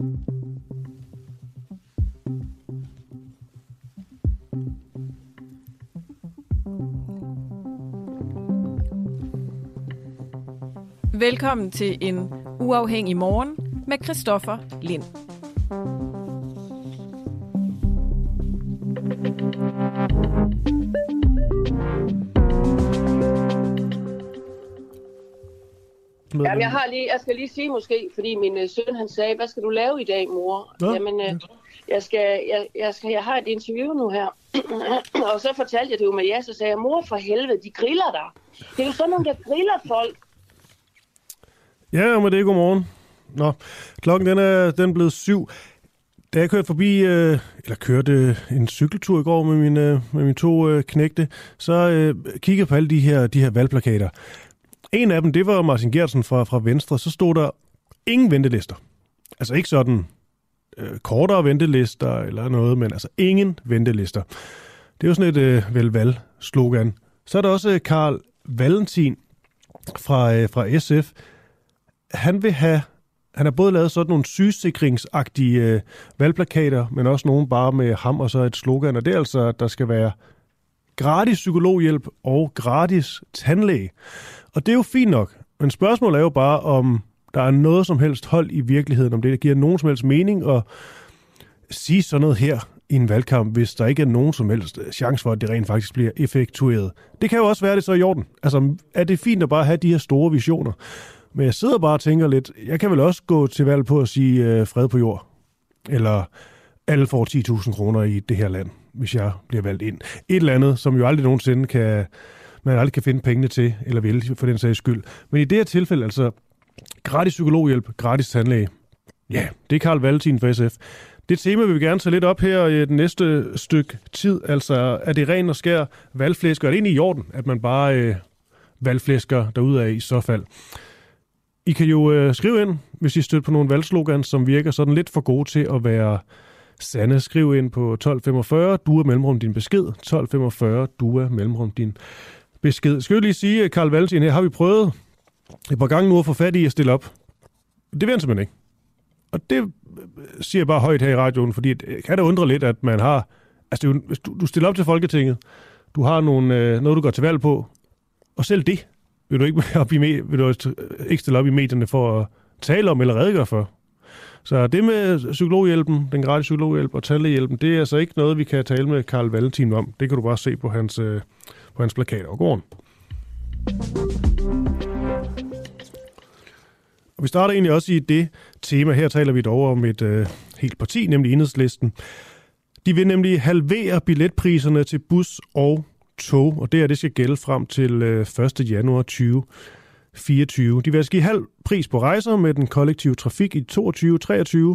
Velkommen til en uafhængig morgen med Christoffer Lind. Jamen, jeg, har lige, jeg skal lige sige måske, fordi min øh, søn han sagde, hvad skal du lave i dag, mor? Nå, Jamen, øh, jeg, skal, jeg, jeg, skal, jeg har et interview nu her. og så fortalte jeg det jo med jer, så sagde jeg, mor for helvede, de griller der. Det er jo sådan nogle, der griller folk. Ja, men det er godmorgen. Nå, klokken den er, den er blevet syv. Da jeg kørte forbi, øh, eller kørte en cykeltur i går med mine, øh, med mine to øh, knægte, så øh, kiggede jeg på alle de her, de her valgplakater. En af dem, det var Martin Gertsen fra, fra Venstre. Så stod der ingen ventelister. Altså ikke sådan øh, kortere ventelister eller noget, men altså ingen ventelister. Det er jo sådan et øh, vel-valg-slogan. Så er der også øh, Karl Valentin fra, øh, fra SF. Han vil have han har både lavet sådan nogle sygesikringsagtige øh, valgplakater, men også nogle bare med ham og så et slogan, og det er altså, at der skal være gratis psykologhjælp og gratis tandlæge. Og det er jo fint nok, men spørgsmålet er jo bare, om der er noget som helst hold i virkeligheden, om det der giver nogen som helst mening at sige sådan noget her i en valgkamp, hvis der ikke er nogen som helst chance for, at det rent faktisk bliver effektueret. Det kan jo også være det så i orden. Altså, er det fint at bare have de her store visioner? Men jeg sidder bare og tænker lidt, jeg kan vel også gå til valg på at sige øh, fred på jord. Eller alle får 10.000 kroner i det her land, hvis jeg bliver valgt ind. Et eller andet, som jo aldrig nogensinde kan, man aldrig kan finde pengene til, eller vil for den sags skyld. Men i det her tilfælde, altså gratis psykologhjælp, gratis tandlæge. Ja, det er Karl Valentin fra SF. Det tema vil vi gerne tage lidt op her i det næste stykke tid. Altså, er det ren og skær valgflæsker? Er det egentlig i orden, at man bare øh, valgflæsker af i så fald? I kan jo øh, skrive ind, hvis I støtter på nogle valgslogans, som virker sådan lidt for gode til at være Sanne, Skriv ind på 1245, du er mellemrum din besked. 1245, du er mellemrum din besked. Skal jeg lige sige, øh, Karl Valentin, her har vi prøvet et par gange nu at få fat i at stille op. Det vil han simpelthen ikke. Og det øh, siger jeg bare højt her i radioen, fordi det kan da undre lidt, at man har... Altså, hvis du, du stiller op til Folketinget, du har nogle, øh, noget, du går til valg på, og selv det vil du ikke, op i, vil du øh, ikke stille op i medierne for at tale om eller redegøre for. Så det med psykologhjælpen, den gratis psykologhjælp og tandlægehjælpen, det er altså ikke noget, vi kan tale med Karl Valentin om. Det kan du bare se på hans, øh, på hans plakat og gården. Og vi starter egentlig også i det tema. Her taler vi dog om et øh, helt parti, nemlig Enhedslisten. De vil nemlig halvere billetpriserne til bus og tog, og det her det skal gælde frem til øh, 1. januar 2020. 24. De vil altså give halv pris på rejser med den kollektive trafik i 22-23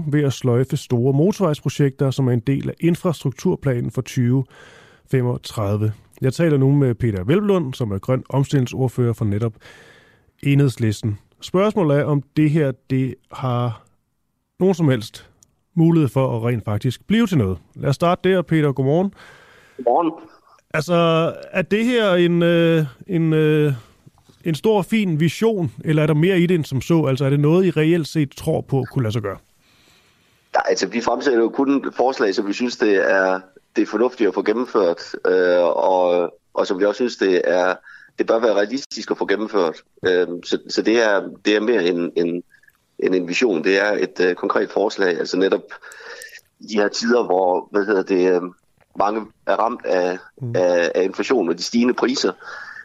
ved at sløjfe store motorvejsprojekter, som er en del af infrastrukturplanen for 2035. Jeg taler nu med Peter Velblund, som er grøn omstillingsordfører for netop Enhedslisten. Spørgsmålet er, om det her det har nogen som helst mulighed for at rent faktisk blive til noget. Lad os starte der, Peter. Godmorgen. Godmorgen. Altså, er det her en, øh, en øh, en stor, fin vision, eller er der mere i det end som så? Altså, er det noget, I reelt set tror på kunne lade sig gøre? Ja, altså, vi fremsætter jo kun forslag, som vi synes, det er, det er fornuftigt at få gennemført, øh, og, og som vi også synes, det er det bør være realistisk at få gennemført. Øh, så, så det er, det er mere en, en, en, en vision. Det er et øh, konkret forslag, altså netop i de her tider, hvor hvad hedder det, øh, mange er ramt af, mm. af, af inflation og de stigende priser,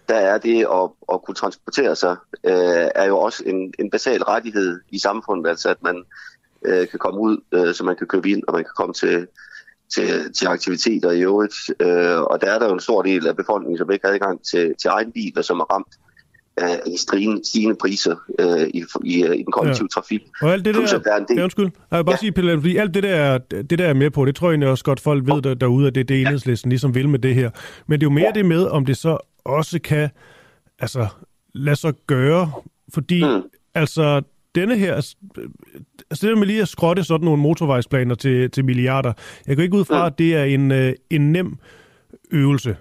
der er det at, at kunne transportere sig, øh, er jo også en, en basal rettighed i samfundet, altså at man øh, kan komme ud, øh, så man kan købe ind, og man kan komme til, til, til aktiviteter i øvrigt. Øh, og der er der jo en stor del af befolkningen, som ikke har adgang til, til egen bil, og som er ramt af i stigende, stigende priser øh, i, i, i den kollektive ja. trafik. Og alt det Plus, der, der er en del... ja, undskyld, jeg vil bare ja. sige, Pelle, fordi alt det der, det der er med på, det tror jeg også godt, folk ved der, derude, at det er det enhedslisten ligesom vil med det her. Men det er jo mere ja. det med, om det så også kan altså, lade sig gøre, fordi mm. altså, denne her, altså det med lige at skrotte sådan nogle motorvejsplaner til, til milliarder, jeg går ikke ud fra, mm. at det er en, øh, en nem øvelse.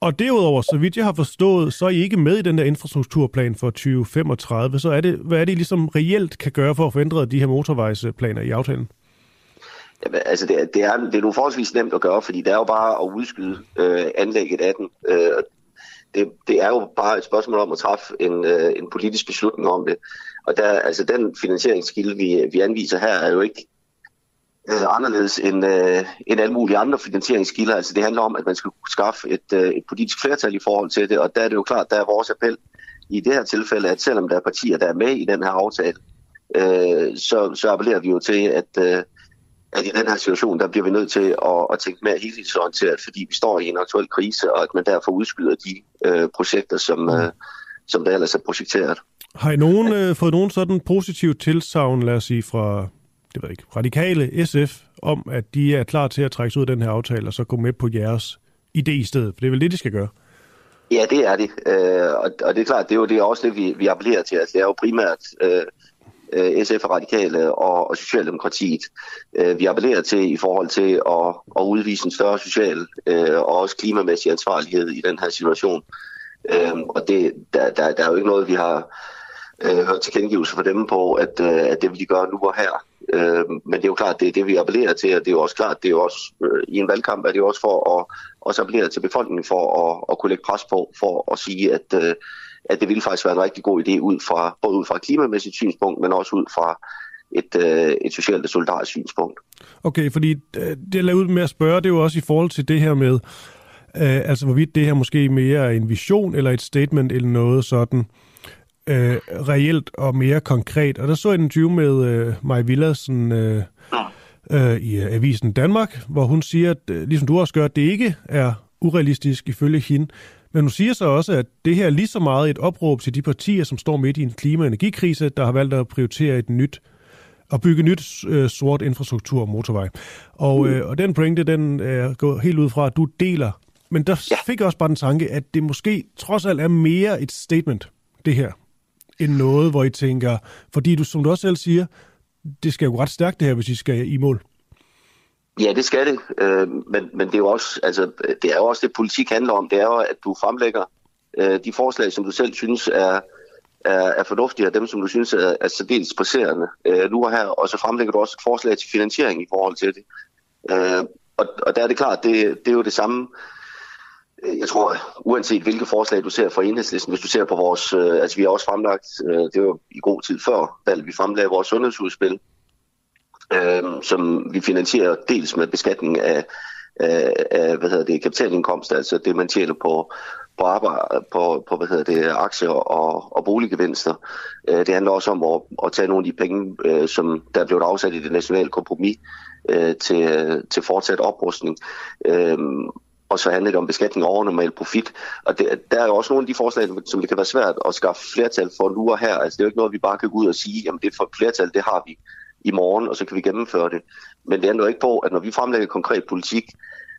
Og derudover, så vidt jeg har forstået, så er I ikke med i den der infrastrukturplan for 2035. Så er det, hvad er det, I ligesom reelt kan gøre for at forændre de her motorvejsplaner i aftalen? Jamen, altså det, det, er, det er nu forholdsvis nemt at gøre, fordi det er jo bare at udskyde øh, anlægget af den. Øh, det, det er jo bare et spørgsmål om at træffe en, øh, en politisk beslutning om det. Og der, altså den finansieringskilde, vi, vi anviser her, er jo ikke øh, anderledes end, øh, end alle mulige andre finansieringskilder. Altså det handler om, at man skal skaffe et, øh, et politisk flertal i forhold til det, og der er det jo klart, der er vores appel i det her tilfælde, at selvom der er partier, der er med i den her aftale, øh, så, så appellerer vi jo til, at, øh, at i den her situation, der bliver vi nødt til at, at tænke mere helhedsorienteret, fordi vi står i en aktuel krise, og at man derfor udskyder de øh, projekter, som, øh, som der ellers er projekteret. Har I nogen, øh, fået nogen sådan positiv tilsavn, lad os sige, fra det ved ikke, radikale SF, om at de er klar til at trække sig ud af den her aftale, og så gå med på jeres idé i stedet? For det er vel det, de skal gøre? Ja, det er det. Øh, og, og det er klart, det er jo det er også det, vi, vi appellerer til. Altså, det er jo primært øh, øh SF og Radikale og, og Socialdemokratiet, øh, vi appellerer til i forhold til at, at udvise en større social øh, og også klimamæssig ansvarlighed i den her situation. Øh, og det, der, der, der er jo ikke noget, vi har øh, hørt tilkendegivelse for dem på, at, øh, at det vil de gøre nu og her. Øh, men det er jo klart, det er det, vi appellerer til, og det er jo også klart, det er jo også øh, i en valgkamp, er det jo også for at også appellere til befolkningen for at, at kunne lægge pres på, for at sige, at, øh, at det ville faktisk være en rigtig god idé ud fra, både ud fra et klimamæssigt synspunkt, men også ud fra et, øh, et socialt og solidarisk synspunkt. Okay, fordi øh, det jeg lavede ud med at spørge, det er jo også i forhold til det her med, øh, altså hvorvidt det her måske mere er en vision eller et statement eller noget sådan, øh, reelt og mere konkret. Og der så jeg en interview med øh, Maja Villadsen øh, øh, i øh, Avisen Danmark, hvor hun siger, at øh, ligesom du også gør, at det ikke er urealistisk ifølge hende. Men hun siger så også, at det her er lige så meget et opråb til de partier, som står midt i en klima- og energikrise, der har valgt at prioritere et nyt at bygge nyt øh, sort infrastruktur og motorvej. Og, øh, og den pointe, den er gået helt ud fra, at du deler. Men der ja. fik jeg også bare den tanke, at det måske trods alt er mere et statement, det her end noget, hvor I tænker, fordi du, som du også selv siger, det skal jo ret stærkt det her, hvis I skal i mål. Ja, det skal det, øh, men, men det er jo også, altså, det er jo også det, politik handler om. Det er jo, at du fremlægger øh, de forslag, som du selv synes er, er, er fornuftige, og dem, som du synes er, er særdeles presserende øh, nu og her, og så fremlægger du også et forslag til finansiering i forhold til det. Øh, og, og der er det klart, det, det er jo det samme, øh, jeg tror, uanset hvilke forslag du ser fra enhedslisten, hvis du ser på vores, øh, altså vi har også fremlagt, øh, det var i god tid før valget, vi fremlagde vores sundhedsudspil, øh, som vi finansierer dels med beskatning af, af, af hvad hedder det, kapitalindkomst, altså det man tjener på, på, arbejde, på, på hvad hedder det, aktier og, og boliggevinster. Øh, det handler også om at, at tage nogle af de penge, øh, som der er blevet afsat i det nationale kompromis, øh, til, til fortsat oprustning. Øh, og så handler det om beskatning over normal profit. Og det, der er jo også nogle af de forslag, som det kan være svært at skaffe flertal for nu og her. Altså det er jo ikke noget, vi bare kan gå ud og sige, jamen det for flertal, det har vi i morgen, og så kan vi gennemføre det. Men det ændrer ikke på, at når vi fremlægger konkret politik,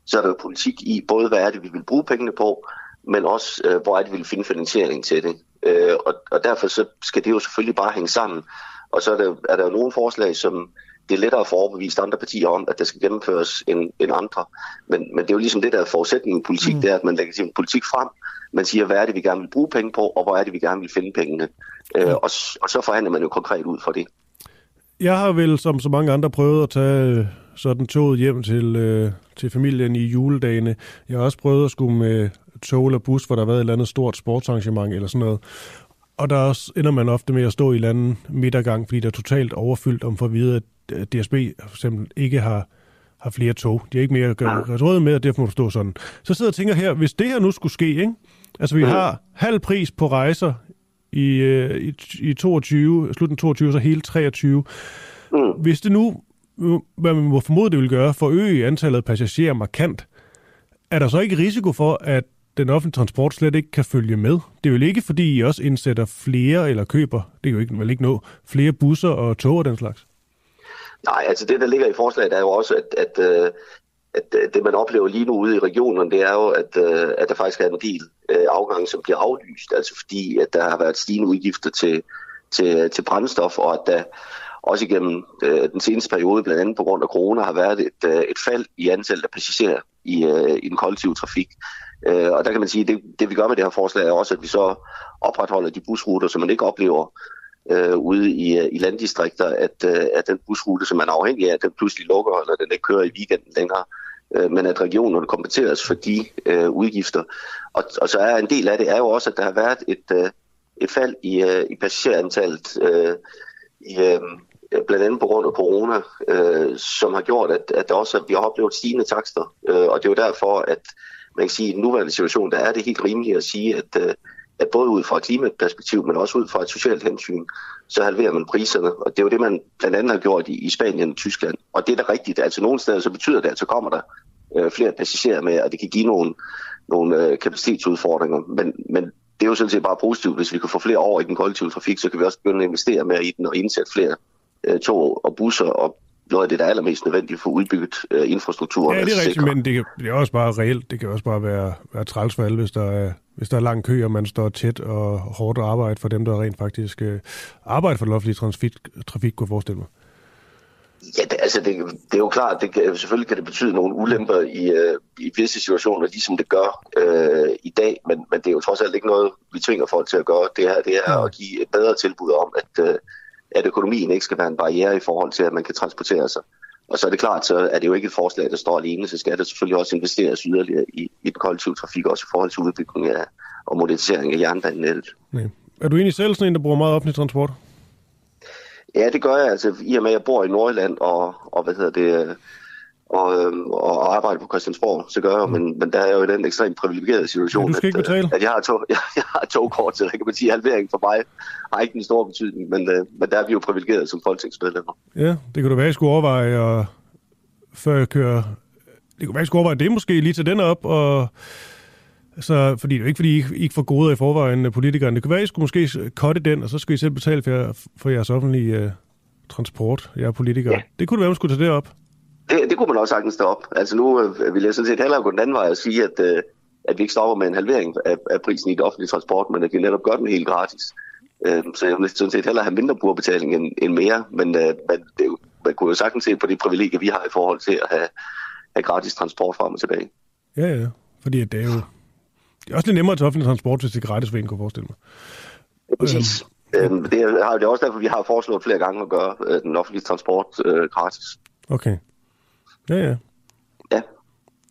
så er der jo politik i både, hvad er det, vi vil bruge pengene på, men også, øh, hvor er det, vi vil finde finansiering til det. Øh, og, og derfor så skal det jo selvfølgelig bare hænge sammen. Og så er der, er der jo nogle forslag, som, det er lettere at få overbevist andre partier om, at der skal gennemføres end, end andre. Men, men det er jo ligesom det, der er forudsætningen i politik, mm. det er, at man lægger sin politik frem, man siger, hvad er det, vi gerne vil bruge penge på, og hvor er det, vi gerne vil finde pengene. Mm. Øh, og, og så forhandler man jo konkret ud for det. Jeg har vel, som så mange andre, prøvet at tage øh, sådan toget hjem til, øh, til familien i juledagene. Jeg har også prøvet at skulle med tog eller bus, hvor der har været et eller andet stort sportsarrangement eller sådan noget. Og der også ender man ofte med at stå i en anden midtergang, fordi der er totalt overfyldt om for at vide, at DSB for eksempel ikke har, har flere tog. De har ikke mere at gøre råd med, og derfor må du stå sådan. Så sidder jeg og tænker her, hvis det her nu skulle ske, ikke? altså vi mm. har halv pris på rejser i, øh, i, i 22, slutningen 22, så hele 23. Mm. Hvis det nu, hvad man må formode, det vil gøre, for at øge antallet af passagerer markant, er der så ikke risiko for, at den offentlige transport slet ikke kan følge med. Det er jo ikke, fordi I også indsætter flere eller køber, det er jo ikke, vel ikke nå, flere busser og tog og den slags. Nej, altså det, der ligger i forslaget, er jo også, at, at, øh, at, øh, det, man oplever lige nu ude i regionen, det er jo, at, øh, at der faktisk er en del øh, afgange, som bliver aflyst, altså fordi, at der har været stigende udgifter til, til, til brændstof, og at der også igennem den seneste periode, blandt andet på grund af corona, har været et, et fald i antallet af passagerer i, i den kollektive trafik. Øh, og der kan man sige, at det, det vi gør med det her forslag er også, at vi så opretholder de busruter, som man ikke oplever øh, ude i, i landdistrikter, at, øh, at den busrute, som man er afhængig af, den pludselig lukker, eller den ikke kører i weekenden længere, øh, Øh, men at regionerne kompenseres for de øh, udgifter. Og, og så er en del af det er jo også, at der har været et, øh, et fald i, øh, i passagerantallet, øh, i, øh, blandt andet på grund af corona, øh, som har gjort, at, at der også, vi har oplevet stigende takster. Øh, og det er jo derfor, at man kan sige, at i den nuværende situation, der er det helt rimeligt at sige, at, øh, at både ud fra et klimaperspektiv, men også ud fra et socialt hensyn, så halverer man priserne. Og det er jo det, man blandt andet har gjort i, i Spanien og Tyskland. Og det er da rigtigt. Altså nogle steder, så betyder det, at så kommer der øh, flere passagerer med, og det kan give nogle, nogle øh, kapacitetsudfordringer. Men, men det er jo sådan set bare positivt. Hvis vi kan få flere over i den kollektive trafik, så kan vi også begynde at investere mere i den og indsætte flere øh, tog og busser og noget af det, der er allermest nødvendigt for udbygget øh, infrastruktur. Ja, det er rigtigt, men det, kan, det er også bare reelt. Det kan også bare være, være træls for alle, hvis der, er, hvis der er lang kø, og man står tæt og hårdt arbejde for dem, der rent faktisk øh, arbejder for den offentlige trafik, trafik, kunne jeg forestille mig. Ja, det, altså det, det er jo klart, det kan, selvfølgelig kan det betyde nogle ulemper i, øh, i visse situationer, ligesom det gør øh, i dag, men, men det er jo trods alt ikke noget, vi tvinger folk til at gøre. Det her det er at give et bedre tilbud om, at, øh, at økonomien ikke skal være en barriere i forhold til, at man kan transportere sig. Og så er det klart, så er det jo ikke et forslag, der står alene, så skal der selvfølgelig også investeres yderligere i, i den kollektive trafik, også i forhold til udbygning af, og modernisering af jernbanenettet. Nej. Er du egentlig selv sådan en, der bruger meget offentlig transport? Ja, det gør jeg. Altså, I og med, at jeg bor i Nordjylland, og, og hvad hedder det, og, øhm, og arbejder på Christiansborg, så gør jeg, mm. men, men der er jo i den ekstremt privilegerede situation, ja, du skal ikke at, betale. at jeg har, tog, jeg, jeg har togkort, så jeg kan man sige, halvering for mig har ikke en stor betydning, men, uh, men der er vi jo privilegerede som folketingsmedlemmer. Ja, det kunne du være, jeg skulle overveje, og før jeg kører... Det kunne være, jeg skulle overveje det måske, lige til den op, og så, fordi det er jo ikke, fordi I ikke, ikke får gode i forvejen, politikerne. Det kunne være, at I skulle måske kotte den, og så skulle I selv betale for, for jeres offentlige uh, transport, jer politikere. Ja. Det kunne det være, at man skulle tage det op. Det, det kunne man også sagtens stå op. Altså nu øh, vil jeg sådan set hellere gå den anden vej og sige, at, øh, at vi ikke stopper med en halvering af, af prisen i det offentlige transport, men at vi netop gør den helt gratis. Øh, så jeg vil sådan set hellere have mindre brugerbetaling end, end mere, men, øh, men det, man kunne jo sagtens se på de privilegier, vi har i forhold til at have, have gratis transport frem og tilbage. Ja, ja. Fordi det er jo det er også lidt nemmere til offentlig transport, hvis det er gratis, for en kunne forestille mig. Præcis. Øhm, det, er, det er også derfor, vi har foreslået flere gange at gøre øh, den offentlige transport øh, gratis. Okay. Ja, ja. Ja.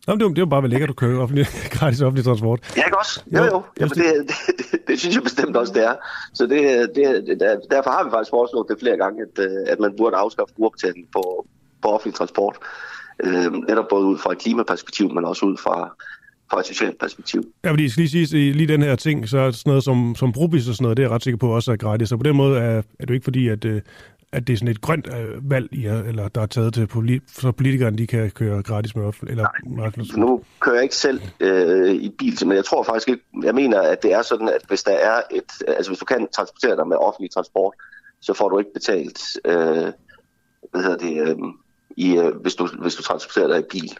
Jamen, det, er, det jo bare, hvor lækkert du kører offentlig, gratis offentlig transport. Ja, ikke også? Jo, jo. Jamen, det, det, det, det, synes jeg bestemt også, det er. Så det, det, derfor har vi faktisk foreslået det flere gange, at, øh, at man burde afskaffe brugerbetaling på, på offentlig transport. Øh, netop både ud fra et klimaperspektiv, men også ud fra, fra et socialt perspektiv. Ja, fordi jeg skal lige sige, lige den her ting, så er sådan noget som, som brobis og sådan noget, det er jeg ret sikker på også er gratis. Så på den måde er, er det ikke fordi, at, øh, at det er sådan et grønt øh, valg, I er, eller der er taget til, politi- så politikerne de kan køre gratis med offentlig. Eller, Nej, nu kører jeg ikke selv øh, i bil, men jeg tror faktisk ikke, jeg mener, at det er sådan, at hvis der er et, altså hvis du kan transportere dig med offentlig transport, så får du ikke betalt, øh, hvad hedder det, øh, i, øh, hvis, du, hvis du transporterer dig i bil.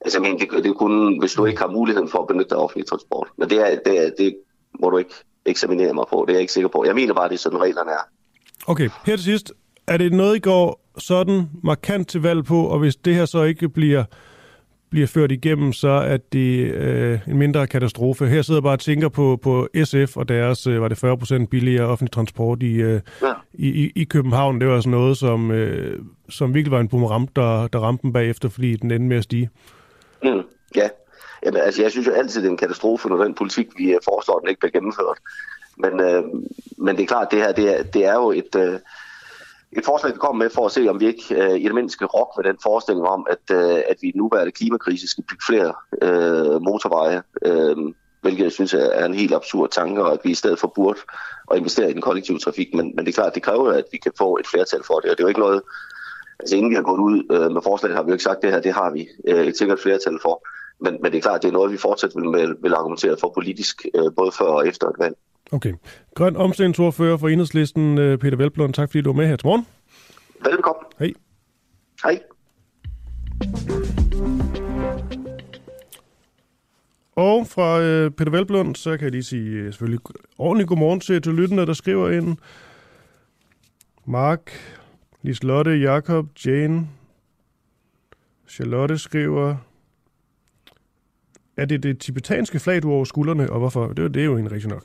Altså jeg mener, det, det er kun, hvis du ikke har muligheden for at benytte dig af offentlig transport. Men det, er, det, er, det må du ikke eksaminere mig på, det er jeg ikke sikker på. Jeg mener bare, det er sådan reglerne er. Okay, her til sidst, er det noget, I går sådan markant til valg på, og hvis det her så ikke bliver, bliver ført igennem, så er det øh, en mindre katastrofe. Her sidder jeg bare og tænker på, på SF og deres, øh, var det 40% billigere offentlig transport i, øh, ja. i, i, i København. Det var sådan noget, som, øh, som virkelig var en boomerang, der, der ramte dem bagefter, fordi den endte med at stige. Mm, ja, Jamen, altså, jeg synes jo altid, det er en katastrofe, når den politik, vi foreslår, den ikke bliver gennemført. Men, øh, men det er klart, det her det er, det er jo et... Øh, et forslag, vi kommer med for at se, om vi ikke øh, i det mindste skal rokke med den forestilling om, at, øh, at vi i den nuværende klimakrise skal bygge flere øh, motorveje, øh, hvilket jeg synes er en helt absurd tanke, og at vi i stedet for burde at investere i den kollektive trafik. Men, men det er klart, det kræver, at vi kan få et flertal for det, og det er jo ikke noget, altså inden vi har gået ud øh, med forslaget, har vi jo ikke sagt, at det her, det har vi øh, et sikkert flertal for. Men, men det er klart, det er noget, vi fortsat vil, vil argumentere for politisk, øh, både før og efter et valg. Okay. Grøn omstillingsordfører for Enhedslisten, øh, Peter Velblom. Tak fordi du var med her til morgen. Velkommen. Hej. Hej. Og fra øh, Peter Velblund, så kan jeg lige sige øh, selvfølgelig ordentligt godmorgen til, til lytterne, der skriver ind. Mark, Liselotte, Jakob, Jane, Charlotte skriver, er det det tibetanske flag, du har over skuldrene, og hvorfor? Det, det er jo en rigtig nok.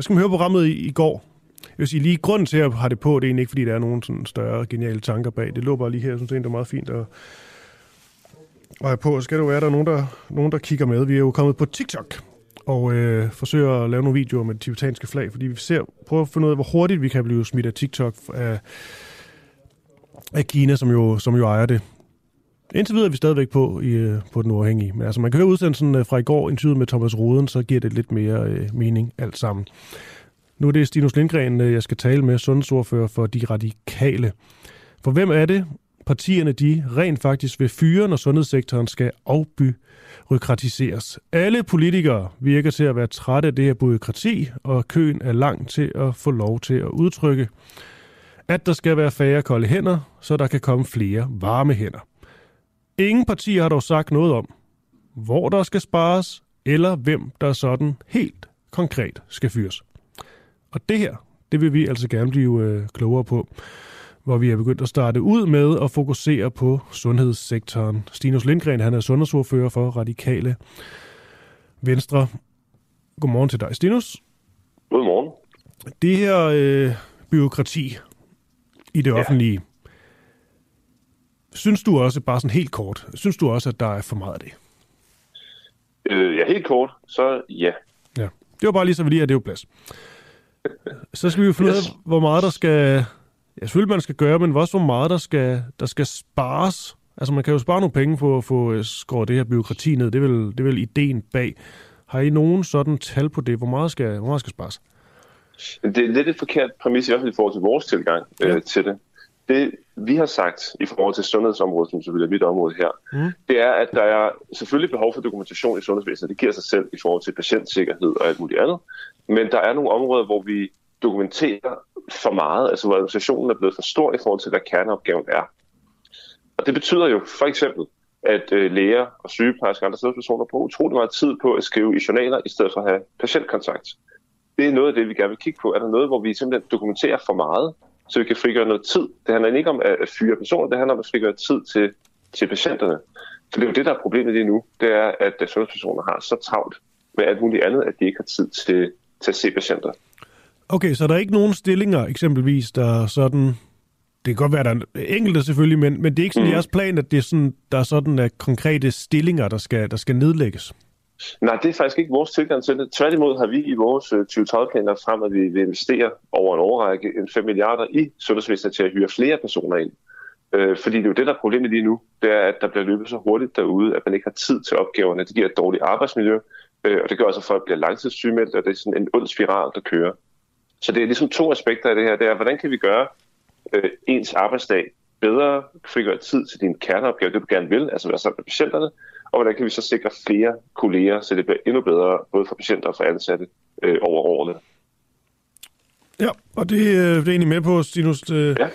Der skal man høre programmet i, i går. Jeg vil sige, lige grunden til at har det på, det er egentlig ikke, fordi der er nogen sådan større geniale tanker bag. Det lå bare lige her, jeg synes det er meget fint at, at have på. Så skal det jo være, at der er nogen der, nogen, der kigger med. Vi er jo kommet på TikTok og øh, forsøger at lave nogle videoer med det tibetanske flag, fordi vi ser, prøver at finde ud af, hvor hurtigt vi kan blive smidt af TikTok af, af Kina, som jo, som jo ejer det. Indtil videre er vi stadigvæk på, i, øh, på den uafhængige. Men altså, man kan høre udsendelsen øh, fra i går, interviewet med Thomas Roden, så giver det lidt mere øh, mening alt sammen. Nu er det Stinus Lindgren, øh, jeg skal tale med, sundhedsordfører for De Radikale. For hvem er det, partierne de rent faktisk vil fyre, når sundhedssektoren skal afbyråkratiseres? Alle politikere virker til at være trætte af det her byråkrati, og køen er lang til at få lov til at udtrykke, at der skal være færre kolde hænder, så der kan komme flere varme hænder. Ingen partier har dog sagt noget om, hvor der skal spares, eller hvem der sådan helt konkret skal fyres. Og det her, det vil vi altså gerne blive øh, klogere på, hvor vi er begyndt at starte ud med at fokusere på sundhedssektoren. Stinus Lindgren, han er sundhedsordfører for Radikale Venstre. Godmorgen til dig, Stinus. Godmorgen. Det her øh, byråkrati i det offentlige, Synes du også, bare sådan helt kort, synes du også, at der er for meget af det? Øh, ja, helt kort, så ja. Ja, det var bare lige så, vi lige har det jo plads. Så skal vi jo finde yes. ud af, hvor meget der skal... Ja, selvfølgelig man skal gøre, men også hvor meget der skal, der skal spares. Altså man kan jo spare nogle penge på at få øh, skåret det her byråkrati ned. Det er, vel, det er vel ideen bag. Har I nogen sådan tal på det? Hvor meget skal, hvor meget skal spares? Det er lidt et forkert præmis i hvert fald i forhold til vores tilgang ja. øh, til det det vi har sagt i forhold til sundhedsområdet, som selvfølgelig er mit område her, mm. det er, at der er selvfølgelig behov for dokumentation i sundhedsvæsenet. Det giver sig selv i forhold til patientsikkerhed og alt muligt andet. Men der er nogle områder, hvor vi dokumenterer for meget, altså hvor administrationen er blevet for stor i forhold til, hvad kerneopgaven er. Og det betyder jo for eksempel, at øh, læger og sygeplejersker og andre sundhedspersoner bruger utrolig meget tid på at skrive i journaler, i stedet for at have patientkontakt. Det er noget af det, vi gerne vil kigge på. Er der noget, hvor vi simpelthen dokumenterer for meget, så vi kan frigøre noget tid. Det handler ikke om at fyre personer, det handler om at frigøre tid til, til patienterne. Så det er jo det, der er problemet lige nu, det er, at sundhedspersoner har så travlt med alt muligt andet, at de ikke har tid til, til at se patienter. Okay, så der er ikke nogen stillinger eksempelvis, der sådan... Det kan godt være, der er enkelte selvfølgelig, men, men det er ikke sådan mm. jeres plan, at det er sådan, der er sådan at konkrete stillinger, der skal, der skal nedlægges? Nej, det er faktisk ikke vores tilgang til det. Tværtimod har vi i vores øh, 2030-planer lagt frem, at vi vil investere over en overrække en 5 milliarder i sundhedsvæsenet til at hyre flere personer ind. Øh, fordi det er jo det, der er problemet lige nu. Det er, at der bliver løbet så hurtigt derude, at man ikke har tid til opgaverne. Det giver et dårligt arbejdsmiljø, øh, og det gør også, at folk bliver langtidssygemeldt, og det er sådan en ond spiral, der kører. Så det er ligesom to aspekter af det her. Det er, hvordan kan vi gøre øh, ens arbejdsdag bedre, frigøre tid til din kerneopgave, det du gerne vil, altså være sammen med patienterne, og hvordan kan vi så sikre flere kolleger, så det bliver endnu bedre, både for patienter og for ansatte øh, over årene. Ja, og det, øh, det er egentlig med på, Stinus øh, ja.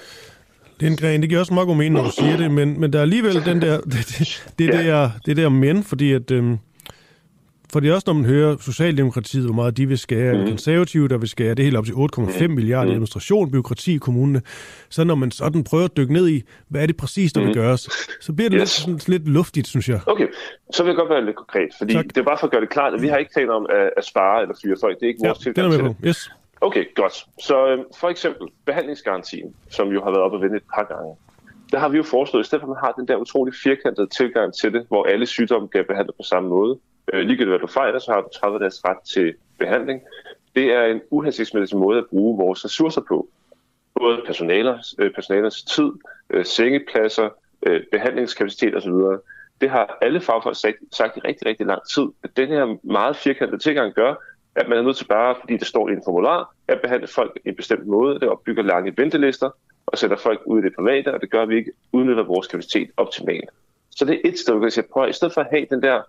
Lindgren. Det giver også meget god mening, når du siger det, men, men der er alligevel den der, det, det, det, ja. der, det der men, fordi at... Øh, for det er også, når man hører Socialdemokratiet, hvor meget de vil skære, mm. konservative, der vil skære det helt op til 8,5 mm. milliarder mhm. administration, byråkrati i kommunene. Så når man sådan prøver at dykke ned i, hvad er det præcis, der mm. vil mhm. gøres, så bliver det yes. lidt, sådan, lidt luftigt, synes jeg. Okay, så vil jeg godt være lidt konkret, fordi tak. det er bare for at gøre det klart, at vi har ikke talt om at, at spare eller fyre folk. Det er ikke vores ja, tilgang til det. Yes. Okay, godt. Så øh, for eksempel behandlingsgarantien, som jo har været op og vende et par gange. Der har vi jo foreslået, i stedet for at man har den der utrolig firkantede tilgang til det, hvor alle sygdomme bliver behandlet på samme måde, øh, ligegyldigt hvad du fejler, så har du 30 dages ret til behandling. Det er en uhensigtsmæssig måde at bruge vores ressourcer på. Både personalers, øh, personalers tid, øh, sengepladser, øh, behandlingskapacitet osv. Det har alle fagfolk sagt, sagt i rigtig, rigtig lang tid, at den her meget firkantede tilgang gør, at man er nødt til bare, fordi det står i en formular, at behandle folk i en bestemt måde. Det opbygger lange ventelister og sætter folk ud i det private, og det gør, at vi ikke udnytter vores kapacitet optimalt. Så det er et sted, hvor vi kan sige, prøv i stedet for at have den der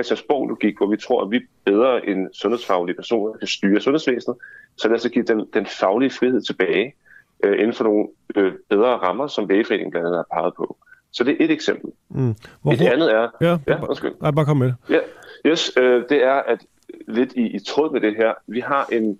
Christiansborg-logik, hvor vi tror, at vi bedre end sundhedsfaglige personer kan styre sundhedsvæsenet, så lad os give den, den faglige frihed tilbage øh, inden for nogle øh, bedre rammer, som lægeforeningen blandt andet har peget på. Så det er et eksempel. Mm. Hvor, et andet er... Ja, ja undskyld. Nej, bare kom med Ja, yes, øh, det er, at lidt i, i tråd med det her, vi har en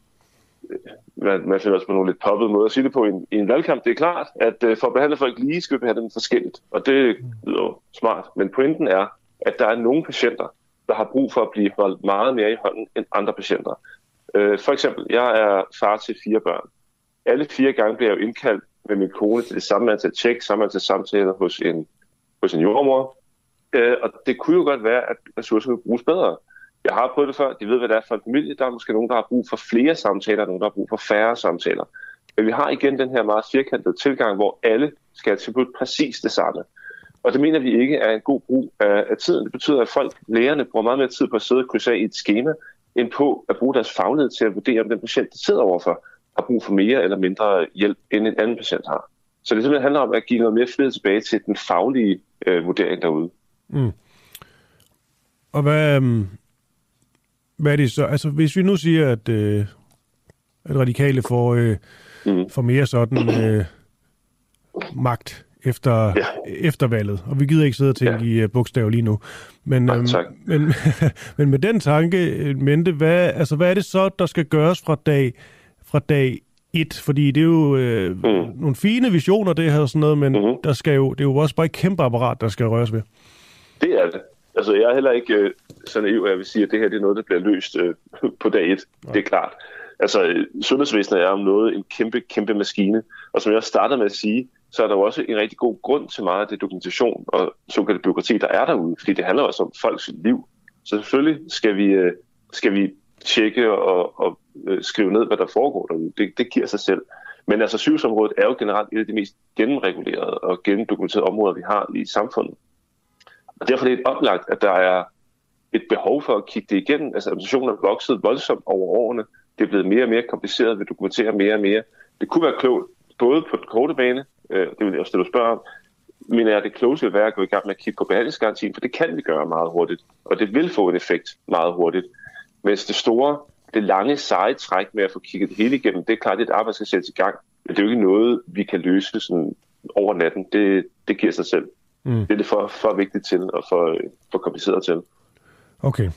øh, man, man finder også på nogle lidt poppet måde at sige det på i en, i en valgkamp. Det er klart, at øh, for at behandle folk lige, skal vi behandle dem forskelligt. Og det lyder jo smart. Men pointen er, at der er nogle patienter, der har brug for at blive holdt meget mere i hånden end andre patienter. Øh, for eksempel, jeg er far til fire børn. Alle fire gange bliver jeg jo indkaldt med min kone til det samme antal tjek, samme antal samtaler hos en, hos en jordmor. Øh, og det kunne jo godt være, at ressourcerne kunne bruges bedre. Jeg har prøvet det før, de ved, hvad det er for en familie. Der er måske nogen, der har brug for flere samtaler, nogen, der har brug for færre samtaler. Men vi har igen den her meget firkantede tilgang, hvor alle skal have tilbudt præcis det samme. Og det mener vi ikke er en god brug af, af tiden. Det betyder, at folk, lægerne, bruger meget mere tid på at sidde og krydse af i et schema, end på at bruge deres faglighed til at vurdere, om den patient, de sidder overfor, har brug for mere eller mindre hjælp, end en anden patient har. Så det simpelthen handler om at give noget mere frihed tilbage til den faglige øh, vurdering derude. Mm. Og hvad, øhm, hvad er det så? Altså, hvis vi nu siger, at, øh, at radikale får, øh, mm. får mere sådan øh, magt efter, ja. efter valget, og vi gider ikke sidde og tænke ja. i uh, bogstav lige nu. Men, Nej, øhm, men, men med den tanke øh, mente, hvad, altså, hvad er det så, der skal gøres fra dag, fra dag et? Fordi det er jo øh, mm. nogle fine visioner, det her og sådan noget, men mm-hmm. der skal jo, det er jo også bare et kæmpe apparat, der skal røres ved. Det er det. Altså, jeg er heller ikke øh, så naiv, at jeg vil sige, at det her det er noget, der bliver løst øh, på dag et. Ja. Det er klart. Altså, sundhedsvæsenet er om noget en kæmpe, kæmpe maskine. Og som jeg startede med at sige, så er der jo også en rigtig god grund til meget af det dokumentation og såkaldte byråkrati, der er derude, fordi det handler også om folks liv. Så selvfølgelig skal vi, øh, skal vi tjekke og, og øh, skrive ned, hvad der foregår derude. Det, det giver sig selv. Men altså sygehusområdet er jo generelt et af de mest gennemregulerede og gennemdokumenterede områder, vi har i samfundet. Og derfor er det oplagt, at der er et behov for at kigge det igennem. Altså administrationen er vokset voldsomt over årene. Det er blevet mere og mere kompliceret, vi dokumenterer mere og mere. Det kunne være klogt, både på den korte bane, øh, det vil jeg også stille spørge om, men er det klogt vil være at gå i gang med at kigge på behandlingsgarantien, for det kan vi gøre meget hurtigt, og det vil få en effekt meget hurtigt. Mens det store, det lange seje træk med at få kigget det hele igennem, det er klart, det er et arbejde, skal sættes i gang, men det er jo ikke noget, vi kan løse sådan over natten. Det, det giver sig selv. Mm. Det er det for, for vigtigt til og for, for kompliceret til. Okay.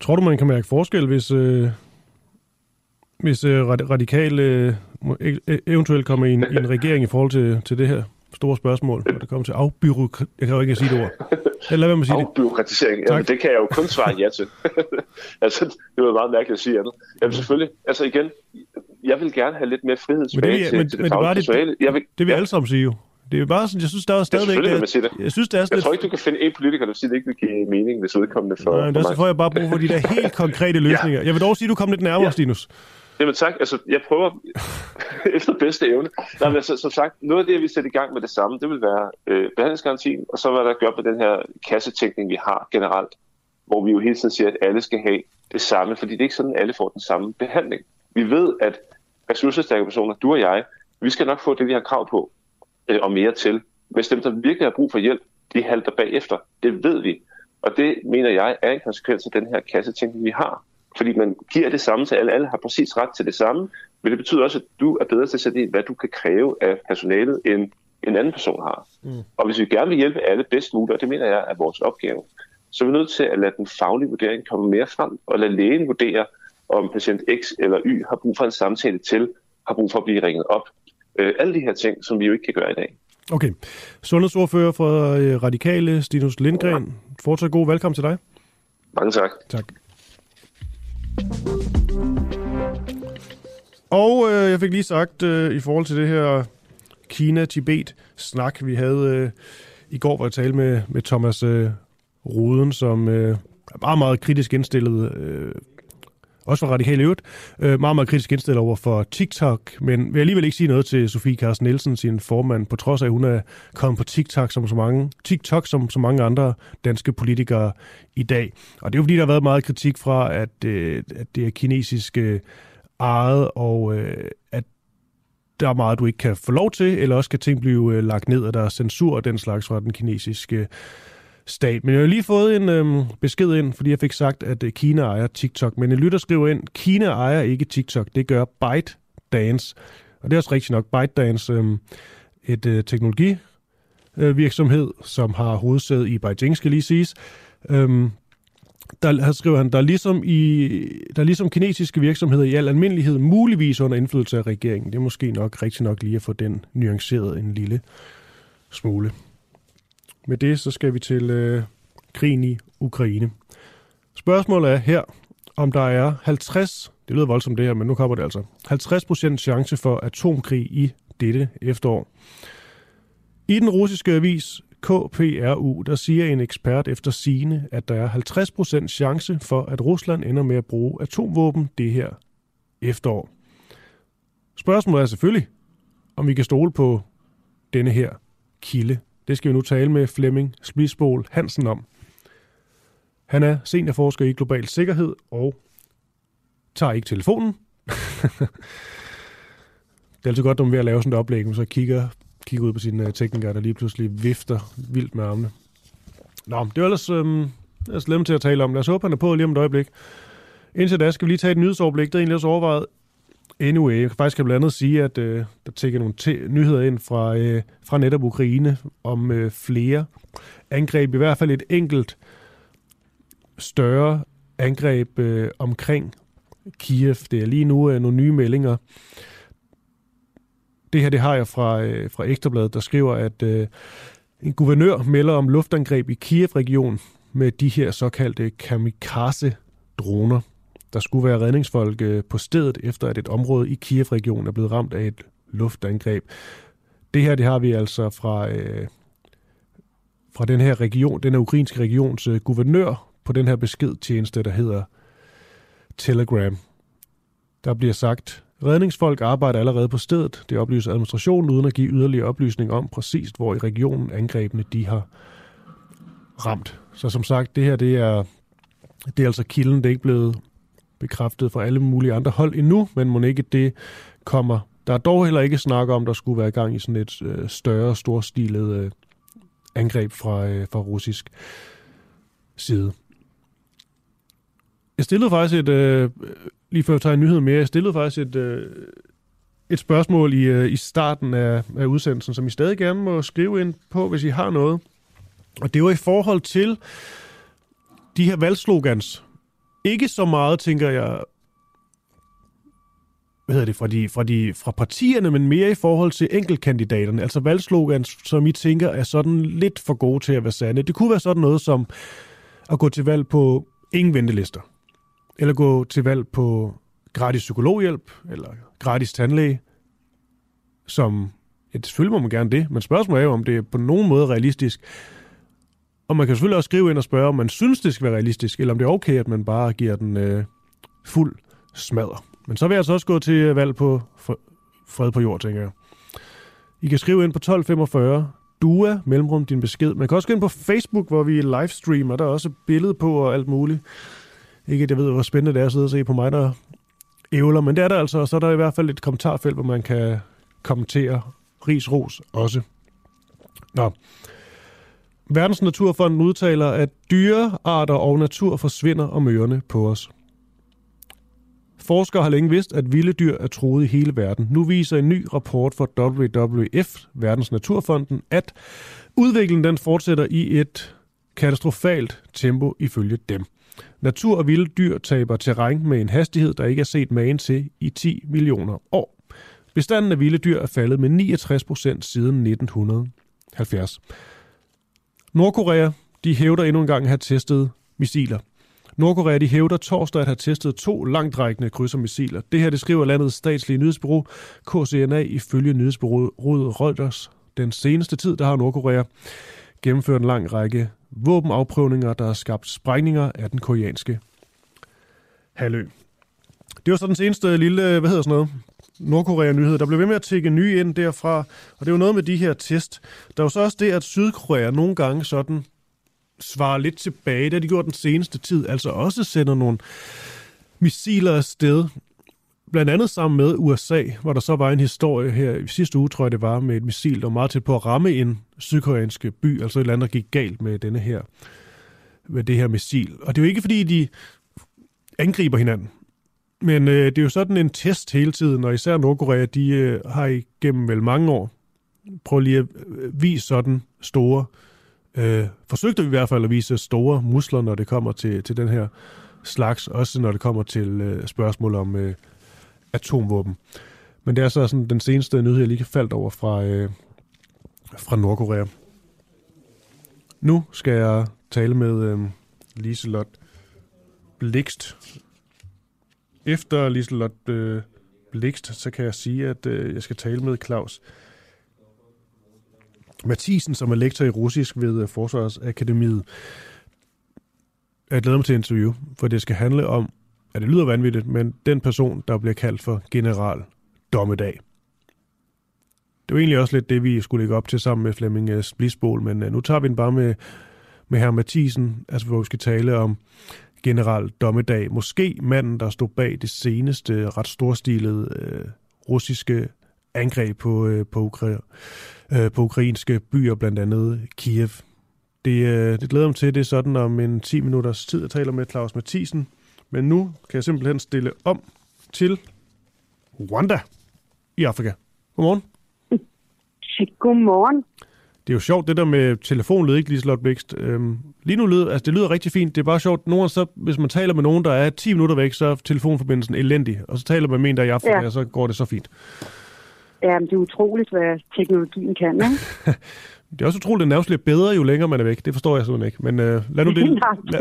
Tror du, man kan mærke forskel, hvis, øh, hvis øh, radikale øh, e-, eventuelt kommer i en, i en regering i forhold til, til det her store spørgsmål, når det kommer til afbyråkratisering? Jeg kan jo ikke sige det ord. Eller hvad man sige Afbyråkratisering, det. Jamen, det kan jeg jo kun svare ja til. altså, det var meget mærkeligt at sige andet. Jamen selvfølgelig, altså igen, jeg vil gerne have lidt mere frihed tilbage men det, til, men, til det men faglige det, det, det vil ja. alle sammen sige jo. Det er bare sådan, jeg synes, der er stadigvæk... Ja, det. Jeg, jeg synes, det er sådan Jeg tror ikke, du kan finde en politiker, der siger, det ikke vil give mening, hvis vedkommende for, Nej, for der får jeg bare brug for de der helt konkrete løsninger. ja. Jeg vil dog sige, at du kom lidt nærmere, ja. Stinus. Jamen tak. Altså, jeg prøver efter bedste evne. Nej, men altså, som sagt, noget af det, vi sætter i gang med det samme, det vil være øh, behandlingsgarantien, og så hvad der gør med den her kassetænkning, vi har generelt, hvor vi jo hele tiden siger, at alle skal have det samme, fordi det er ikke sådan, at alle får den samme behandling. Vi ved, at ressourcestærke personer, du og jeg, vi skal nok få det, vi har krav på, øh, og mere til. Hvis dem, der virkelig har brug for hjælp, de halter bagefter. Det ved vi. Og det mener jeg er en konsekvens af den her kassetænkning, vi har fordi man giver det samme til alle. Alle har præcis ret til det samme, men det betyder også, at du er bedre til at sætte ind, hvad du kan kræve af personalet, end en anden person har. Mm. Og hvis vi gerne vil hjælpe alle bedst muligt, og det mener jeg er vores opgave, så er vi nødt til at lade den faglige vurdering komme mere frem, og lade lægen vurdere, om patient X eller Y har brug for en samtale til, har brug for at blive ringet op. Øh, alle de her ting, som vi jo ikke kan gøre i dag. Okay. Sundhedsordfører for øh, Radikale, Stinus Lindgren. Fortsat god velkommen til dig. Mange tak. Tak. Og øh, jeg fik lige sagt, øh, i forhold til det her Kina-Tibet-snak, vi havde øh, i går, hvor jeg talte med, med Thomas øh, Ruden, som øh, er meget, meget kritisk indstillet øh, også for radikale øvrigt, øh, meget, meget kritisk indstillet over for TikTok, men vil alligevel ikke sige noget til Sofie Carsten Nielsen, sin formand, på trods af, at hun er kommet på TikTok som så mange, TikTok som så mange andre danske politikere i dag. Og det er jo fordi, der har været meget kritik fra, at, øh, at det er kinesiske øh, ejet, og øh, at der er meget, du ikke kan få lov til, eller også kan ting blive øh, lagt ned, og der er censur og den slags fra den kinesiske stat. Men jeg har lige fået en øhm, besked ind, fordi jeg fik sagt, at øh, Kina ejer TikTok. Men en lytter skriver ind, Kina ejer ikke TikTok, det gør ByteDance. Og det er også rigtigt nok, ByteDance, øhm, et øh, teknologi øh, virksomhed, som har hovedsæde i Beijing, skal lige siges. Øhm, der, her skriver han, der er, ligesom i, der er ligesom kinesiske virksomheder i al almindelighed muligvis under indflydelse af regeringen. Det er måske nok rigtig nok lige at få den nuanceret en lille smule. Med det så skal vi til øh, krigen i Ukraine. Spørgsmålet er her, om der er 50, det lyder voldsomt det her, men nu kommer det altså, 50% chance for atomkrig i dette efterår. I den russiske avis KPRU, der siger en ekspert efter sine, at der er 50% chance for, at Rusland ender med at bruge atomvåben det her efterår. Spørgsmålet er selvfølgelig, om vi kan stole på denne her kilde. Det skal vi nu tale med Flemming Spisbol Hansen om. Han er seniorforsker i global sikkerhed og tager ikke telefonen. det er altid godt, når man er ved at lave sådan et oplæg, så kigger, kigger ud på sine øh, teknikere, der lige pludselig vifter vildt med armene. Nå, det er ellers, øhm, er slemt til at tale om. Lad os håbe, han er på lige om et øjeblik. Indtil da skal vi lige tage et nyhedsoverblik. Det er egentlig også overvejet. Anyway, jeg kan faktisk blandt andet sige, at øh, der tækker nogle t- nyheder ind fra, øh, fra netop Ukraine om øh, flere angreb. I hvert fald et enkelt større angreb øh, omkring Kiev. Det er lige nu øh, nogle nye meldinger. Det her det har jeg fra, øh, fra Ekstrabladet, der skriver, at øh, en guvernør melder om luftangreb i Kiev-regionen med de her såkaldte kamikaze-droner. Der skulle være redningsfolk øh, på stedet, efter at et område i Kiev-regionen er blevet ramt af et luftangreb. Det her det har vi altså fra, øh, fra den her region, den her ukrainske regions øh, guvernør på den her beskedtjeneste, der hedder Telegram. Der bliver sagt, redningsfolk arbejder allerede på stedet. Det oplyser administrationen uden at give yderligere oplysning om præcist, hvor i regionen angrebene de har ramt. Så som sagt, det her det er, det er altså kilden, det er ikke blevet bekræftet fra alle mulige andre hold endnu, men må ikke det kommer. Der er dog heller ikke snak om, der skulle være gang i sådan et øh, større, storstilet øh, angreb fra, øh, fra russisk side. Jeg stillede faktisk et, øh, lige før jeg tager en nyhed mere, jeg stillede faktisk et, øh, et spørgsmål i, øh, i starten af, af udsendelsen, som I stadig gerne må skrive ind på, hvis I har noget. Og det var i forhold til de her valgslogans. Ikke så meget, tænker jeg, hvad hedder det, fra, de, fra, de, fra partierne, men mere i forhold til enkeltkandidaterne. Altså valgslogans, som I tænker er sådan lidt for gode til at være sande. Det kunne være sådan noget som at gå til valg på ingen ventelister. Eller gå til valg på gratis psykologhjælp, eller gratis tandlæge, som, ja, selvfølgelig må man gerne det, men spørgsmålet er jo, om det er på nogen måde realistisk. Og man kan selvfølgelig også skrive ind og spørge, om man synes, det skal være realistisk, eller om det er okay, at man bare giver den øh, fuld smadder. Men så vil jeg altså også gå til øh, valg på fred på jord, tænker jeg. I kan skrive ind på 1245 Dua, mellemrum din besked. Man kan også gå ind på Facebook, hvor vi livestreamer. Der er også billede på og alt muligt. Ikke at jeg ved, hvor spændende det er at sidde og se på mig, der ævler, men det er der altså. Og så er der i hvert fald et kommentarfelt, hvor man kan kommentere ris ros også. Nå. Verdens Naturfonden udtaler, at dyrearter og natur forsvinder om ørerne på os. Forskere har længe vidst, at vilde dyr er troet i hele verden. Nu viser en ny rapport fra WWF, Verdens Naturfonden, at udviklingen den fortsætter i et katastrofalt tempo ifølge dem. Natur og vilde dyr taber terræn med en hastighed, der ikke er set magen til i 10 millioner år. Bestanden af vilde dyr er faldet med 69 procent siden 1970. Nordkorea de hævder endnu en gang at have testet missiler. Nordkorea de hævder torsdag at have testet to langtrækkende krydsermissiler. Det her det skriver landets statslige nyhedsbureau KCNA ifølge nyhedsbureauet Reuters. Den seneste tid der har Nordkorea gennemført en lang række våbenafprøvninger, der har skabt sprængninger af den koreanske halvø. Det var så den seneste lille, hvad hedder sådan noget, Nordkorea-nyhed. Der blev ved med at tække nye ind derfra, og det er jo noget med de her test. Der er jo så også det, at Sydkorea nogle gange sådan svarer lidt tilbage. Det har de gjort den seneste tid, altså også sender nogle missiler afsted blandt andet sammen med USA, hvor der så var en historie her i sidste uge, tror jeg det var, med et missil, der var meget tæt på at ramme en sydkoreansk by, altså et eller andet, der gik galt med denne her, med det her missil. Og det er jo ikke fordi, de angriber hinanden, men øh, det er jo sådan en test hele tiden, og især Nordkorea, de øh, har igennem vel mange år prøvet lige at øh, vise sådan store, øh, forsøgte vi i hvert fald at vise store musler, når det kommer til, til den her slags, også når det kommer til øh, spørgsmål om øh, atomvåben. Men det er så sådan den seneste nyhed, jeg lige faldt over fra, øh, fra Nordkorea. Nu skal jeg tale med øh, Liselot Blikst. Efter Liselot øh, Blikst, så kan jeg sige, at øh, jeg skal tale med Claus Mathisen, som er lektor i russisk ved øh, Forsvarsakademiet. Jeg glæder mig til interview, for det skal handle om, at det lyder vanvittigt, men den person, der bliver kaldt for general dommedag. Det var egentlig også lidt det, vi skulle lægge op til sammen med Flemming øh, Splisbol, men øh, nu tager vi den bare med, med herr Mathisen, altså hvor vi skal tale om general dommedag. Måske manden, der stod bag det seneste ret storstilede øh, russiske angreb på, øh, på, Ukra- øh, på ukrainske byer, blandt andet Kiev. Det, øh, det glæder mig til, det er sådan om en 10 minutters tid, jeg taler med Claus Mathisen. Men nu kan jeg simpelthen stille om til Rwanda i Afrika. Godmorgen. Godmorgen. Det er jo sjovt, det der med telefonled, ikke Liselotte Bækst? Øhm, lige nu lyder, altså det lyder rigtig fint. Det er bare sjovt, nogle så, hvis man taler med nogen, der er 10 minutter væk, så er telefonforbindelsen elendig. Og så taler man med en, der er i Afrika, ja. og så går det så fint. Ja, men det er utroligt, hvad teknologien kan, ikke? det er også utroligt, at nærmest bliver bedre, jo længere man er væk. Det forstår jeg sådan ikke. Men øh, lad nu det... Nej, det,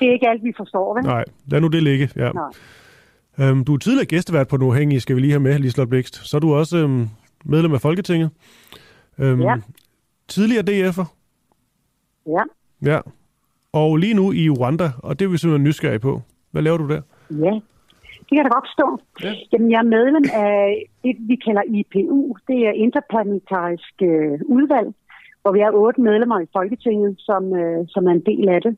det er ikke alt, vi forstår, vel? Nej, lad nu det ligge. Ja. Nej. Øhm, du er tidligere gæstevært på Den Uafhængige, skal vi lige have med, Liselotte Bækst. Så er du også øhm, medlem af Folketinget. Øhm, Ja. Tidligere DF'er. Ja, Ja. Og lige nu i Rwanda, og det er vi simpelthen nysgerrige på. Hvad laver du der? ja. Det kan da godt forstå. Ja. Jamen, jeg er medlem af det, vi kalder IPU. Det er Interparlamentarisk øh, Udvalg, hvor vi er otte medlemmer i Folketinget, som, øh, som er en del af det,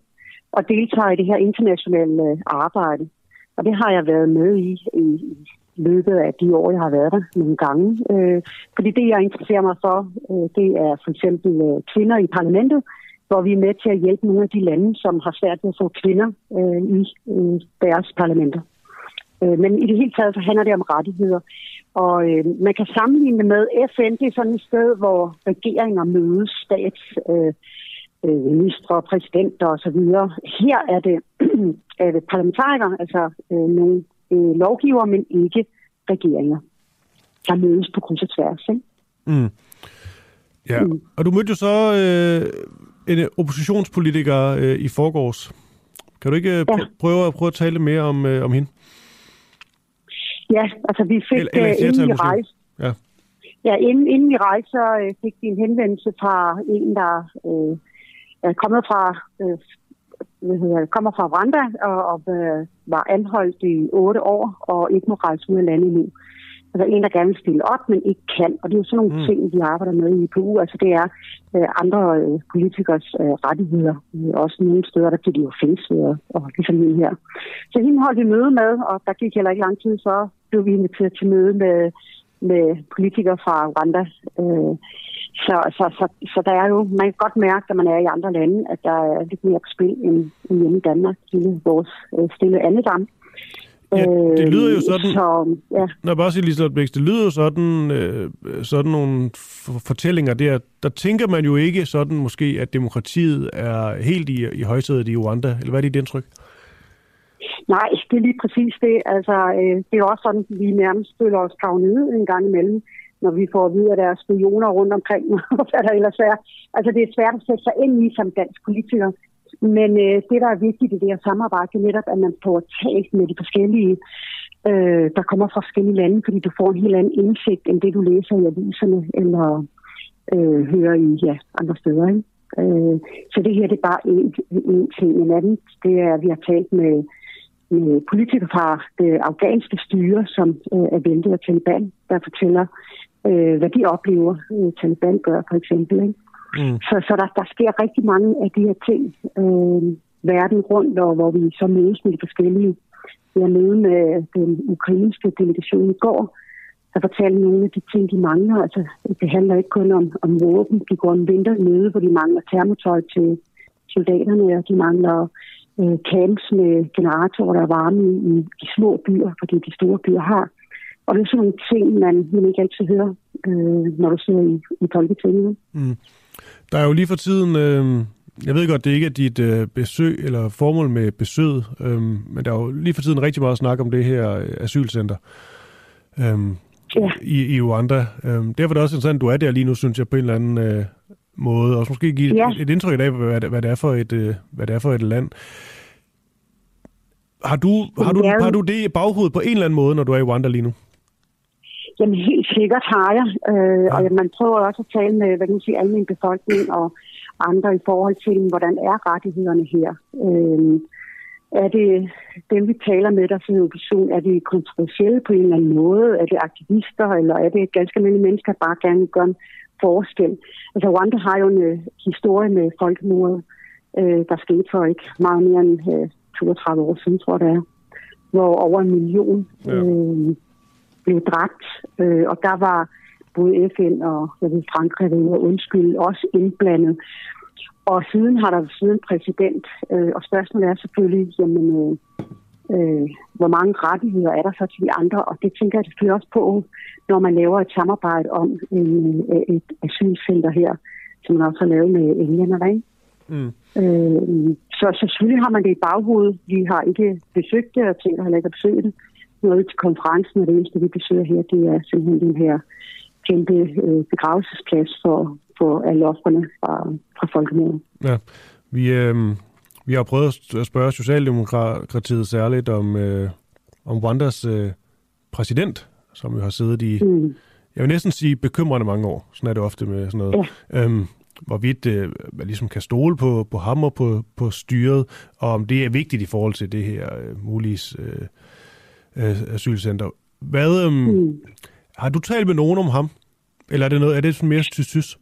og deltager i det her internationale øh, arbejde. Og det har jeg været med i, i, i løbet af de år, jeg har været der nogle gange. Øh, fordi det, jeg interesserer mig for, øh, det er for eksempel øh, kvinder i parlamentet, hvor vi er med til at hjælpe nogle af de lande, som har svært ved at få kvinder øh, i øh, deres parlamenter. Øh, men i det hele taget så handler det om rettigheder. Og øh, man kan sammenligne med FN, det er sådan et sted, hvor regeringer mødes, stats, øh, øh, ministre, præsidenter osv. Her er det, er det parlamentarikere, altså øh, nogle øh, lovgiver, men ikke regeringer, der mødes på kryds og tværs. Ikke? Mm. Ja, Mm. og du mødte jo så øh, en oppositionspolitiker øh, i forgårs. Kan du ikke øh, Ja. prøve, prøve at tale mere om, øh, om hende? Ja, altså vi fik, Eller- eller øh, inden vi rejste, Ja. Ja, inden, inden vi rejste, så øh, fik vi en henvendelse fra en, der øh, er kommet fra, øh, hvad hedder kommer fra Rwanda og, og øh, var anholdt i otte år og ikke må rejse ud af landet nu. Altså en, der gerne vil stille op, men ikke kan. Og det er jo sådan nogle Mm. ting, vi arbejder med i IPU. Altså det er øh, andre øh, politikers øh, rettigheder. Øh, også nogle steder, der bliver de jo fængslet og, og ligesom hende her. Så hende holdt vi møde med, og der gik heller ikke lang tid, så blev vi inviteret til møde med med politikere fra Rwanda. Øh, så, så, så, så der er jo, man kan godt mærke, når man er i andre lande, at der er lidt mere på spil end, end hjemme i Danmark, hele vores øh, stille andedam. Ja, det lyder jo sådan- Så, ja, Når jeg bare siger Liselotte Bækst, det lyder jo sådan, øh, sådan nogle fortællinger der. Der tænker man jo ikke sådan måske, at demokratiet er helt i, i højsædet i Rwanda. Eller hvad er dit indtryk? nej, det er lige præcis det. Altså, øh, det er også sådan, at vi nærmest føler os gravet ned en gang imellem, når vi får at vide, at der er spioner rundt omkring, og hvad der ellers er. Altså, det er svært at sætte sig ind i som dansk politiker. Men øh, det, der er vigtigt i det her samarbejde, det er netop, at man får talt med de forskellige, øh, der kommer fra forskellige lande, fordi du får en helt anden indsigt, end det, du læser i aviserne eller øh, hører i ja, andre steder. Ikke? Øh, så det her, det er bare en, en ting. En anden, det er, at vi har talt med, med politikere fra det afghanske styre, som øh, er væltet af Taliban, der fortæller, øh, hvad de oplever, øh, Taliban gør for eksempel. Ikke? Mm. Så, så der, der sker rigtig mange af de her ting øh, verden rundt, og hvor vi så mødes med de forskellige. Jeg møde med den ukrainske delegation i går, der fortalte nogle af de ting, de mangler. Altså, det handler ikke kun om, om våben. De går en vintermøde, hvor de mangler termotøj til soldaterne, og de mangler øh, camps med generatorer, der er varme i, de små byer, fordi de store byer har. Og det er sådan nogle ting, man, man ikke altid hører, øh, når du sidder i, i Folketinget. Mm. Der er jo lige for tiden, øh, jeg ved godt, det ikke er dit øh, besøg eller formål med besøget, øh, men der er jo lige for tiden rigtig meget snak om det her øh, asylcenter øh, Ja. i, i Rwanda. Øh, derfor er det også interessant, at du er der lige nu, synes jeg, på en eller anden øh, måde, og måske give Ja. et, et indtryk af, hvad, det- hvad, det er for et, øh, hvad det er for et land. Har du, har, du, har du det i baghovedet på en eller anden måde, når du er i Rwanda lige nu? Jamen helt sikkert har jeg, øh, ja. og man prøver også at tale med hvad kan man sige, almen befolkning og andre i forhold til, hvordan er rettighederne her. Øh, er det dem, vi taler med, der sidder i opposition, er de kontroversielle på en eller anden måde? Er det aktivister, eller er det ganske almindelige mennesker, der bare gerne vil gøre en forskel? Altså Rwanda har jo en øh, historie med folkemordet, øh, der skete for ikke meget mere end øh, 32 år siden, tror jeg det er, hvor over en million Ja. øh, blev dræbt, øh, og der var både FN og jeg ved, Frankrig og undskyld også indblandet. Og siden har der siddet en præsident, øh, og spørgsmålet er selvfølgelig, jamen, øh, øh, hvor mange rettigheder er der så til de andre, og det tænker jeg selvfølgelig også på, når man laver et samarbejde om en, øh, et asylcenter her, som man også har lavet med englænderne, ikke? Mm. Øh, så, så selvfølgelig har man det i baghovedet. Vi har ikke besøgt det, og tænker heller ikke at besøge det. Noget til konferencen, og det eneste, vi besøger her, det er simpelthen den her kæmpe øh, begravelsesplads for, for alle offrene fra, fra folkemordet. Ja, vi, øh, vi har prøvet at spørge Socialdemokratiet særligt om, øh, om Rwandas øh, præsident, som jo har siddet i, Mm. jeg vil næsten sige bekymrende mange år. Sådan er det ofte med sådan noget. Ja. Øhm, hvorvidt øh, man ligesom kan stole på, på ham og på, på styret, og om det er vigtigt i forhold til det her øh, mulige øh, øh, asylcenter. Hvad, øhm, Mm. Har du talt med nogen om ham? Eller er det, noget, er det sådan mere tys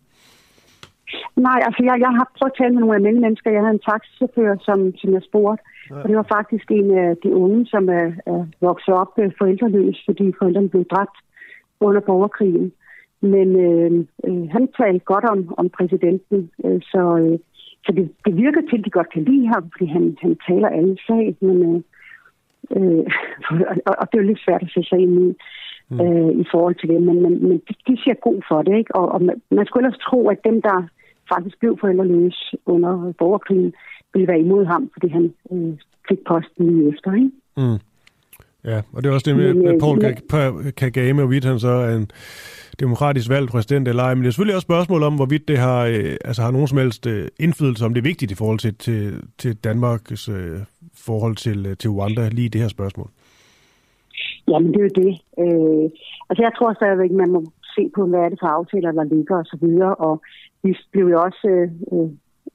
Nej, altså jeg, jeg har prøvet at tale med nogle almindelige mennesker. Jeg havde en taxichauffør, som, som jeg spurgte. Ja. Og det var faktisk en af de unge, som er, er vokset op øh, forældreløs, fordi forældrene blev dræbt under borgerkrigen. Men øh, øh, han talte godt om, om præsidenten, øh, så, øh, så det, det virker til, at de godt kan lide ham, fordi han, han taler alle sag. Men, øh, øh, og, og det er jo lidt svært at se sig ind i Mm. øh, i forhold til det, men, men, men de, de siger god for det, ikke? Og, og man, man skulle ellers tro, at dem, der faktisk blev forældreløse under borgerkrigen, ville være imod ham, fordi han øh, fik posten lige efter, ikke? Mm. Ja, og det er også det med, Men, at øh, Paul men- Ka- Kagame, hvorvidt han så er en demokratisk valgt præsident eller ej. Men det er selvfølgelig også spørgsmål om, hvorvidt det har, øh, altså har nogen som helst øh, indflydelse, om det er vigtigt i forhold til, til, til Danmarks øh, forhold til, øh, til Rwanda, lige det her spørgsmål. Jamen, det er jo det. Øh, altså, jeg tror stadigvæk, man må se på, hvad er det for aftaler, der ligger og så videre. Og vi blev jo også øh, øh,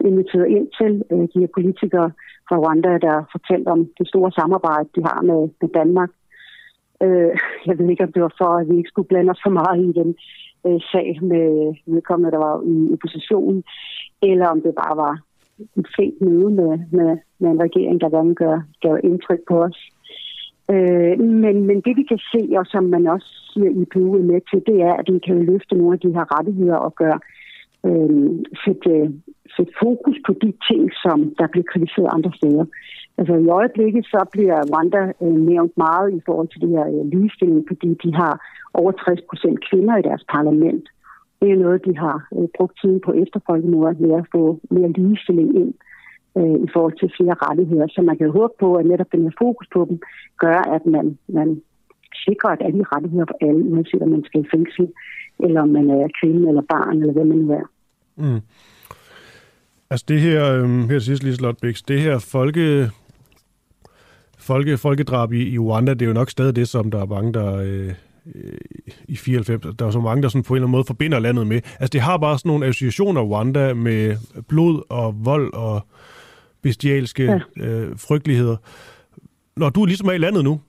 inviteret ind til øh, de her politikere fra Rwanda, der fortalte om det store samarbejde, de har med, med Danmark. Øh, jeg ved ikke, om det var for, at vi ikke skulle blande os for meget i den øh, sag med vedkommende, der var i oppositionen, eller om det bare var et fint møde med, med, med en regering, der gerne gør, gør indtryk på os. Øh, men, men det vi kan se, og som man også siger i PU er med til, det er, at vi kan løfte nogle af de her rettigheder og gøre øh, sætte, øh, sætte fokus på de ting, som der bliver kritiseret andre steder. Altså i øjeblikket så bliver Rwanda øh, nævnt meget i forhold til det her øh, ligestilling, fordi de har over 60 procent kvinder i deres parlament. Det er noget, de har øh, brugt tiden på efterfolkemordet med at få mere ligestilling ind øh, Øh, i forhold til flere rettigheder. Så man kan jo håbe på, at netop den her fokus på dem gør, at man, man sikrer, at alle rettigheder for alle, uanset om man skal i fængsel, eller om man er kvinde eller barn, eller hvad man nu er. Mm. Altså det her, øh, her til sidst, Liselotte Bix, det her folke, folke, folkedrab i, i Rwanda, det er jo nok stadig det, som der er mange, der øh, øh, i 94, der er så mange, der sådan på en eller anden måde forbinder landet med. Altså det har bare sådan nogle associationer, Rwanda, med blod og vold og bestialske ja. øh, frygteligheder. Når du ligesom er i landet nu,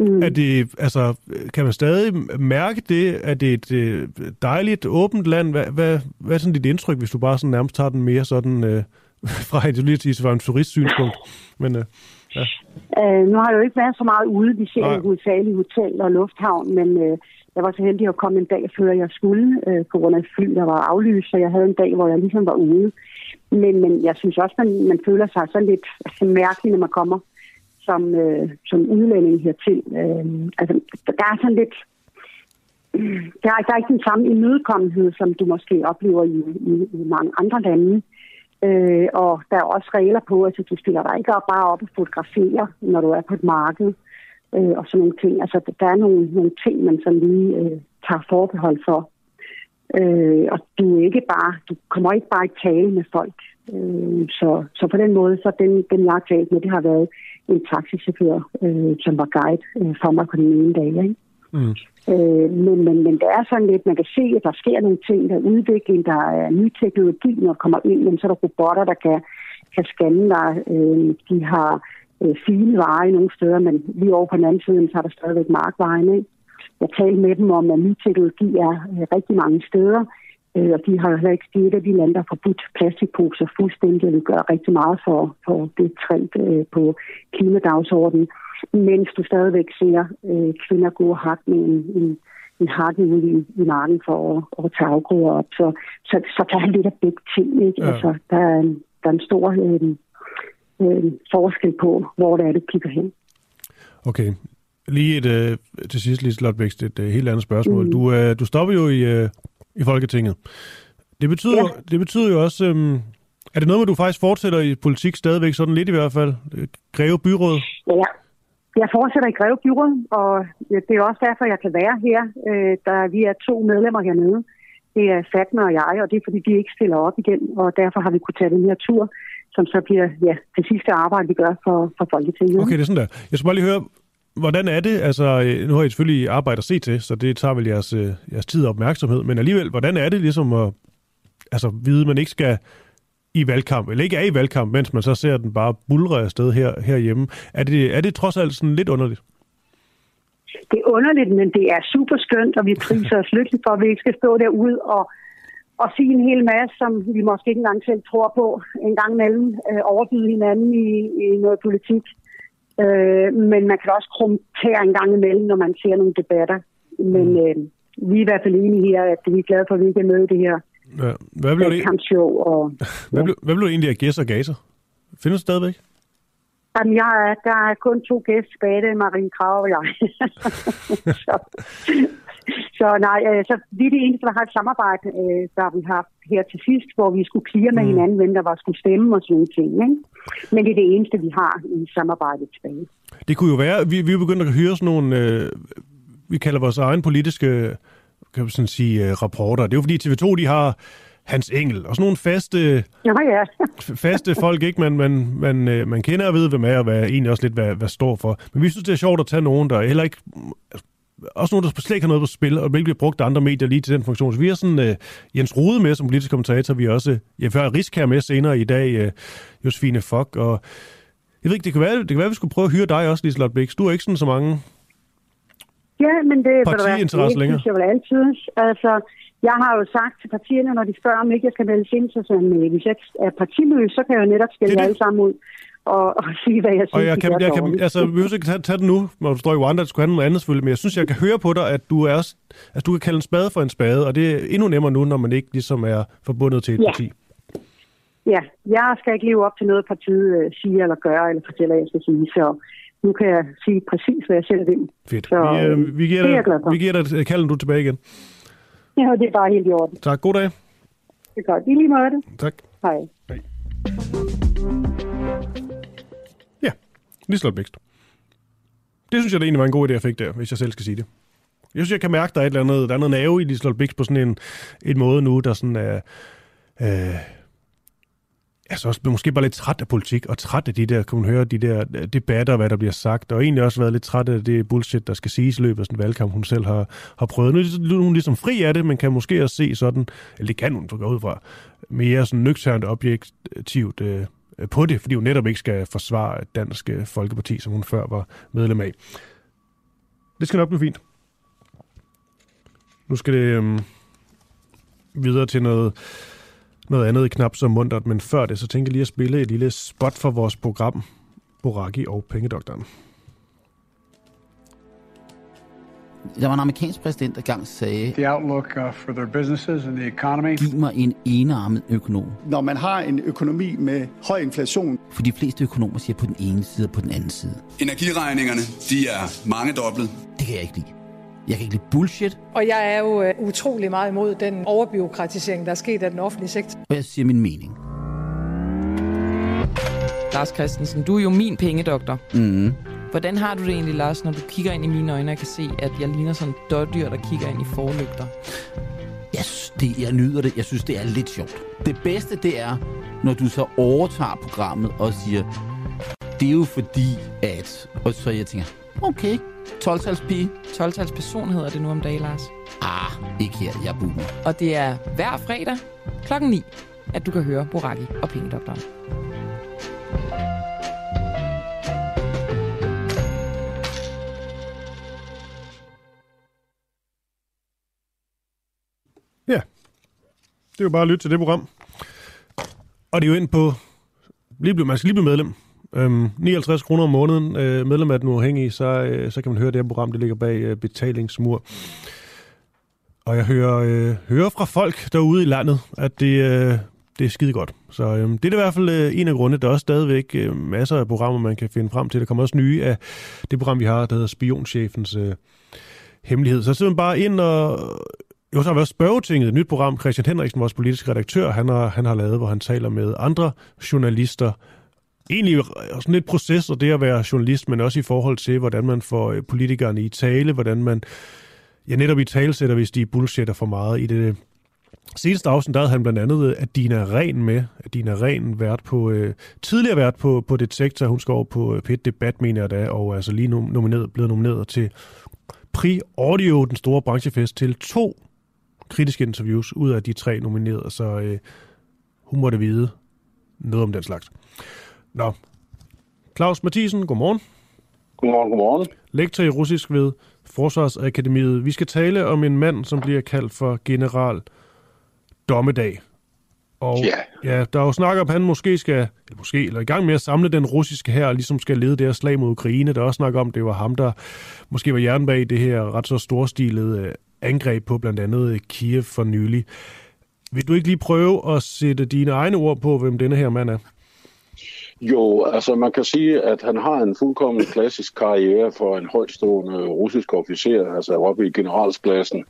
Mm. er det, altså, kan man stadig mærke det? Er det et øh, dejligt, åbent land? Hvad, hvad, hvad er sådan dit indtryk, hvis du bare sådan nærmest tager den mere sådan øh, fra lige til fra en turistsynspunkt? Men, øh, ja. Øh, nu har jeg jo ikke været så meget ude. Vi ser jo hovedsageligt hotel og lufthavn, men øh, jeg var så heldig at komme en dag før jeg skulle, øh, på grund af et fly, der var aflyst, så jeg havde en dag, hvor jeg ligesom var ude. Men, men jeg synes også, man, man føler sig så lidt altså, mærkelig, når man kommer som, øh, som udlænding hertil. Øh, altså, der er sådan lidt... Der er, der er ikke den samme imødekommenhed, som du måske oplever i, i, i mange andre lande. Øh, og der er også regler på, at du stiller dig ikke op bare op og fotograferer, når du er på et marked øh, og sådan nogle ting. Altså, der er nogle, nogle ting, man sådan lige øh, tager forbehold for. Øh, og du, er ikke bare, du kommer ikke bare i tale med folk. Øh, så, så på den måde, så den, den jeg har talt med, det har været en taxichauffør, øh, som var guide øh, for mig på den ene dag. Ikke? Mm. Øh, men, men, men det er sådan lidt, man kan se, at der sker nogle ting, der er udvikling, der er ny teknologi, når der kommer ind, men så er der robotter, der kan, kan scanne dig. Øh, de har øh, fine veje nogle steder, men lige over på den anden side, så er der stadigvæk markvejen. Ikke? Jeg talte med dem om, at ny teknologi er øh, rigtig mange steder, øh, og de har heller ikke det af de lande, der har forbudt plastikposer fuldstændig, og vi gør rigtig meget for, for det trend øh, på klimadagsordenen, mens du stadigvæk ser kvinder gå og hakke med en, en, en hakke ude i, i marken for at, at tage afgrøder op. Så, så, så der er lidt af begge ting. Ikke? Ja. Altså, der, er en, der er en stor øh, øh, forskel på, hvor det er, du kigger hen. Okay, Lige et, øh, til sidst, Lise Lotbækst, et øh, helt andet spørgsmål. Mm. Du, øh, du stopper jo i, øh, i Folketinget. Det betyder, ja. det betyder jo også... Øh, er det noget du faktisk fortsætter i politik stadigvæk, sådan lidt i hvert fald? Greve Byråd? Ja, jeg fortsætter i Greve Byråd, og det er også derfor, jeg kan være her. Øh, der, vi er to medlemmer hernede. Det er Fatma og jeg, og det er fordi, vi ikke stiller op igen, og derfor har vi kunnet tage den her tur, som så bliver ja, det sidste arbejde, vi gør for, for Folketinget. Okay, det er sådan der. Jeg skal bare lige høre, Hvordan er det? Altså, øh, nu har I selvfølgelig arbejde at se til, så det tager vel jeres, øh, jeres tid og opmærksomhed, men alligevel, hvordan er det ligesom at altså, vide, at man ikke skal i valgkamp, eller ikke er i valgkamp, mens man så ser den bare bulre afsted her, herhjemme. Er det, er det trods alt sådan lidt underligt? Det er underligt, men det er super skønt, og vi priser os lykkeligt for, at vi ikke skal stå derude og, og sige en hel masse, som vi måske ikke engang selv tror på, en gang imellem øh, overbyde hinanden i, i noget politik. Øh, men man kan også krumtere en gang imellem, når man ser nogle debatter. Men mm. øh, vi er i hvert fald enige her, at vi er glade for, at vi ikke er med i det her ja. hvad blev det? kampshow. Og, hvad, blev, hvad blev det egentlig af Gæs og Gaser? Findes det stadigvæk? Jamen, jeg, der er kun to gæster tilbage, det er Marie Krav og jeg. så, så nej, altså, vi er det eneste, der har et samarbejde, øh, der vi har her til sidst, hvor vi skulle klire med mm. hinanden, hvem der var skulle stemme og sådan nogle ting. Ikke? Men det er det eneste, vi har i samarbejdet tilbage. Det kunne jo være, vi, vi er begyndt at høre sådan nogle, øh, vi kalder vores egen politiske kan man sådan sige, øh, rapporter. Det er jo fordi TV2, de har Hans Engel, og sådan nogle faste, ja, ja. faste folk, ikke man, man, man, øh, man kender og ved, hvem er, og hvad, egentlig også lidt, hvad, hvad står for. Men vi synes, det er sjovt at tage nogen, der heller ikke også nogen, der slet ikke har noget på spil, og ikke bliver brugt af andre medier lige til den funktion. Så vi har sådan uh, Jens Rode med som politisk kommentator. Vi har også ja, har Riskær med senere i dag, uh, Josefine Fock. Og jeg ved ikke, det kan være, det kan være, vi skulle prøve at hyre dig også, Liselotte Bix. Du er ikke sådan så mange Ja, men det, partiinteresse længere. Synes jeg vel altid. Altså, jeg har jo sagt til partierne, når de spørger, om ikke jeg skal vælge ind, så sådan, hvis jeg er partiløs, så kan jeg jo netop skille alle sammen ud og, og sige, hvad jeg synes, og jeg kan, jeg kan, altså, ikke tage, tage det nu, når du står i Rwanda, at skulle have noget andet selvfølgelig, men jeg synes, jeg kan høre på dig, at du er også, altså, du kan kalde en spade for en spade, og det er endnu nemmere nu, når man ikke ligesom er forbundet til et ja. parti. Ja, jeg skal ikke leve op til noget, partiet uh, siger eller gør, eller fortæller, jeg skal sige, så nu kan jeg sige præcis, hvad jeg selv vil. Fedt. Så, vi, øh, vi, giver dig, vi giver dig kalden du tilbage igen. Ja, det er bare helt i orden. Tak. God dag. Det er godt. I lige måde. Tak. Hej. Hej. Liselotte Bækst. Det synes jeg, det egentlig var en god idé, jeg fik der, hvis jeg selv skal sige det. Jeg synes, jeg kan mærke, der er et eller andet, der er noget nerve i Liselotte Bækst på sådan en, en måde nu, der sådan er... Øh, altså også måske bare lidt træt af politik, og træt af de der, kan man høre, de der øh, debatter, hvad der bliver sagt, og egentlig også været lidt træt af det bullshit, der skal siges i løbet af sådan en valgkamp, hun selv har, har prøvet. Nu er hun ligesom fri af det, men kan måske også se sådan, eller det kan hun gå ud fra, mere sådan nøgternt objektivt øh, Øh, Øh, på det, fordi hun netop ikke skal forsvare Dansk øh, Folkeparti, som hun før var medlem af. Det skal nok blive fint. Nu skal det øhm, videre til noget, noget andet knap så mundtet, men før det, så tænker jeg lige at spille et lille spot for vores program, Boraki og Pengedoktoren. Der var en amerikansk præsident, der gang sagde, the outlook uh, for their businesses and the economy. Giv mig en enarmet økonom. Når man har en økonomi med høj inflation. For de fleste økonomer siger på den ene side og på den anden side. Energiregningerne, de er mange dobbelt. Det kan jeg ikke lide. Jeg kan ikke lide bullshit. Og jeg er jo uh, utrolig meget imod den overbiokratisering, der er sket af den offentlige sektor. Og jeg siger min mening. Lars Christensen, du er jo min pengedoktor. Mm. Hvordan har du det egentlig, Lars, når du kigger ind i mine øjne og kan se, at jeg ligner sådan et dårdyr, der kigger ind i forlygter? Ja, jeg, det, jeg nyder det. Jeg synes, det er lidt sjovt. Det bedste, det er, når du så overtager programmet og siger, det er jo fordi, at... Og så jeg tænker, okay, 12-tals pige. 12-tals person hedder det nu om dagen, Lars. Ah, ikke her, jeg boomer. Og det er hver fredag klokken 9, at du kan høre Boraki og Pengedoktoren. Det er jo bare at lytte til det program. Og det er jo ind på, lige blive, man skal lige blive medlem. Øhm, 59 kroner om måneden. Øh, medlem af den uafhængige, så, øh, så kan man høre det her program, det ligger bag øh, betalingsmur. Og jeg hører, øh, hører fra folk derude i landet, at det, øh, det er skide godt. Så øh, det er i hvert fald øh, en af grundene. Der er også stadigvæk øh, masser af programmer, man kan finde frem til. Der kommer også nye af det program, vi har, der hedder Spionchefens øh, Hemmelighed. Så simpelthen bare ind og... Jo, så har vi også Spørgetinget, et nyt program. Christian Henriksen, vores politiske redaktør, han har, han har lavet, hvor han taler med andre journalister. Egentlig sådan lidt proces, og det at være journalist, men også i forhold til, hvordan man får øh, politikerne i tale, hvordan man ja, netop i talesætter, hvis de bullshitter for meget. I det seneste afsnit, der havde han blandt andet øh, Adina Ren med. Adina Ren vært på, øh, tidligere vært på, på Detektor. Hun skal over på øh, Pit Debat, mener jeg da, og altså lige nomineret, blevet nomineret til Pri Audio, den store branchefest, til to kritiske interviews ud af de tre nominerede, så øh, hun måtte vide noget om den slags. Nå, Claus Mathisen, godmorgen. Godmorgen, godmorgen. Lektor i russisk ved Forsvarsakademiet. Vi skal tale om en mand, som bliver kaldt for general Dommedag. Og ja. ja, der er jo snak om, at han måske skal, eller måske, eller i gang med at samle den russiske her, og ligesom skal lede det her slag mod Ukraine. Der er også snak om, at det var ham, der måske var hjernen bag det her ret så storstilede øh, angreb på blandt andet Kiev for nylig. Vil du ikke lige prøve at sætte dine egne ord på, hvem denne her mand er? Jo, altså man kan sige, at han har en fuldkommen klassisk karriere for en højtstående russisk officer, altså oppe i generalsklassen.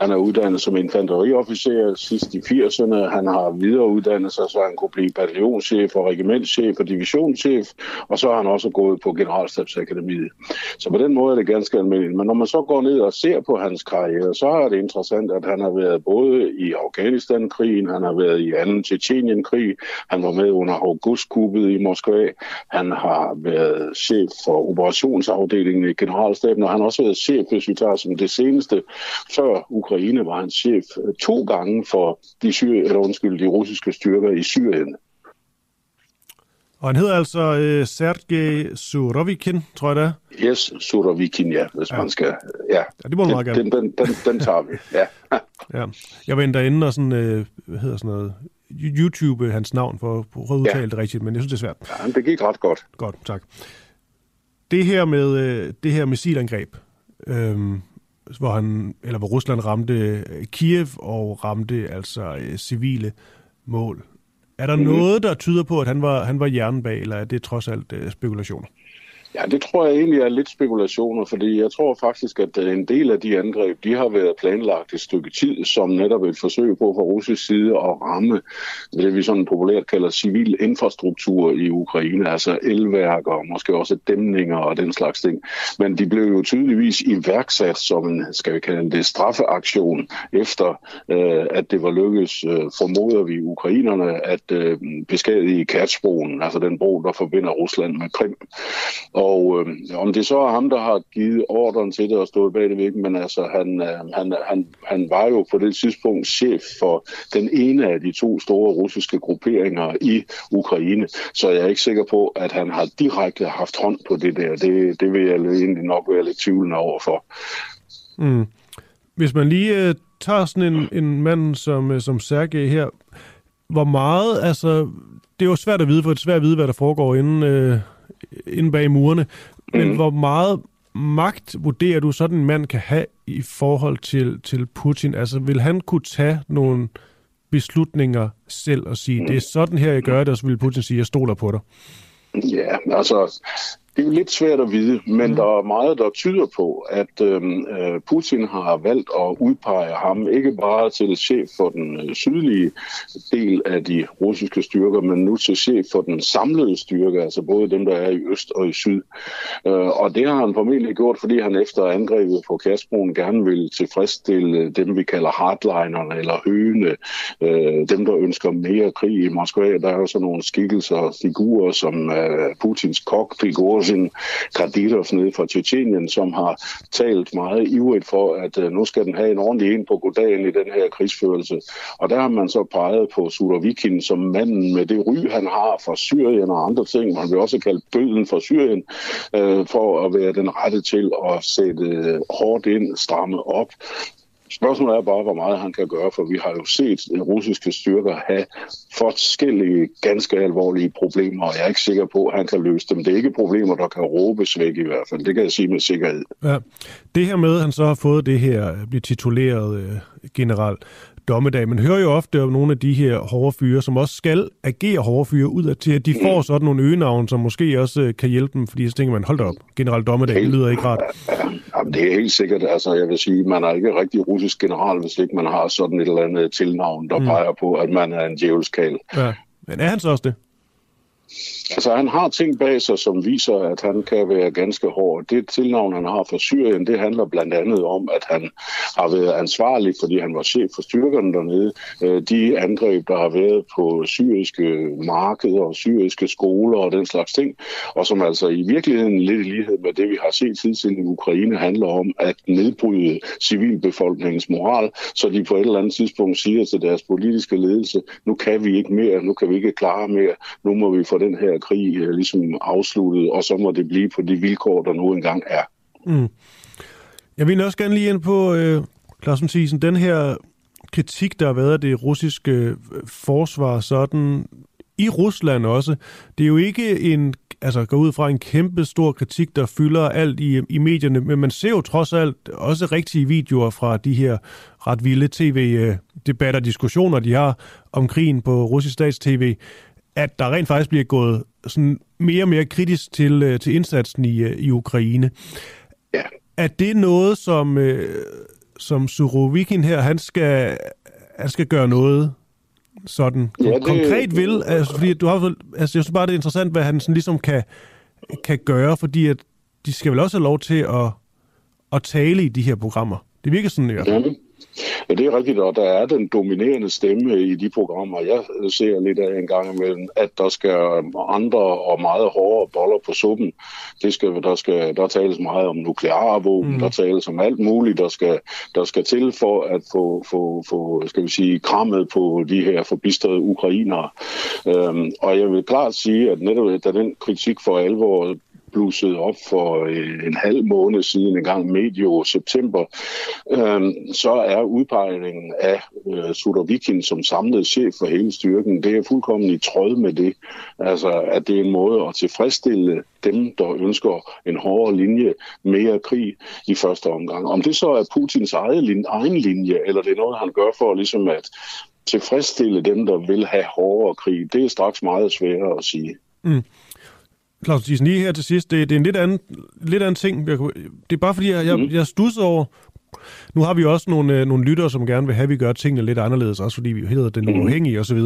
Han er uddannet som infanteriofficer sidst i 80'erne. Han har videreuddannet sig, så han kunne blive bataljonschef og regimentschef og divisionschef, og så har han også gået på generalstabsakademiet. Så på den måde er det ganske almindeligt. Men når man så går ned og ser på hans karriere, så er det interessant, at han har været både i Afghanistan-krigen, han har været i anden Tjetjenien-krig, han var med under augustkuppet i Moskva. Han har været chef for operationsafdelingen i generalstaben, og han har også været chef, hvis vi tager som det seneste. Før Ukraine var han chef to gange for de, syr, eller undskyld, de russiske styrker i Syrien. Og han hedder altså øh, Sergej Surovikin, tror jeg det er. Yes, Surovikin, ja, hvis ja. man skal. Ja, ja det må man meget gerne. Den, den, den, den tager vi, ja. ja. Jeg var derinde og sådan, øh, hvad hedder sådan noget, YouTube hans navn for at udtale ja. det rigtigt, men jeg synes, det er svært. Ja, det gik ret godt. Godt, tak. Det her med øh, det her missilangreb, øh, hvor han eller hvor Rusland ramte øh, Kiev og ramte altså øh, civile mål. Er der mm-hmm. noget, der tyder på, at han var, han var hjernen bag, eller er det trods alt øh, spekulationer? Ja, det tror jeg egentlig er lidt spekulationer, fordi jeg tror faktisk, at øh, en del af de angreb, de har været planlagt et stykke tid, som netop et forsøg på fra russisk side at ramme det, vi sådan populært kalder civil infrastruktur i Ukraine, altså elværker og måske også dæmninger og den slags ting. Men de blev jo tydeligvis iværksat som en, skal vi kalde det, straffeaktion, efter øh, at det var lykkedes, øh, formoder vi ukrainerne, at øh, beskadige Kertsbroen, altså den bro, der forbinder Rusland med Krim. Og øh, om det så er ham, der har givet ordren til det og stået bag det væk, men altså han, øh, han, han, han var jo på det tidspunkt chef for den ene af de to store russiske grupperinger i Ukraine, så jeg er ikke sikker på, at han har direkte haft hånd på det der. Det, det vil jeg egentlig nok være lidt tvivlende overfor. Mm. Hvis man lige øh, tager sådan en, en mand som, øh, som Sergej her, hvor meget, altså, det er jo svært at vide, for det er svært at vide, hvad der foregår inden, øh, inde bag murene. Men mm. hvor meget magt vurderer du, sådan en mand kan have i forhold til, til Putin? Altså, vil han kunne tage nogle beslutninger selv og sige, mm. det er sådan her, jeg gør det, og så vil Putin sige, jeg stoler på dig? Ja, altså, Det er jo lidt svært at vide, men mm. der er meget, der tyder på, at øhm, øh, Putin har valgt at udpege ham ikke bare til chef for den øh, sydlige del af de russiske styrker, men nu til chef for den samlede styrke, altså både dem, der er i øst og i syd. Øh, og det har han formentlig gjort, fordi han efter angrebet på Kasbroen gerne vil tilfredsstille dem, vi kalder hardlinerne eller høgene, øh, dem, der ønsker mere krig i Moskva. Der er jo sådan nogle skikkelser og figurer som øh, Putins kok, Prigozhin, Kadirov nede fra Tjetjenien, som har talt meget ivrigt for, at øh, nu skal den have en ordentlig en på goddagen i den her krigsførelse. Og der har man så peget på Surovikin som manden med det ry, han har fra Syrien og andre ting. Man vil også kalde bøden fra Syrien, øh, for at være den rette til at sætte hårdt ind, stramme op Spørgsmålet er bare, hvor meget han kan gøre, for vi har jo set russiske styrker have forskellige ganske alvorlige problemer, og jeg er ikke sikker på, at han kan løse dem. Det er ikke problemer, der kan råbes væk i hvert fald. Det kan jeg sige med sikkerhed. Ja. Det her med, at han så har fået det her, bliver tituleret øh, general, dommedag. Man hører jo ofte om nogle af de her hårde fyre, som også skal agere hårde fyre ud af til, at de får sådan nogle øgenavn, som måske også øh, kan hjælpe dem, fordi så tænker man, hold da op, general dommedag, det lyder ikke rart. Jamen, det er helt sikkert, altså jeg vil sige, man er ikke rigtig russisk general, hvis ikke man har sådan et eller andet tilnavn, der mm. peger på, at man er en djævelskal. Ja. Men er han så også det? Altså, han har ting bag sig, som viser, at han kan være ganske hård. Det tilnavn, han har for Syrien, det handler blandt andet om, at han har været ansvarlig, fordi han var chef for styrkerne dernede. Øh, de angreb, der har været på syriske markeder og syriske skoler og den slags ting, og som altså i virkeligheden lidt i lighed med det, vi har set tidligere i Ukraine, handler om at nedbryde civilbefolkningens moral, så de på et eller andet tidspunkt siger til deres politiske ledelse, nu kan vi ikke mere, nu kan vi ikke klare mere, nu må vi få den her krig øh, ligesom afsluttet, og så må det blive på de vilkår, der nu engang er. Mm. Jeg vil også gerne lige ind på, øh, Clausen Thiesen, den her kritik, der har været af det russiske øh, forsvar, sådan i Rusland også. Det er jo ikke en, altså går ud fra en kæmpe stor kritik, der fylder alt i, i medierne, men man ser jo trods alt også rigtige videoer fra de her ret vilde tv-debatter, øh, diskussioner, de har om krigen på russisk stats-tv at der rent faktisk bliver gået sådan mere og mere kritisk til, øh, til indsatsen i, øh, i Ukraine. Ja. Er det noget, som, øh, som Surovikin her, han skal, han skal gøre noget sådan ja, det, konkret vil? Altså, fordi du har, altså, jeg synes bare, det er interessant, hvad han sådan ligesom kan, kan gøre, fordi at de skal vel også have lov til at, at tale i de her programmer. Det virker sådan i hvert fald. Ja, det er rigtigt, og der er den dominerende stemme i de programmer, jeg ser lidt af en gang imellem, at der skal andre og meget hårdere boller på suppen. Det skal, der, skal, der tales meget om nukleare våben, mm. der tales om alt muligt, der skal, der skal til for at få, få, få skal vi sige, krammet på de her forbistrede ukrainere. Øhm, og jeg vil klart sige, at netop da den kritik for alvor blussede op for øh, en halv måned siden, en gang medio september, øh, så er udpegningen af øh, Sudovikin som samlet chef for hele styrken, det er fuldkommen i tråd med det. Altså, at det er en måde at tilfredsstille dem, der ønsker en hårdere linje, mere krig i første omgang. Om det så er Putins egen linje, eller det er noget, han gør for ligesom at tilfredsstille dem, der vil have hårdere krig, det er straks meget sværere at sige. Mm. Claus Thyssen, lige her til sidst, det, det er en lidt anden, lidt anden ting. Det er bare fordi, jeg, jeg, mm. jeg stusser over, nu har vi også nogle, øh, nogle lyttere, som gerne vil have, at vi gør tingene lidt anderledes, også fordi vi hedder den mm. uafhængige osv.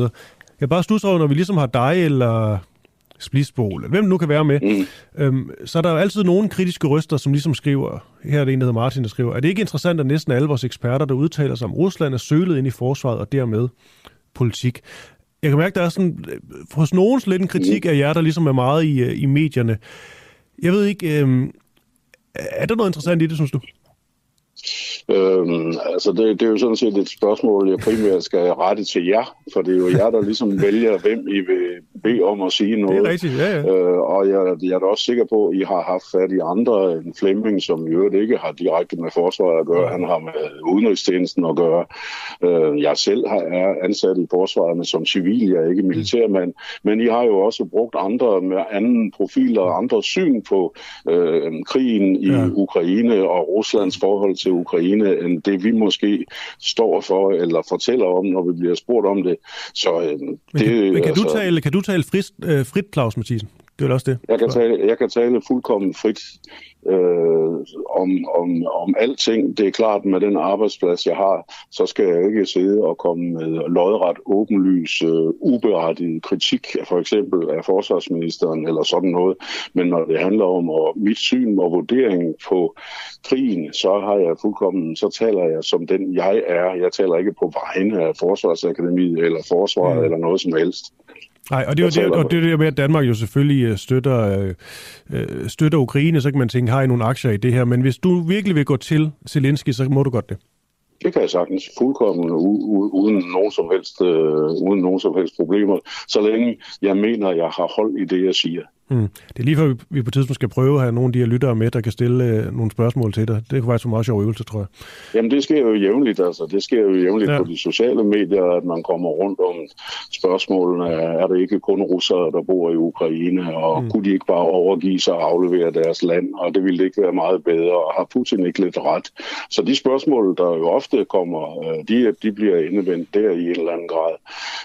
Jeg bare stusser over, når vi ligesom har dig eller Splitsbol, eller hvem nu kan være med, mm. øhm, så er der jo altid nogle kritiske røster, som ligesom skriver, her er det en, der hedder Martin, der skriver, er det ikke interessant, at næsten alle vores eksperter, der udtaler sig om Rusland, er sølet ind i forsvaret og dermed politik jeg kan mærke, der er sådan, øh, hos nogen lidt en kritik af jer, der ligesom er meget i, øh, i medierne. Jeg ved ikke, øh, er der noget interessant i det, synes du? Øhm, altså det, det er jo sådan set et spørgsmål, jeg primært skal rette til jer, for det er jo jer, der ligesom vælger, hvem I vil bede om at sige noget. Det er rigtigt, ja, ja. Øh, og jeg, jeg er da også sikker på, at I har haft fat i andre end Flemming, som i øvrigt ikke har direkte med forsvaret at gøre. Han har med udenrigstjenesten at gøre. Øh, jeg selv har, er ansat i forsvaret, som civil, jeg er ikke militærmand. Men I har jo også brugt andre med anden profil og andre syn på øh, krigen i ja. Ukraine og Ruslands forhold til Ukraine, end det vi måske står for eller fortæller om, når vi bliver spurgt om det. Så øh, men det, kan, men kan, altså, du tale, kan du tale frit, øh, frit Claus Mathisen? Det er også det. Jeg kan tale, jeg kan tale fuldkommen frit øh, om, om, om alting. Det er klart, med den arbejdsplads, jeg har, så skal jeg ikke sidde og komme med lodret, åbenlys, øh, uberettiget kritik, for eksempel af forsvarsministeren eller sådan noget. Men når det handler om og mit syn og vurdering på krigen, så har jeg fuldkommen, så taler jeg som den jeg er. Jeg taler ikke på vegne af Forsvarsakademiet eller Forsvaret mm. eller noget som helst. Nej, og det er jo det, og det, det med, at Danmark jo selvfølgelig øh, støtter, øh, øh, støtter Ukraine, så kan man tænke, har I nogle aktier i det her? Men hvis du virkelig vil gå til Zelensky, så må du godt det. Det kan jeg sagtens fuldkommen uden nogen som helst, øh, uden nogen som helst problemer, så længe jeg mener, at jeg har hold i det, jeg siger. Mm. Det er lige før, vi på tidspunkt skal prøve at have nogle af de her lyttere med, der kan stille øh, nogle spørgsmål til dig. Det kunne være så meget sjov øvelse, tror jeg. Jamen, det sker jo jævnligt. Altså. Det sker jo jævnligt ja. på de sociale medier, at man kommer rundt om spørgsmålene. Er det ikke kun russere, der bor i Ukraine, og mm. kunne de ikke bare overgive sig og aflevere deres land, og det ville ikke være meget bedre, og har Putin ikke lidt ret? Så de spørgsmål, der jo ofte kommer, øh, de, de bliver indevendt der i en eller anden grad.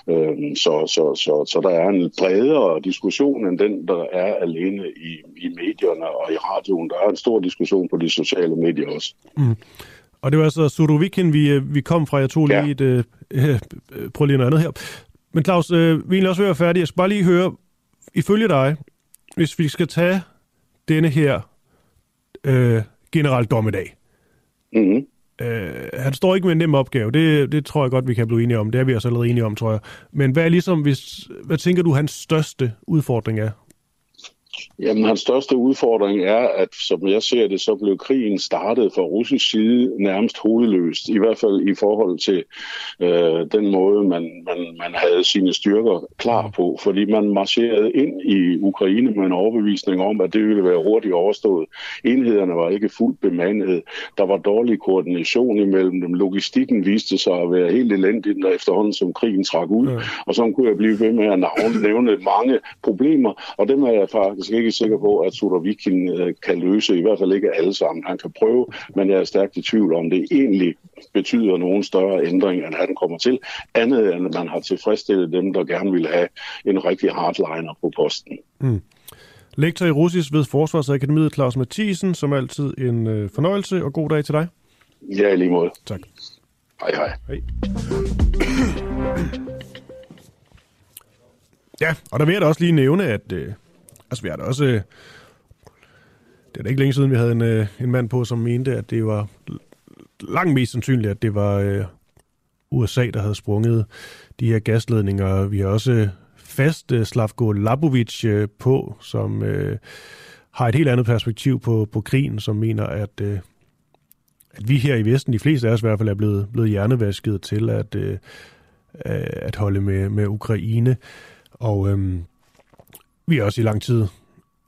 Øhm, så, så, så, så der er en bredere diskussion end den, der er alene i, i medierne og i radioen. Der er en stor diskussion på de sociale medier også. Mm. Og det var altså Sudovikin, vi, øh, vi kom fra. Jeg tog lige ja. et... Øh, øh, prøv lige noget andet her. Men Claus, øh, vi er også ved at være færdige. Jeg skal bare lige høre, ifølge dig, hvis vi skal tage denne her øh, general dommedag. Mm-hmm. Øh, han står ikke med en nem opgave. Det, det tror jeg godt, vi kan blive enige om. Det er vi også allerede enige om, tror jeg. Men hvad er ligesom, hvis, hvad tænker du, hans største udfordring er? Jamen, hans største udfordring er, at som jeg ser det, så blev krigen startet fra russisk side nærmest hovedløst. I hvert fald i forhold til øh, den måde, man, man, man havde sine styrker klar på. Fordi man marcherede ind i Ukraine med en overbevisning om, at det ville være hurtigt overstået. Enhederne var ikke fuldt bemandet. Der var dårlig koordination imellem dem. Logistikken viste sig at være helt elendig efterhånden, som krigen trak ud. Ja. Og så kunne jeg blive ved med at nævne mange problemer, og dem er jeg faktisk faktisk ikke sikker på, at Sudovikin øh, kan løse, i hvert fald ikke alle sammen. Han kan prøve, men jeg er stærkt i tvivl om, det egentlig betyder nogen større ændring, end han kommer til, andet end at man har tilfredsstillet dem, der gerne vil have en rigtig hardliner på posten. Mm. Lektor i russisk ved Forsvarsakademiet, Claus Mathisen, som altid en øh, fornøjelse, og god dag til dig. Ja, lige måde. Tak. Hej, hej. Hej. Ja, og der vil jeg da også lige nævne, at øh, Altså, vi har da også... Øh, det er da ikke længe siden, vi havde en, øh, en mand på, som mente, at det var langt mest sandsynligt, at det var øh, USA, der havde sprunget de her gasledninger. Vi har også øh, fast øh, Slavko Labovic øh, på, som øh, har et helt andet perspektiv på, på krigen, som mener, at, øh, at vi her i Vesten, de fleste af os i hvert fald, er blevet, blevet hjernevasket til at, øh, at holde med, med Ukraine. Og øhm, vi er også i lang tid,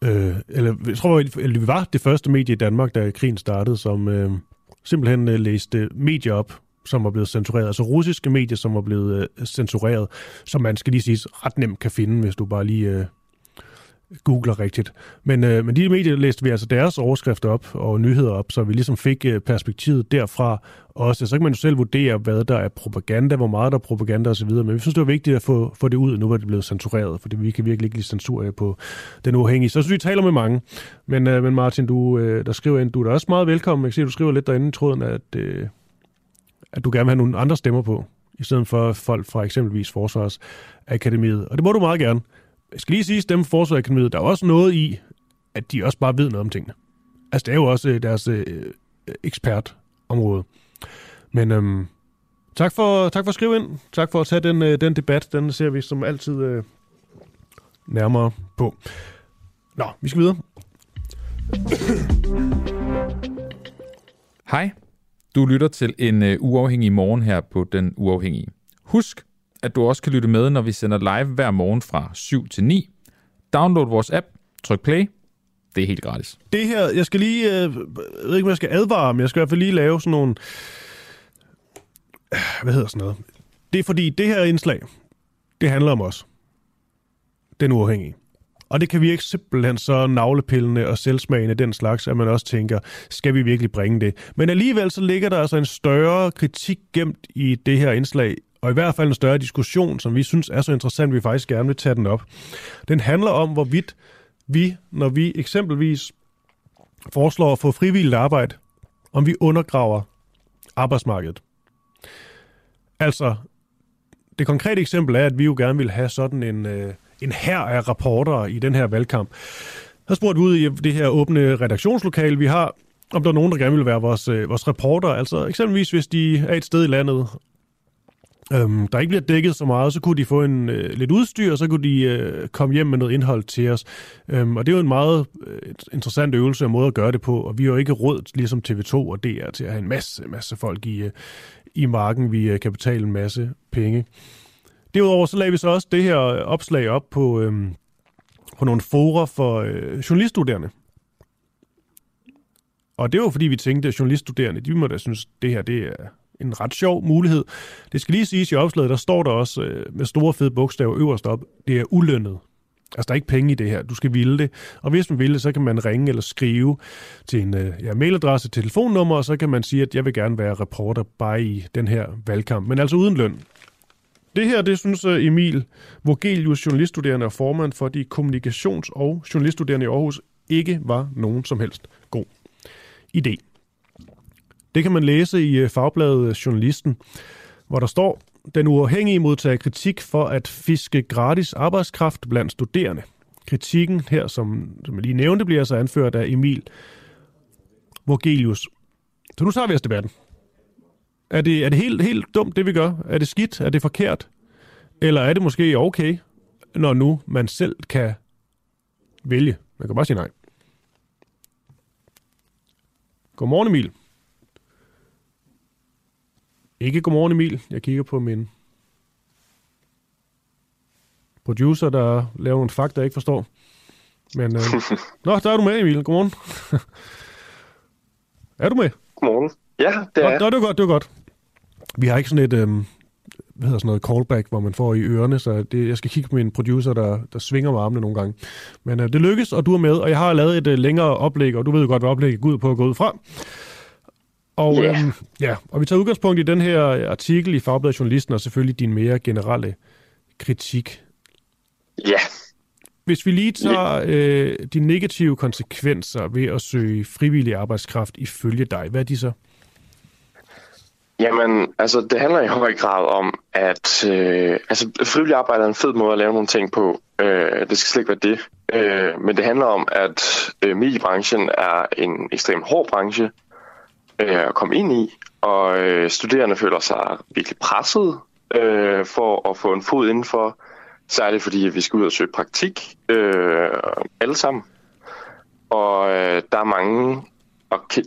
øh, eller jeg tror, eller vi var det første medie i Danmark, da krigen startede, som øh, simpelthen øh, læste medier op, som var blevet censureret. Altså russiske medier, som var blevet øh, censureret, som man skal lige sige ret nemt kan finde, hvis du bare lige øh, googler rigtigt. Men, øh, men de medier læste vi altså deres overskrifter op og nyheder op, så vi ligesom fik øh, perspektivet derfra også. Så kan man jo selv vurdere, hvad der er propaganda, hvor meget der er propaganda osv., men vi synes, det var vigtigt at få, få det ud, nu hvor det blevet censureret, fordi vi kan virkelig ikke lide censur på den uafhængige. Så synes vi taler med mange. Men, øh, men Martin, du, øh, der skriver ind, du er da også meget velkommen. Jeg kan se, at du skriver lidt derinde i tråden, at, øh, at du gerne vil have nogle andre stemmer på, i stedet for folk fra eksempelvis Forsvarsakademiet. Og det må du meget gerne jeg skal lige sige, stemme Forsvarsakademiet, der er også noget i, at de også bare ved noget om tingene. Altså, det er jo også øh, deres øh, øh, ekspertområde. Men øhm, tak, for, tak for at skrive ind. Tak for at tage den, øh, den debat. Den ser vi som altid øh, nærmere på. Nå, vi skal videre. Hej. Du lytter til en øh, uafhængig morgen her på Den Uafhængige. Husk, at du også kan lytte med, når vi sender live hver morgen fra 7 til 9. Download vores app, tryk play. Det er helt gratis. Det her, jeg skal lige, øh, jeg ved ikke, om jeg skal advare, men jeg skal i hvert fald lige lave sådan nogle, øh, hvad hedder sådan noget? Det er fordi, det her indslag, det handler om os. Den uafhængige. Og det kan virke simpelthen så navlepillende og selvsmagende den slags, at man også tænker, skal vi virkelig bringe det? Men alligevel så ligger der altså en større kritik gemt i det her indslag, og i hvert fald en større diskussion, som vi synes er så interessant, at vi faktisk gerne vil tage den op. Den handler om, hvorvidt vi, når vi eksempelvis foreslår at få frivilligt arbejde, om vi undergraver arbejdsmarkedet. Altså, det konkrete eksempel er, at vi jo gerne vil have sådan en, øh, en her af rapporter i den her valgkamp. Så spurgte vi ud i det her åbne redaktionslokale, vi har, om der er nogen, der gerne vil være vores, øh, vores reporter. Altså eksempelvis, hvis de er et sted i landet, øhm, der ikke bliver dækket så meget, så kunne de få en øh, lidt udstyr, og så kunne de øh, komme hjem med noget indhold til os. Øhm, og det er jo en meget øh, interessant øvelse og måde at gøre det på, og vi har jo ikke råd, ligesom TV2 og DR, til at have en masse, masse folk i, øh, i marken, vi øh, kan betale en masse penge. Derudover så lagde vi så også det her opslag op på, øh, på nogle forer for øh, journaliststuderende. Og det var fordi, vi tænkte, at journaliststuderende, de må da synes, det her det er en ret sjov mulighed. Det skal lige siges i opslaget, der står der også øh, med store fede bogstaver øverst op, det er ulønnet. Altså, der er ikke penge i det her. Du skal ville det. Og hvis man vil det, så kan man ringe eller skrive til en øh, ja, mailadresse, telefonnummer, og så kan man sige, at jeg vil gerne være reporter bare i den her valgkamp, men altså uden løn. Det her, det synes øh, Emil Vogelius, journaliststuderende og formand for de kommunikations- og journaliststuderende i Aarhus, ikke var nogen som helst god idé. Det kan man læse i øh, fagbladet øh, Journalisten, hvor der står, den uafhængige modtager kritik for at fiske gratis arbejdskraft blandt studerende. Kritikken her, som, som jeg lige nævnte, bliver så anført af Emil Vogelius. Så nu tager vi os debatten. Er det, er det helt, helt dumt, det vi gør? Er det skidt? Er det forkert? Eller er det måske okay, når nu man selv kan vælge? Man kan bare sige nej. Godmorgen, Emil. Ikke godmorgen, Emil. Jeg kigger på min producer, der laver nogle fakta, jeg ikke forstår. Men, øh... Nå, der er du med, Emil. Godmorgen. er du med? Godmorgen. Ja, det er Nå, det er godt, det er godt. Vi har ikke sådan et, øh, hvad hedder sådan noget, callback, hvor man får i ørerne, så det, jeg skal kigge på min producer, der, der svinger med armene nogle gange. Men øh, det lykkes, og du er med, og jeg har lavet et øh, længere oplæg, og du ved jo godt, hvad oplægget går ud på at gå ud fra. Og, Ja. øhm, ja, og vi tager udgangspunkt i den her artikel i Fagbladet Journalisten, og selvfølgelig din mere generelle kritik. Ja. Hvis vi lige tager øh, de negative konsekvenser ved at søge frivillig arbejdskraft ifølge dig, hvad er de så? Jamen, altså, det handler i høj grad om, at øh, altså, frivillig arbejde er en fed måde at lave nogle ting på. Øh, det skal slet ikke være det. Øh, men det handler om, at øh, mediebranchen er en ekstremt hård branche øh, at komme ind i, og øh, studerende føler sig virkelig presset øh, for at få en fod indenfor, særligt fordi vi skal ud og søge praktik øh, alle sammen. Og øh, der er mange,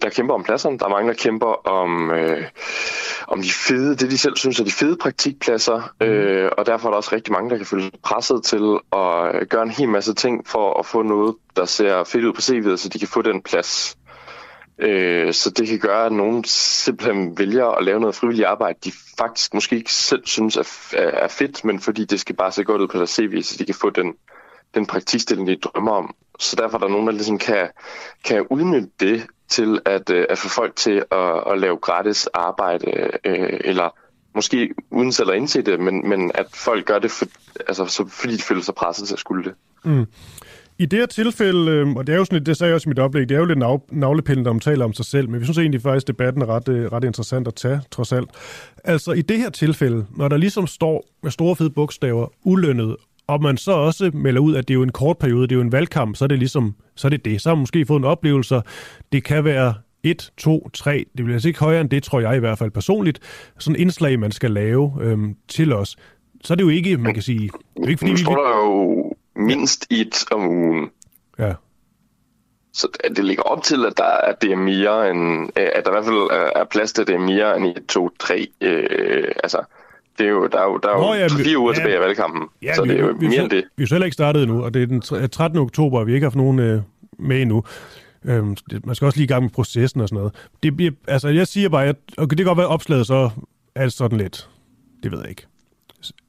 der kæmper om pladserne. Der er mange, der kæmper om, øh, om de fede, det de selv synes er de fede praktikpladser. Øh, og derfor er der også rigtig mange, der kan føle sig presset til at øh, gøre en hel masse ting for at få noget, der ser fedt ud på CV'et, så de kan få den plads. Øh, så det kan gøre, at nogen simpelthen vælger at lave noget frivilligt arbejde, de faktisk måske ikke selv synes er, er fedt, men fordi det skal bare se godt ud på deres CV, så de kan få den, den praktikstilling, de drømmer om. Så derfor er der nogen, der ligesom kan, kan udnytte det til at, øh, at få folk til at, at lave gratis arbejde, øh, eller måske uden selv at indse det, men, men at folk gør det, for, altså, så, fordi de føler sig presset til at skulle det. Mm. I det her tilfælde, øh, og det er jo sådan lidt, det sagde jeg også i mit oplæg, det er jo lidt nav- navlepillende, om taler om sig selv, men vi synes egentlig faktisk, debatten er ret, øh, ret interessant at tage, trods alt. Altså i det her tilfælde, når der ligesom står med store fede bogstaver, ulønnet, og man så også melder ud, at det er jo en kort periode, det er jo en valgkamp, så er det ligesom, så er det det. Så har man måske fået en oplevelse. Det kan være 1, 2, 3, det bliver altså ikke højere end det, tror jeg i hvert fald personligt, sådan indslag, man skal lave øhm, til os. Så er det jo ikke, man kan sige, det er ikke fordi, vi... står der jo mindst et om ugen. Ja. Så det ligger op til, at der at det er mere end, øh, at der i hvert fald er- plads til, at det er mere end 1, 2, 3. Øh, altså, det er jo, der er jo, der er Nå, jo ja, vi- fire uger ja. tilbage af valgkampen, Ja, så vi, det er jo vi, mere end vi, det. Vi er heller ikke startet endnu, og det er den tre- 13. oktober, og vi ikke har haft nogen øh, med endnu. Øhm, det, man skal også lige i gang med processen og sådan noget. Det bliver, altså, jeg siger bare, at okay, det kan godt være, opslaget så er sådan lidt, det ved jeg ikke.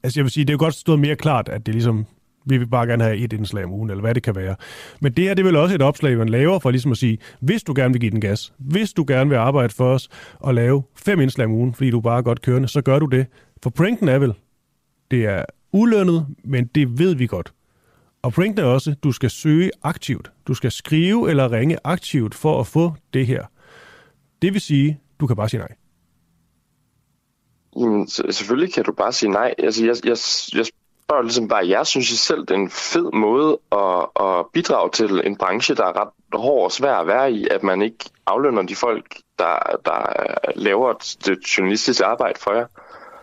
Altså, jeg vil sige, det er jo godt stået mere klart, at det ligesom, vi vil bare gerne have et indslag om ugen, eller hvad det kan være. Men det her, det er vel også et opslag, man laver for ligesom at sige, hvis du gerne vil give den gas, hvis du gerne vil arbejde for os og lave fem indslag om ugen, fordi du bare er godt kørende, så gør du det. For pranken er vel, det er ulønnet, men det ved vi godt. Og pointen er også, at du skal søge aktivt. Du skal skrive eller ringe aktivt for at få det her. Det vil sige, du kan bare sige nej. Jamen, selvfølgelig kan du bare sige nej. Altså, jeg, jeg, jeg spørger ligesom bare, jeg synes selv, det er en fed måde at, at bidrage til en branche, der er ret hård og svær at være i, at man ikke aflønner de folk, der, der laver det journalistiske arbejde for jer.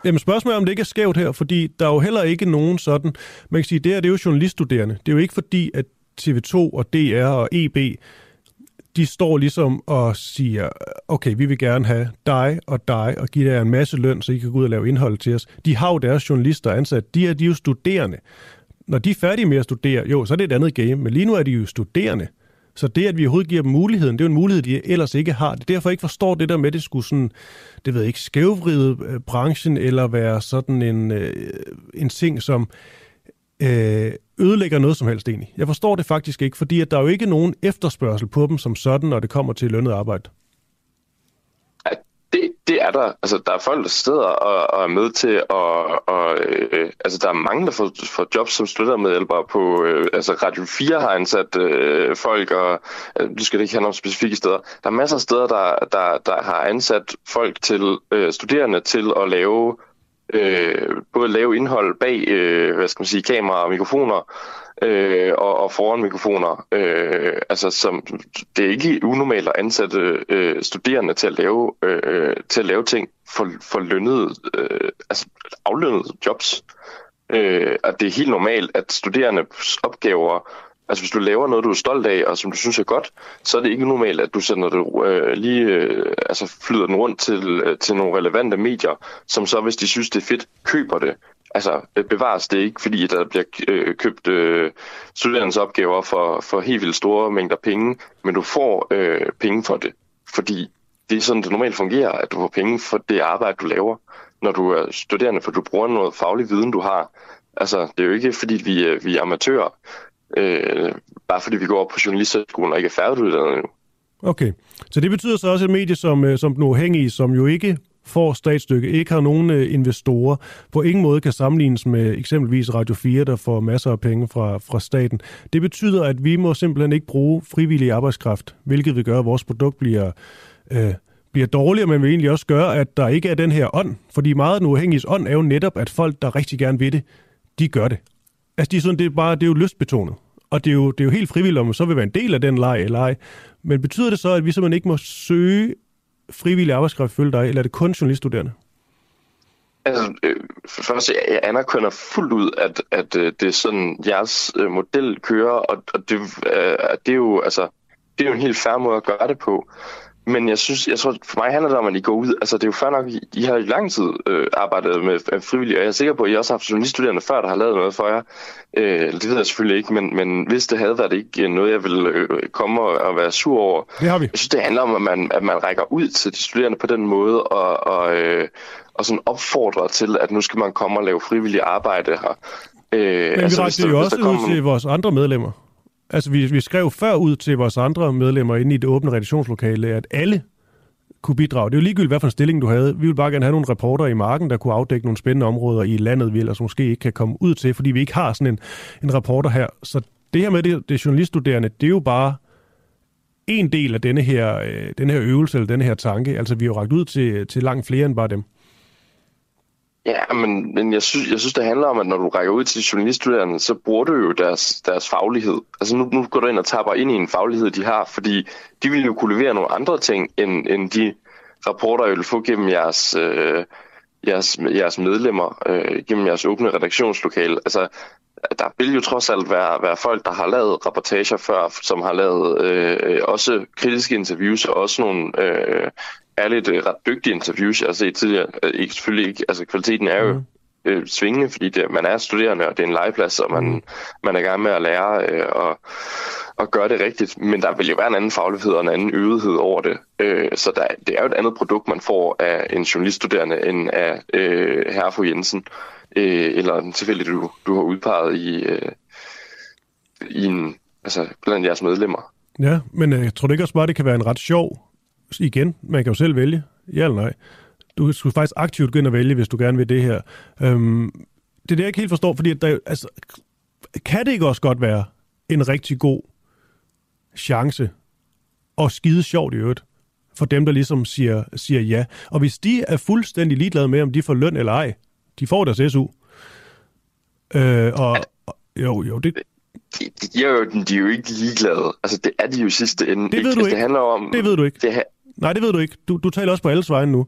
Jamen spørgsmålet er, om det ikke er skævt her, fordi der er jo heller ikke nogen sådan... Man kan sige, det her det er jo journaliststuderende. Det er jo ikke fordi, at TV2 og DR og EB, de står ligesom og siger, okay, vi vil gerne have dig og dig og give jer en masse løn, så I kan gå ud og lave indhold til os. De har jo deres journalister ansat. De er, de er jo studerende. Når de er færdige med at studere, jo, så er det et andet game, men lige nu er de jo studerende. Så det, at vi overhovedet giver dem muligheden, det er jo en mulighed, de ellers ikke har. Det er derfor, jeg ikke forstår det der med, at det skulle sådan, det ved jeg ikke, skævvride øh, branchen, eller være sådan en, øh, en ting, som øh, ødelægger noget som helst egentlig. Jeg forstår det faktisk ikke, fordi at der er jo ikke nogen efterspørgsel på dem som sådan, når det kommer til lønnet arbejde det, det er der. Altså, der er folk, der sidder og, og er med til at... Og, øh, altså, der er mange, der får, får jobs som støttermedhjælpere på... Øh, altså, Radio 4 har ansat øh, folk, og øh, du skal det ikke handle om specifikke steder. Der er masser af steder, der, der, der har ansat folk til øh, studerende til at lave øh, både lave indhold bag, øh, hvad skal man sige, kameraer og mikrofoner, øh, og, og foran mikrofoner. Øh, altså, som, det er ikke unormalt at ansætte øh, studerende til at lave, øh, til at lave ting for, for lønnede, øh, altså aflønnede jobs. Øh, at det er helt normalt, at studerende opgaver Altså hvis du laver noget, du er stolt af, og som du synes er godt, så er det ikke normalt, at du sender det øh, lige, øh, altså flyder den rundt til, øh, til nogle relevante medier, som så, hvis de synes, det er fedt, køber det. Altså øh, bevares det ikke, fordi der bliver øh, købt øh, studerendes opgaver for, for helt vildt store mængder penge, men du får øh, penge for det, fordi det er sådan, det normalt fungerer, at du får penge for det arbejde, du laver, når du er studerende, for du bruger noget faglig viden, du har. Altså, det er jo ikke, fordi vi, øh, vi er amatører øh, bare fordi vi går op på journalisterskolen og ikke er færdiguddannet endnu. Okay, så det betyder så også, at et medie som, øh, som den uafhængige, som jo ikke får statsstykke, ikke har nogen øh, investorer, på ingen måde kan sammenlignes med eksempelvis Radio 4, der får masser af penge fra, fra staten. Det betyder, at vi må simpelthen ikke bruge frivillig arbejdskraft, hvilket vil gøre, at vores produkt bliver, øh, bliver dårligere, men vil egentlig også gøre, at der ikke er den her ånd. Fordi meget af den uafhængige ånd er jo netop, at folk, der rigtig gerne vil det, de gør det. Altså, de er sådan, det er bare, det er jo lystbetonet. Og det er jo, det er jo helt frivilligt, om man så vil være en del af den leg eller ej. Men betyder det så, at vi simpelthen ikke må søge frivillig arbejdskraft følge dig, eller er det kun journaliststuderende? Altså, øh, for først, jeg anerkender fuldt ud, at, at øh, det er sådan, jeres øh, model kører, og, og det, øh, det er jo altså, det er jo en helt færre måde at gøre det på. Men jeg synes, jeg tror, for mig handler det om, at I går ud. Altså, det er jo fair nok, I har i lang tid øh, arbejdet med frivillige, og jeg er sikker på, at I også har haft journaliststuderende før, der har lavet noget for jer. Øh, det ved jeg selvfølgelig ikke, men, men hvis det havde været ikke noget, jeg ville øh, komme og, og være sur over. Det har vi. Jeg synes, det handler om, at man, at man rækker ud til de studerende på den måde, og, og, øh, og sådan opfordrer til, at nu skal man komme og lave frivillig arbejde her. Øh, men vi altså, rækker jo også ud til vores andre medlemmer. Altså, vi, vi skrev før ud til vores andre medlemmer inde i det åbne redaktionslokale, at alle kunne bidrage. Det er jo ligegyldigt, hvad for en stilling du havde. Vi vil bare gerne have nogle reporter i marken, der kunne afdække nogle spændende områder i landet, vi ellers måske ikke kan komme ud til, fordi vi ikke har sådan en, en reporter her. Så det her med det, det journaliststuderende, det er jo bare en del af denne her, øh, denne her øvelse, eller denne her tanke. Altså, vi har jo ragt ud til, til langt flere end bare dem. Ja, men, men jeg, synes, jeg synes, det handler om, at når du rækker ud til journaliststuderende, så bruger du jo deres, deres faglighed. Altså nu, nu går du ind og tapper ind i en faglighed, de har, fordi de vil jo kunne levere nogle andre ting, end, end de rapporter, I vil få gennem jeres, øh, jeres, jeres medlemmer, øh, gennem jeres åbne redaktionslokale. Altså, der vil jo trods alt være, være folk, der har lavet rapportager før, som har lavet øh, øh også kritiske interviews, og også nogle øh, ærligt øh, ret dygtige interviews, jeg har set tidligere. Øh, ikke, selvfølgelig ikke, altså kvaliteten er jo mm. øh, svingende, fordi det, man er studerende, og det er en legeplads, og man, mm. man er i gang med at lære øh, og, og gøre det rigtigt. Men der vil jo være en anden faglighed og en anden øvethed over det. Øh, så der, det er jo et andet produkt, man får af en journaliststuderende, end af øh, herre Jensen, øh, eller tilfældigt, du, du har udpeget i, øh, i en, altså, blandt jeres medlemmer. Ja, men øh, jeg tror det ikke også bare, det kan være en ret sjov igen, man kan jo selv vælge, ja eller nej. Du skulle faktisk aktivt gå ind og vælge, hvis du gerne vil det her. Øhm, det er det, jeg ikke helt forstår, fordi der, altså, kan det ikke også godt være en rigtig god chance, og skide sjovt i øvrigt, for dem, der ligesom siger, siger ja. Og hvis de er fuldstændig ligeglade med, om de får løn eller ej, de får deres SU. Øh, og, og jo, jo, det... De, de, er jo, de er jo ikke ligeglade. Altså, det er de jo i sidste ende. Det ved ikke. du Altså, ikke. Det handler om... Det ved du ikke. Det, Nej, det ved du ikke. Du, du taler også på alles vegne nu.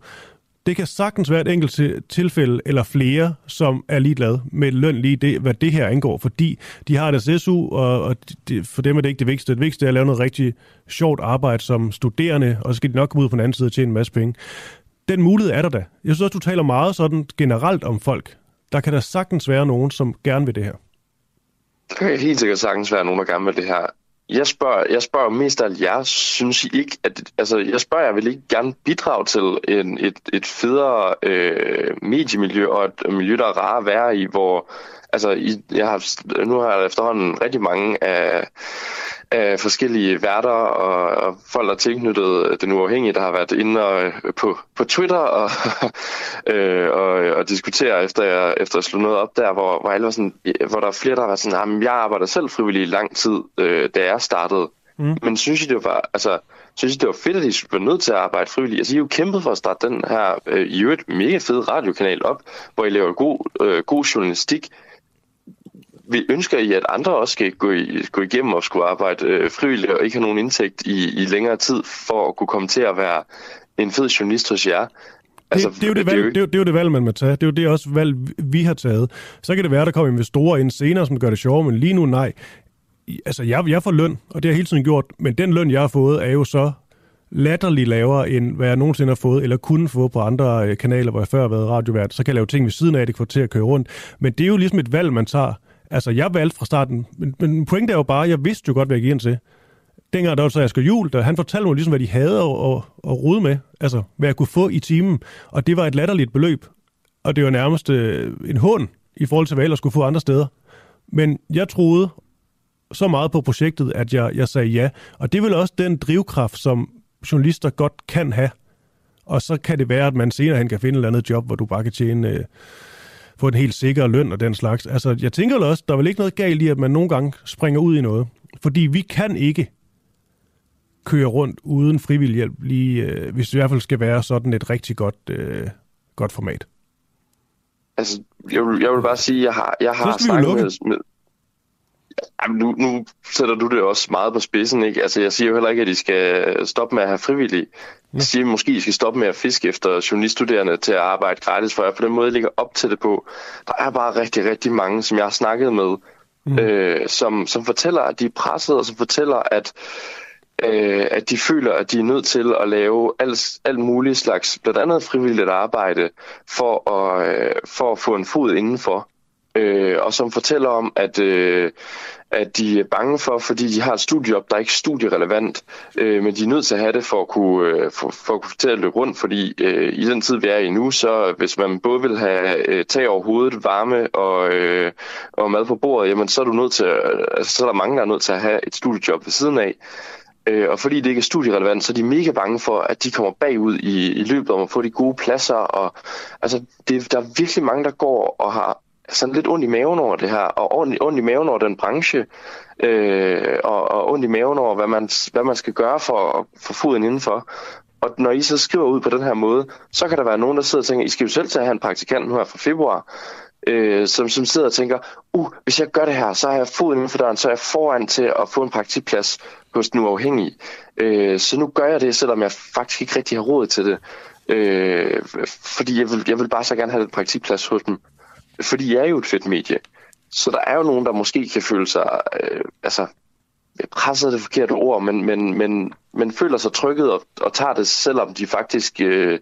Det kan sagtens være et enkelt tilfælde eller flere, som er ligeglade med løn lige det, hvad det her angår, fordi de har deres SU, og, og de, for dem er det ikke det vigtigste. Det vigtigste er at lave noget rigtig sjovt arbejde som studerende, og så skal de nok komme ud på den anden side og tjene en masse penge. Den mulighed er der da. Jeg synes også, du taler meget sådan generelt om folk. Der kan der sagtens være nogen, som gerne vil det her. Der kan helt sikkert sagtens være nogen, der gerne vil det her. Jeg spørger, jeg spørger mest af alt jer, synes I ikke, at, altså jeg spørger jer, vil ikke gerne bidrage til en, et, et federe øh, mediemiljø, og et miljø, der er rart at være i, hvor, altså I, jeg har, nu har jeg efterhånden rigtig mange af, af forskellige værter og, og folk, der er tilknyttet den uafhængige, der har været inde og, på, på Twitter og, øh, og, og diskutere efter jeg, efter jeg slog noget op der, hvor, hvor, alle var sådan, hvor der er flere, der har været sådan, "Jamen, jeg arbejder selv frivilligt i lang tid, øh, da jeg startede. Mm. Men synes I, det var, altså, synes I, det var fedt, at I var nødt til at arbejde frivilligt? Altså, I har jo kæmpet for at starte den her, øh, i øvrigt mega fede radiokanal op, hvor I laver god, øh, god journalistik. Vi ønsker I, at andre også skal gå, i, gå igennem og skulle arbejde øh, frivilligt og ikke have nogen indtægt i, i længere tid for at kunne komme til at være en fed journalist hos jer. Altså, det, det, er jo det, valg, det, er jo, det er jo det valg, man må tage. Det er jo det også valg, vi har taget. Så kan det være, der kommer investorer ind senere, som gør det sjovere, men lige nu nej. Altså, jeg, jeg får løn, og det har jeg hele tiden gjort, men den løn, jeg har fået, er jo så latterligt lavere, end hvad jeg nogensinde har fået, eller kunne få på andre øh, kanaler, hvor jeg før har været radiovært. Så kan jeg lave ting ved siden af, det får til at køre rundt. Men det er jo ligesom et valg, man tager. Altså, jeg valgte fra starten, men, men pointen er jo bare, jeg vidste jo godt, hvad jeg gik ind til. Dengang der var så Asger Jul, der, han fortalte mig ligesom, hvad de havde at, at, at rode med. Altså, hvad jeg kunne få i timen. Og det var et latterligt beløb. Og det var nærmest øh, en hån i forhold til, hvad jeg ellers skulle få andre steder. Men jeg troede så meget på projektet, at jeg, jeg sagde ja. Og det er vel også den drivkraft, som journalister godt kan have. Og så kan det være, at man senere hen kan finde et eller andet job, hvor du bare kan tjene... Øh, få en helt sikker løn og den slags. Altså, jeg tænker også, der er vel ikke noget galt i, at man nogle gange springer ud i noget. Fordi vi kan ikke køre rundt uden frivillig hjælp, lige, øh, hvis det i hvert fald skal være sådan et rigtig godt, øh, godt format. Altså, jeg vil, jeg vil bare sige, jeg har, jeg har snakket med... med Jamen, nu, nu sætter du det også meget på spidsen, ikke? Altså, jeg siger jo heller ikke, at de skal stoppe med at have frivillige. Jeg siger, at måske I skal stoppe med at fiske efter journaliststuderende til at arbejde gratis for jer. På den måde ligger op til det på. Der er bare rigtig, rigtig mange, som jeg har snakket med, mm. øh, som, som fortæller, at de er presset, og som fortæller, at øh, at de føler, at de er nødt til at lave alt, alt muligt slags, blandt andet frivilligt arbejde, for at, øh, for at få en fod indenfor. Øh, og som fortæller om, at, øh, at de er bange for, fordi de har et studiejob, der er ikke studierelevant, øh, men de er nødt til at have det for at kunne, øh, for, for at kunne til at løbe rundt, fordi øh, i den tid, vi er i nu, så hvis man både vil have øh, tag over hovedet, varme og, øh, og mad på bordet, jamen så er du nødt til, at- altså, så er der mange, der er nødt til at have et studiejob ved siden af. Øh, og fordi det ikke er studierelevant, så er de mega bange for, at de kommer bagud i, i løbet om at få de gode pladser. Og, altså, det, der er virkelig mange, der går og har sådan lidt ondt i maven over det her, og ondt, ondt i maven over den branche, øh, og, og ondt i maven over, hvad man, hvad man skal gøre for at få foden indenfor. Og når I så skriver ud på den her måde, så kan der være nogen, der sidder og tænker, I skal jo selv til at have en praktikant nu her fra februar, øh, som, som sidder og tænker, uh, hvis jeg gør det her, så har jeg foden inden for døren, så er jeg foran til at få en praktikplads hos den uafhængige. Øh, så nu gør jeg det, selvom jeg faktisk ikke rigtig har råd til det. Øh, fordi jeg vil, jeg vil bare så gerne have en praktikplads hos dem. Fordi jeg er jo et fedt medie. Så der er jo nogen, der måske kan føle sig, øh, altså presset er det forkerte ord, men, men, men, men føler sig trykket og, og tager det, selvom de faktisk øh,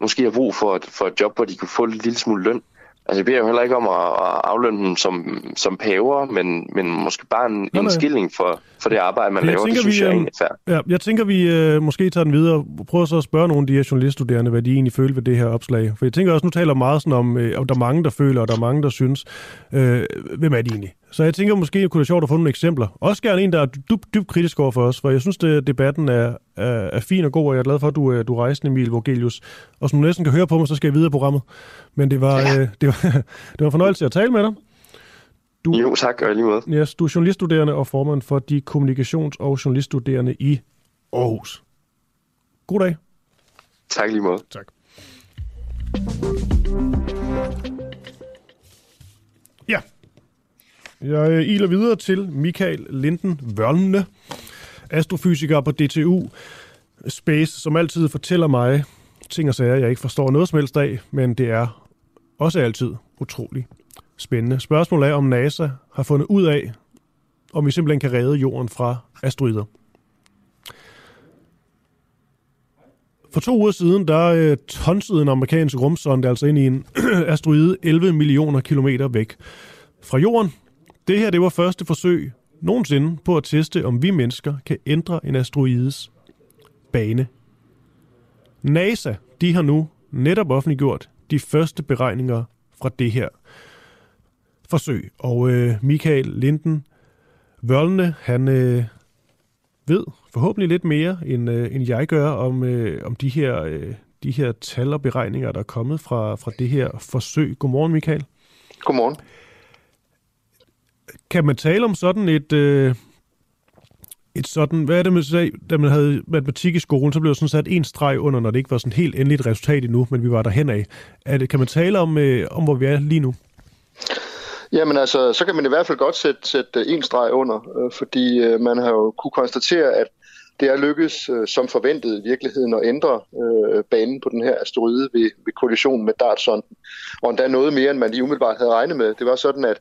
måske har brug for et, for et job, hvor de kan få en lille smule løn. Altså, jeg beder jo heller ikke om at, at aflønne dem som, som paver, men, men måske bare en, nej. en skilling for, for det arbejde, man Jeg laver. Det tænker, synes vi, jeg er øh, egentlig fair. Ja, jeg tænker, vi øh, måske tager den videre og prøver så at spørge nogle af de her journaliststuderende, hvad de egentlig føler ved det her opslag. For jeg tænker også, nu taler meget sådan om, øh, om der er mange, der føler, og der er mange, der synes. Øh, hvem er de egentlig? Så jeg tænker måske, det kunne være sjovt at få nogle eksempler. Også gerne en, der er dybt dyb kritisk over for os, for jeg synes, det, debatten er, er, er fin og god, og jeg er glad for, at du, øh, du rejste, Emil Vogelius. Og som du næsten kan høre på mig, så skal jeg videre i programmet. Men det var, øh, det var, det var en fornøjelse at tale med dig. Du, jo, tak, og lige måde. Yes, du er journaliststuderende og formand for de kommunikations- og journaliststuderende i Aarhus. God dag. Tak lige måde. Tak. Jeg øh, iler videre til Michael Linden Vørnene, astrofysiker på DTU Space, som altid fortæller mig ting og sager, jeg ikke forstår noget som helst af, men det er også altid utrolig spændende. Spørgsmålet er, om NASA har fundet ud af, om vi simpelthen kan redde jorden fra asteroider. For to uger siden, der øh, tonsede en amerikansk rumsonde altså ind i en asteroide 11 millioner kilometer væk fra jorden. Det her, det var første forsøg nogensinde på at teste, om vi mennesker kan ændre en asteroides bane. NASA, de har nu netop offentliggjort de første beregninger fra det her forsøg. Og øh, Michael Linden Vørlne, han øh, ved forhåbentlig lidt mere, end, øh, end jeg gør, om, øh, om de, her, øh, de her tal og beregninger, der er kommet fra, fra det her forsøg. Godmorgen, Michael. Godmorgen. Kan man tale om sådan et... Øh, et sådan, hvad er det, man sagde, da man havde matematik i skolen, så blev der sådan sat en streg under, når det ikke var sådan helt endeligt resultat endnu, men vi var der hen af. Er det, kan man tale om, øh, om, hvor vi er lige nu? Jamen altså, så kan man i hvert fald godt sætte, sætte øh, en streg under, øh, fordi øh, man har jo kunne konstatere, at det er lykkedes øh, som forventet i virkeligheden at ændre øh, banen på den her asteroide ved, ved kollisionen med dartsonden. Og endda noget mere, end man lige umiddelbart havde regnet med. Det var sådan, at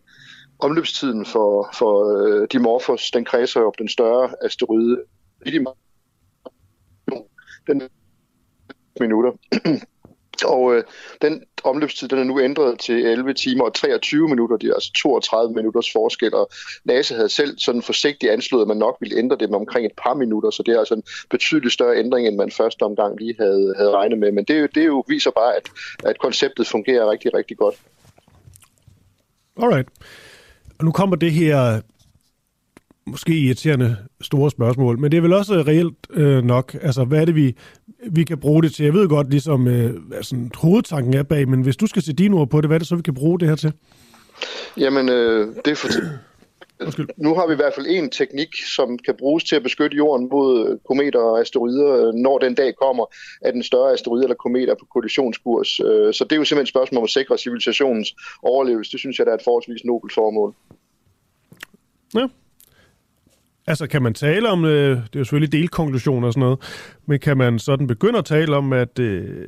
omløbstiden for, for øh, Dimorphos, den kredser op den større asteroide, den minutter. Og øh, den omløbstid den er nu ændret til 11 timer og 23 minutter. Det er altså 32 minutters forskel, og NASA havde selv sådan forsigtigt anslået, at man nok ville ændre det med omkring et par minutter, så det er altså en betydeligt større ændring, end man første omgang lige havde, havde regnet med. Men det, det jo viser bare, at, at konceptet fungerer rigtig, rigtig godt. Alright. Og nu kommer det her måske irriterende store spørgsmål, men det er vel også reelt øh, nok. Altså, hvad er det, vi, vi kan bruge det til? Jeg ved godt, ligesom øh, hvad sådan, hovedtanken er bag, men hvis du skal se dine ord på det, hvad er det så, vi kan bruge det her til? Jamen, øh, det er for Undskyld. Nu har vi i hvert fald en teknik, som kan bruges til at beskytte jorden mod kometer og asteroider, når den dag kommer, at en større asteroide eller komet er på kollisionskurs. Øh, Så det er jo simpelthen et spørgsmål om at sikre civilisationens overlevelse. Det synes jeg, der er et forholdsvis nobelt formål. Ja. Altså, kan man tale om, øh, det er jo selvfølgelig delkonklusioner og sådan noget, men kan man sådan begynde at tale om, at, øh,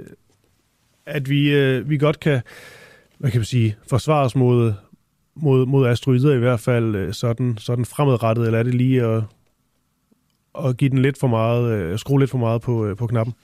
at vi, øh, vi godt kan, hvad kan man sige, forsvare os mod, mod, mod asteroider i hvert fald øh, sådan, sådan fremadrettet, eller er det lige at, at give den lidt for meget, øh, skrue lidt for meget på, øh, på knappen?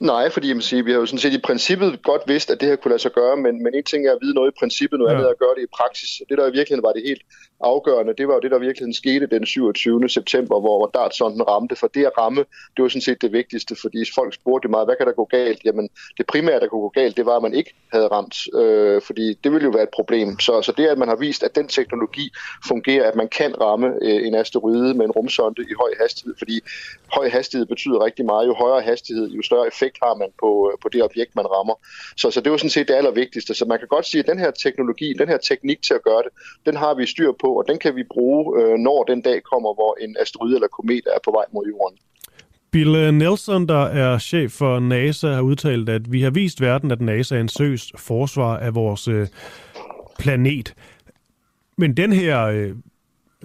Nej, fordi jeg sige, vi har jo sådan set i princippet godt vidst, at det her kunne lade sig gøre, men, men en ting er at vide noget i princippet, noget ja. andet er at gøre det i praksis. Det, der i virkeligheden var det helt afgørende, det var jo det, der virkelig skete den 27. september, hvor dartsonden ramte. For det at ramme, det var sådan set det vigtigste, fordi folk spurgte meget, hvad kan der gå galt? Jamen, det primære, der kunne gå galt, det var, at man ikke havde ramt, øh, fordi det ville jo være et problem. Så, så det, at man har vist, at den teknologi fungerer, at man kan ramme øh, en asteroide med en rumsonde i høj hastighed, fordi høj hastighed betyder rigtig meget. Jo højere hastighed, jo større effekt har man på, øh, på det objekt, man rammer. Så, så det var sådan set det allervigtigste. Så man kan godt sige, at den her teknologi, den her teknik til at gøre det, den har vi styr på, og den kan vi bruge, øh, når den dag kommer, hvor en asteroide eller komet er på vej mod jorden. Bill Nelson, der er chef for NASA, har udtalt, at vi har vist verden, at NASA er en søs forsvar af vores øh, planet. Men den her, øh,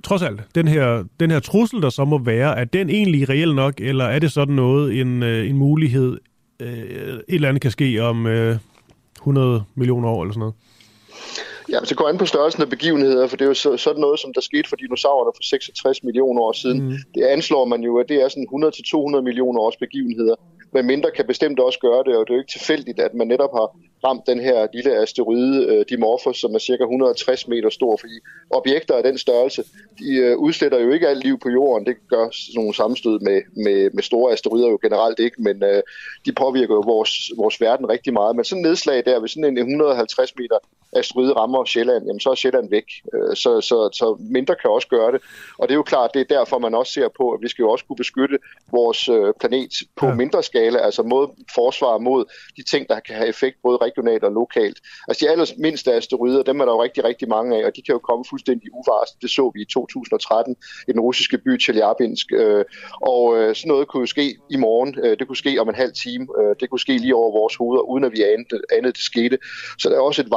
trods alt, den her, den her trussel, der så må være, er den egentlig reelt nok, eller er det sådan noget, en, øh, en mulighed, øh, et eller andet kan ske om øh, 100 millioner år eller sådan noget? Ja, så går an på størrelsen af begivenheder, for det er jo så, sådan noget, som der skete for dinosaurerne for 66 millioner år siden. Mm. Det anslår man jo, at det er sådan 100-200 millioner års begivenheder. Men mindre kan bestemt også gøre det, og det er jo ikke tilfældigt, at man netop har ramt den her lille asteroide uh, Dimorphos, som er cirka 160 meter stor, fordi objekter af den størrelse, de uh, udsletter jo ikke alt liv på jorden. Det gør sådan nogle sammenstød med, med, med store asteroider jo generelt ikke, men uh, de påvirker jo vores, vores verden rigtig meget. Men sådan en nedslag der ved sådan en 150 meter asteroide rammer Sjælland, jamen så er Sjælland væk. Øh, så, så, så mindre kan også gøre det. Og det er jo klart, det er derfor, man også ser på, at vi skal jo også kunne beskytte vores øh, planet på ja. mindre skala, altså mod forsvar mod de ting, der kan have effekt både regionalt og lokalt. Altså de allermindste asteroider, dem er der jo rigtig, rigtig mange af, og de kan jo komme fuldstændig uvarslet. Det så vi i 2013 i den russiske by Chelyabinsk. Øh, og sådan noget kunne jo ske i morgen. Det kunne ske om en halv time. Det kunne ske lige over vores hoveder, uden at vi anede, anede det skete. Så der er også et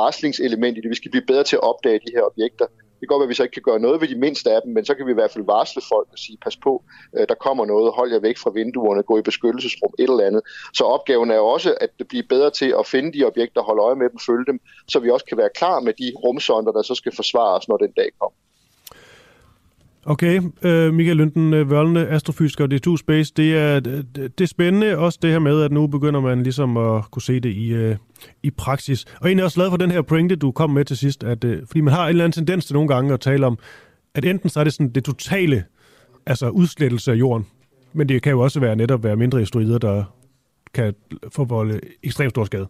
element i det. Vi skal blive bedre til at opdage de her objekter. Det kan godt være, at vi så ikke kan gøre noget ved de mindste af dem, men så kan vi i hvert fald varsle folk og sige, pas på, øh, der kommer noget, hold jer væk fra vinduerne, gå i beskyttelsesrum, et eller andet. Så opgaven er jo også at blive bedre til at finde de objekter, holde øje med dem, følge dem, så vi også kan være klar med de rumsonder, der så skal forsvare os, når den dag kommer. Okay, øh, Michael Lynden, øh, uh, Vørlende, astrofysiker og D2 Space, det er, det, det er spændende også det her med, at nu begynder man ligesom at kunne se det i, øh, i praksis. Og egentlig også glad for den her pointe, du kom med til sidst, at, øh, fordi man har en eller anden tendens til nogle gange at tale om, at enten så er det sådan det totale altså udslettelse af jorden, men det kan jo også være netop være mindre asteroider, der kan forvolde ekstremt stor skade.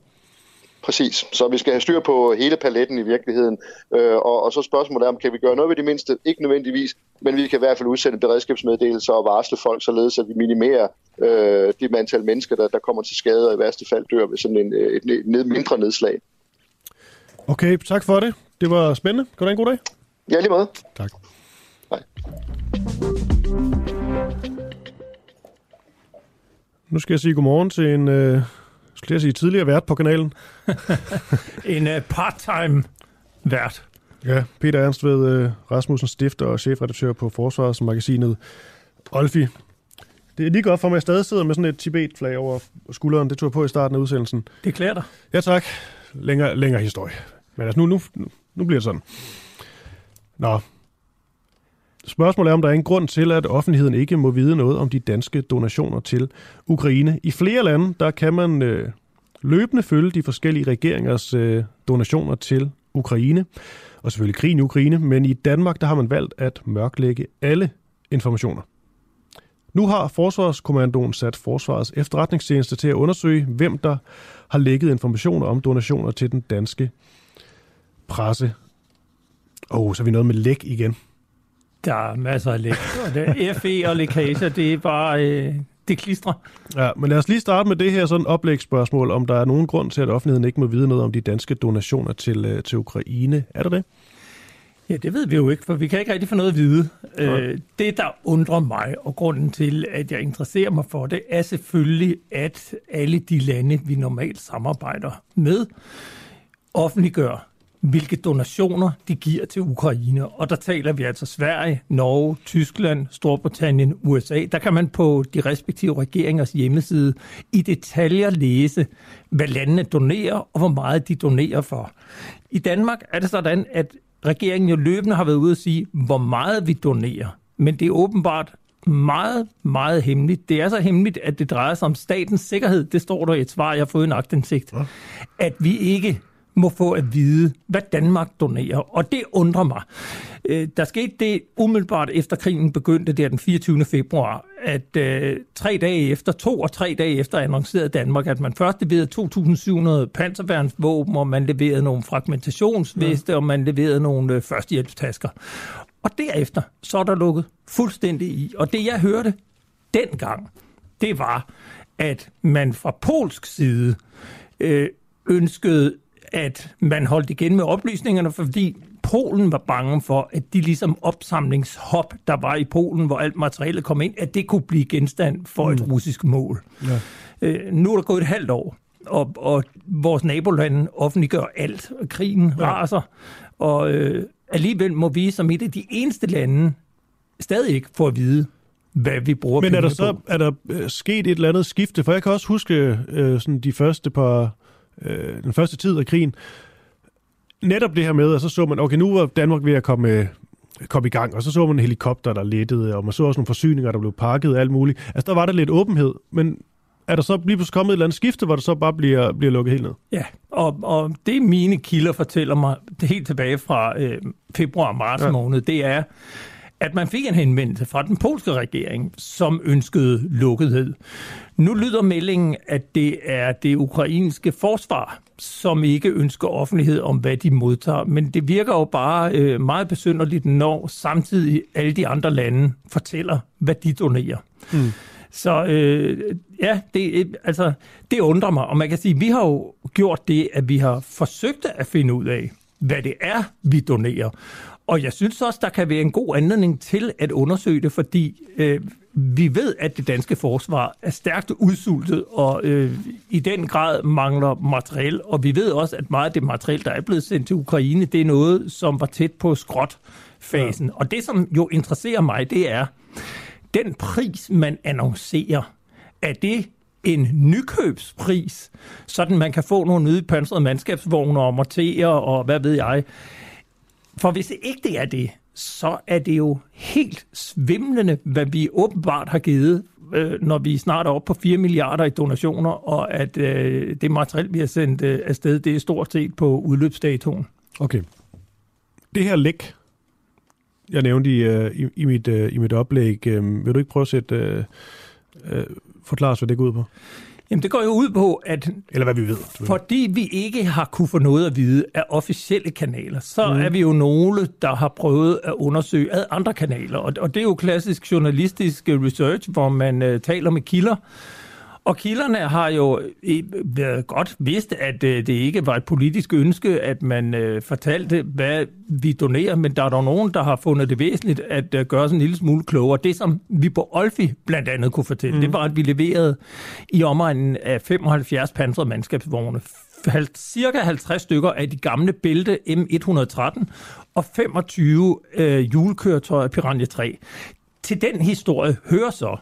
Præcis. Så vi skal have styr på hele paletten i virkeligheden. Øh, og, og så spørgsmålet er, om kan vi gøre noget ved de mindste? Ikke nødvendigvis, men vi kan i hvert fald udsende beredskabsmeddelelser og varsle folk, således at vi minimerer øh, det antal mennesker, der, der kommer til skade og i værste fald dør ved sådan en, et, et mindre nedslag. Okay, tak for det. Det var spændende. En god dag? Ja, lige måde. Tak. Hej. Nu skal jeg sige godmorgen til en... Øh skulle jeg sige, tidligere vært på kanalen. en uh, part-time vært. Ja, Peter Ernst ved uh, Rasmussen, stifter og chefredaktør på Forsvarsmagasinet Olfi. Det er lige godt for mig, at jeg stadig sidder med sådan et Tibet-flag over skulderen. Det tog jeg på i starten af udsendelsen. Det klæder dig. Ja, tak. Længere, længere historie. Men altså, nu, nu, nu bliver det sådan. Nå, Spørgsmålet er, om der er en grund til, at offentligheden ikke må vide noget om de danske donationer til Ukraine. I flere lande, der kan man øh, løbende følge de forskellige regeringers øh, donationer til Ukraine, og selvfølgelig krigen i Ukraine, men i Danmark, der har man valgt at mørklægge alle informationer. Nu har Forsvarskommandoen sat Forsvarets efterretningstjeneste til at undersøge, hvem der har lækket informationer om donationer til den danske presse. Og oh, så er vi noget med læk igen. Der er masser af læk. FE og lækager, det er bare... Øh, det klistrer. Ja, men lad os lige starte med det her sådan oplægsspørgsmål, om der er nogen grund til, at offentligheden ikke må vide noget om de danske donationer til, øh, til Ukraine. Er der det? Ja, det ved vi jo ikke, for vi kan ikke rigtig få noget at vide. Øh, det, der undrer mig, og grunden til, at jeg interesserer mig for det, er selvfølgelig, at alle de lande, vi normalt samarbejder med, offentliggør hvilke donationer de giver til Ukraine. Og der taler vi altså Sverige, Norge, Tyskland, Storbritannien, USA. Der kan man på de respektive regeringers hjemmeside i detaljer læse, hvad landene donerer og hvor meget de donerer for. I Danmark er det sådan, at regeringen jo løbende har været ude at sige, hvor meget vi donerer. Men det er åbenbart meget, meget hemmeligt. Det er så hemmeligt, at det drejer sig om statens sikkerhed. Det står der i et svar, jeg har fået en agtindsigt. At vi ikke må få at vide, hvad Danmark donerer. Og det undrer mig. Øh, der skete det umiddelbart efter krigen begyndte der den 24. februar, at øh, tre dage efter, to og tre dage efter annoncerede Danmark, at man først leverede 2.700 panserværnsvåben, og man leverede nogle fragmentationsveste, ja. og man leverede nogle øh, førstehjælpstasker. Og derefter, så er der lukket fuldstændig i. Og det jeg hørte dengang, det var, at man fra polsk side øh, ønskede at man holdt igen med oplysningerne, fordi Polen var bange for, at de ligesom opsamlingshop, der var i Polen, hvor alt materialet kom ind, at det kunne blive genstand for et mm. russisk mål. Ja. Øh, nu er der gået et halvt år, og, og vores nabolande offentliggør alt. Og krigen ja. raser, og øh, alligevel må vi som et af de eneste lande stadig ikke få at vide, hvad vi bruger Men er der så på. er der øh, sket et eller andet skifte? For jeg kan også huske øh, sådan de første par øh, den første tid af krigen, netop det her med, at så så man, okay, nu var Danmark ved at komme, komme i gang, og så så man en helikopter, der lettede, og man så også nogle forsyninger, der blev pakket og alt muligt. Altså, der var der lidt åbenhed, men er der så lige pludselig kommet et eller andet skifte, hvor det så bare bliver, bliver lukket helt ned? Ja, og, og det mine kilder fortæller mig, det helt tilbage fra øh, februar-marts ja. måned, det er, at man fik en henvendelse fra den polske regering, som ønskede lukkethed. Nu lyder meldingen, at det er det ukrainske forsvar, som ikke ønsker offentlighed om, hvad de modtager. Men det virker jo bare øh, meget besynderligt, når samtidig alle de andre lande fortæller, hvad de donerer. Mm. Så øh, ja, det, altså, det undrer mig. Og man kan sige, at vi har jo gjort det, at vi har forsøgt at finde ud af, hvad det er, vi donerer. Og jeg synes også, der kan være en god anledning til at undersøge det, fordi øh, vi ved, at det danske forsvar er stærkt udsultet og øh, i den grad mangler materiel. Og vi ved også, at meget af det materiel, der er blevet sendt til Ukraine, det er noget, som var tæt på skrotfasen. Ja. Og det, som jo interesserer mig, det er, den pris, man annoncerer, er det en nykøbspris, sådan man kan få nogle nye pansrede mandskabsvogne og morterer og hvad ved jeg. For hvis ikke det er det, så er det jo helt svimlende, hvad vi åbenbart har givet, øh, når vi snart er oppe på 4 milliarder i donationer, og at øh, det materiel, vi har sendt øh, afsted, det er stort set på udløbsdatoen. Okay. Det her læk, jeg nævnte i, øh, i, i, mit, øh, i mit oplæg, øh, vil du ikke prøve at sætte, øh, øh, forklare os, hvad det går ud på? Jamen det går jo ud på, at Eller hvad vi ved. fordi vi ikke har kunne få noget at vide af officielle kanaler, så mm. er vi jo nogle, der har prøvet at undersøge ad andre kanaler. Og, og det er jo klassisk journalistisk research, hvor man uh, taler med kilder, og kilderne har jo været godt vidst, at det ikke var et politisk ønske, at man fortalte, hvad vi donerer, men der er dog nogen, der har fundet det væsentligt at gøre sådan en lille smule klogere. Det, som vi på Olfi blandt andet kunne fortælle, mm. det var, at vi leverede i omegnen af 75 pansrede mandskabsvogne, cirka 50 stykker af de gamle Bælte M113 og 25 øh, julekøretøjer Piranha 3 til den historie hører så,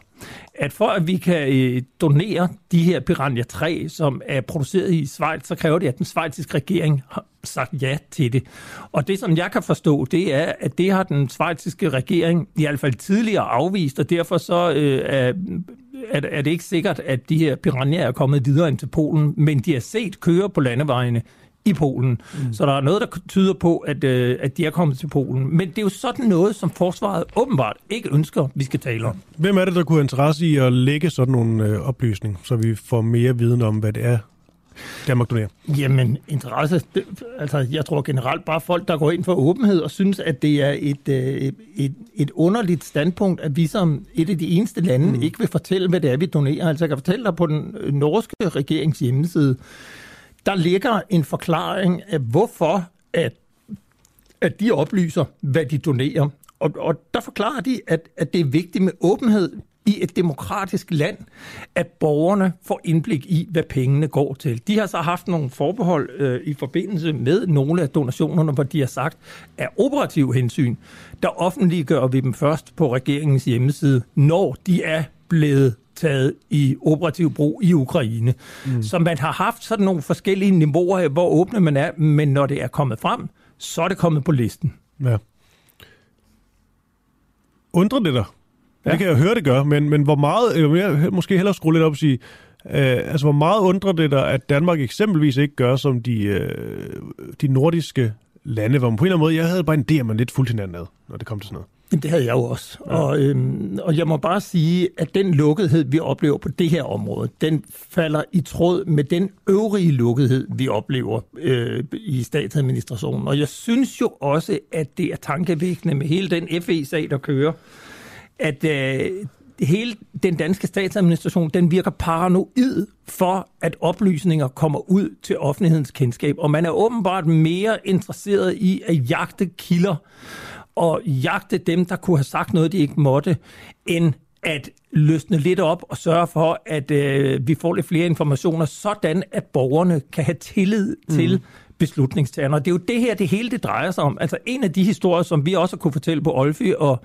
at for at vi kan øh, donere de her Piranha 3, som er produceret i Schweiz, så kræver det, at den svejtiske regering har sagt ja til det. Og det, som jeg kan forstå, det er, at det har den svejtiske regering i hvert fald tidligere afvist, og derfor så øh, er, er, det ikke sikkert, at de her Piranha er kommet videre ind til Polen, men de har set køre på landevejene i Polen. Mm. Så der er noget, der tyder på, at, øh, at de er kommet til Polen. Men det er jo sådan noget, som forsvaret åbenbart ikke ønsker, vi skal tale om. Hvem er det, der kunne have interesse i at lægge sådan nogle øh, oplysninger, så vi får mere viden om, hvad det er, Danmark donerer? Jamen, interesse, det, altså jeg tror generelt bare folk, der går ind for åbenhed og synes, at det er et, øh, et, et underligt standpunkt, at vi som et af de eneste lande mm. ikke vil fortælle, hvad det er, vi donerer. Altså jeg kan fortælle dig på den norske regerings hjemmeside, der ligger en forklaring af, hvorfor at, at de oplyser, hvad de donerer. Og, og der forklarer de, at, at det er vigtigt med åbenhed i et demokratisk land, at borgerne får indblik i, hvad pengene går til. De har så haft nogle forbehold øh, i forbindelse med nogle af donationerne, hvor de har sagt, at operativ hensyn, der offentliggør vi dem først på regeringens hjemmeside, når de er blevet taget i operativ brug i Ukraine. Mm. Så man har haft sådan nogle forskellige niveauer af, hvor åbne man er, men når det er kommet frem, så er det kommet på listen. Ja. Undrer det dig? Ja. Det kan jeg høre, det gør, men, men hvor meget, eller jeg måske hellere skrue lidt op og sige, øh, altså hvor meget undrer det dig, at Danmark eksempelvis ikke gør som de, øh, de nordiske lande, hvor man på en eller anden måde, jeg havde bare en idé, at man lidt fuldt hinanden ad, når det kom til sådan noget. Det havde jeg jo også. Ja. Og, øhm, og jeg må bare sige, at den lukkethed, vi oplever på det her område, den falder i tråd med den øvrige lukkethed, vi oplever øh, i statsadministrationen. Og jeg synes jo også, at det er tankevækkende med hele den FE-sag, der kører, at øh, hele den danske statsadministration, den virker paranoid for, at oplysninger kommer ud til offentlighedens kendskab. Og man er åbenbart mere interesseret i at jagte kilder og jagte dem, der kunne have sagt noget, de ikke måtte, end at løsne lidt op og sørge for, at øh, vi får lidt flere informationer, sådan at borgerne kan have tillid til mm. beslutningstagerne. Og det er jo det her, det hele det drejer sig om. Altså en af de historier, som vi også kunne fortælle på Olfi og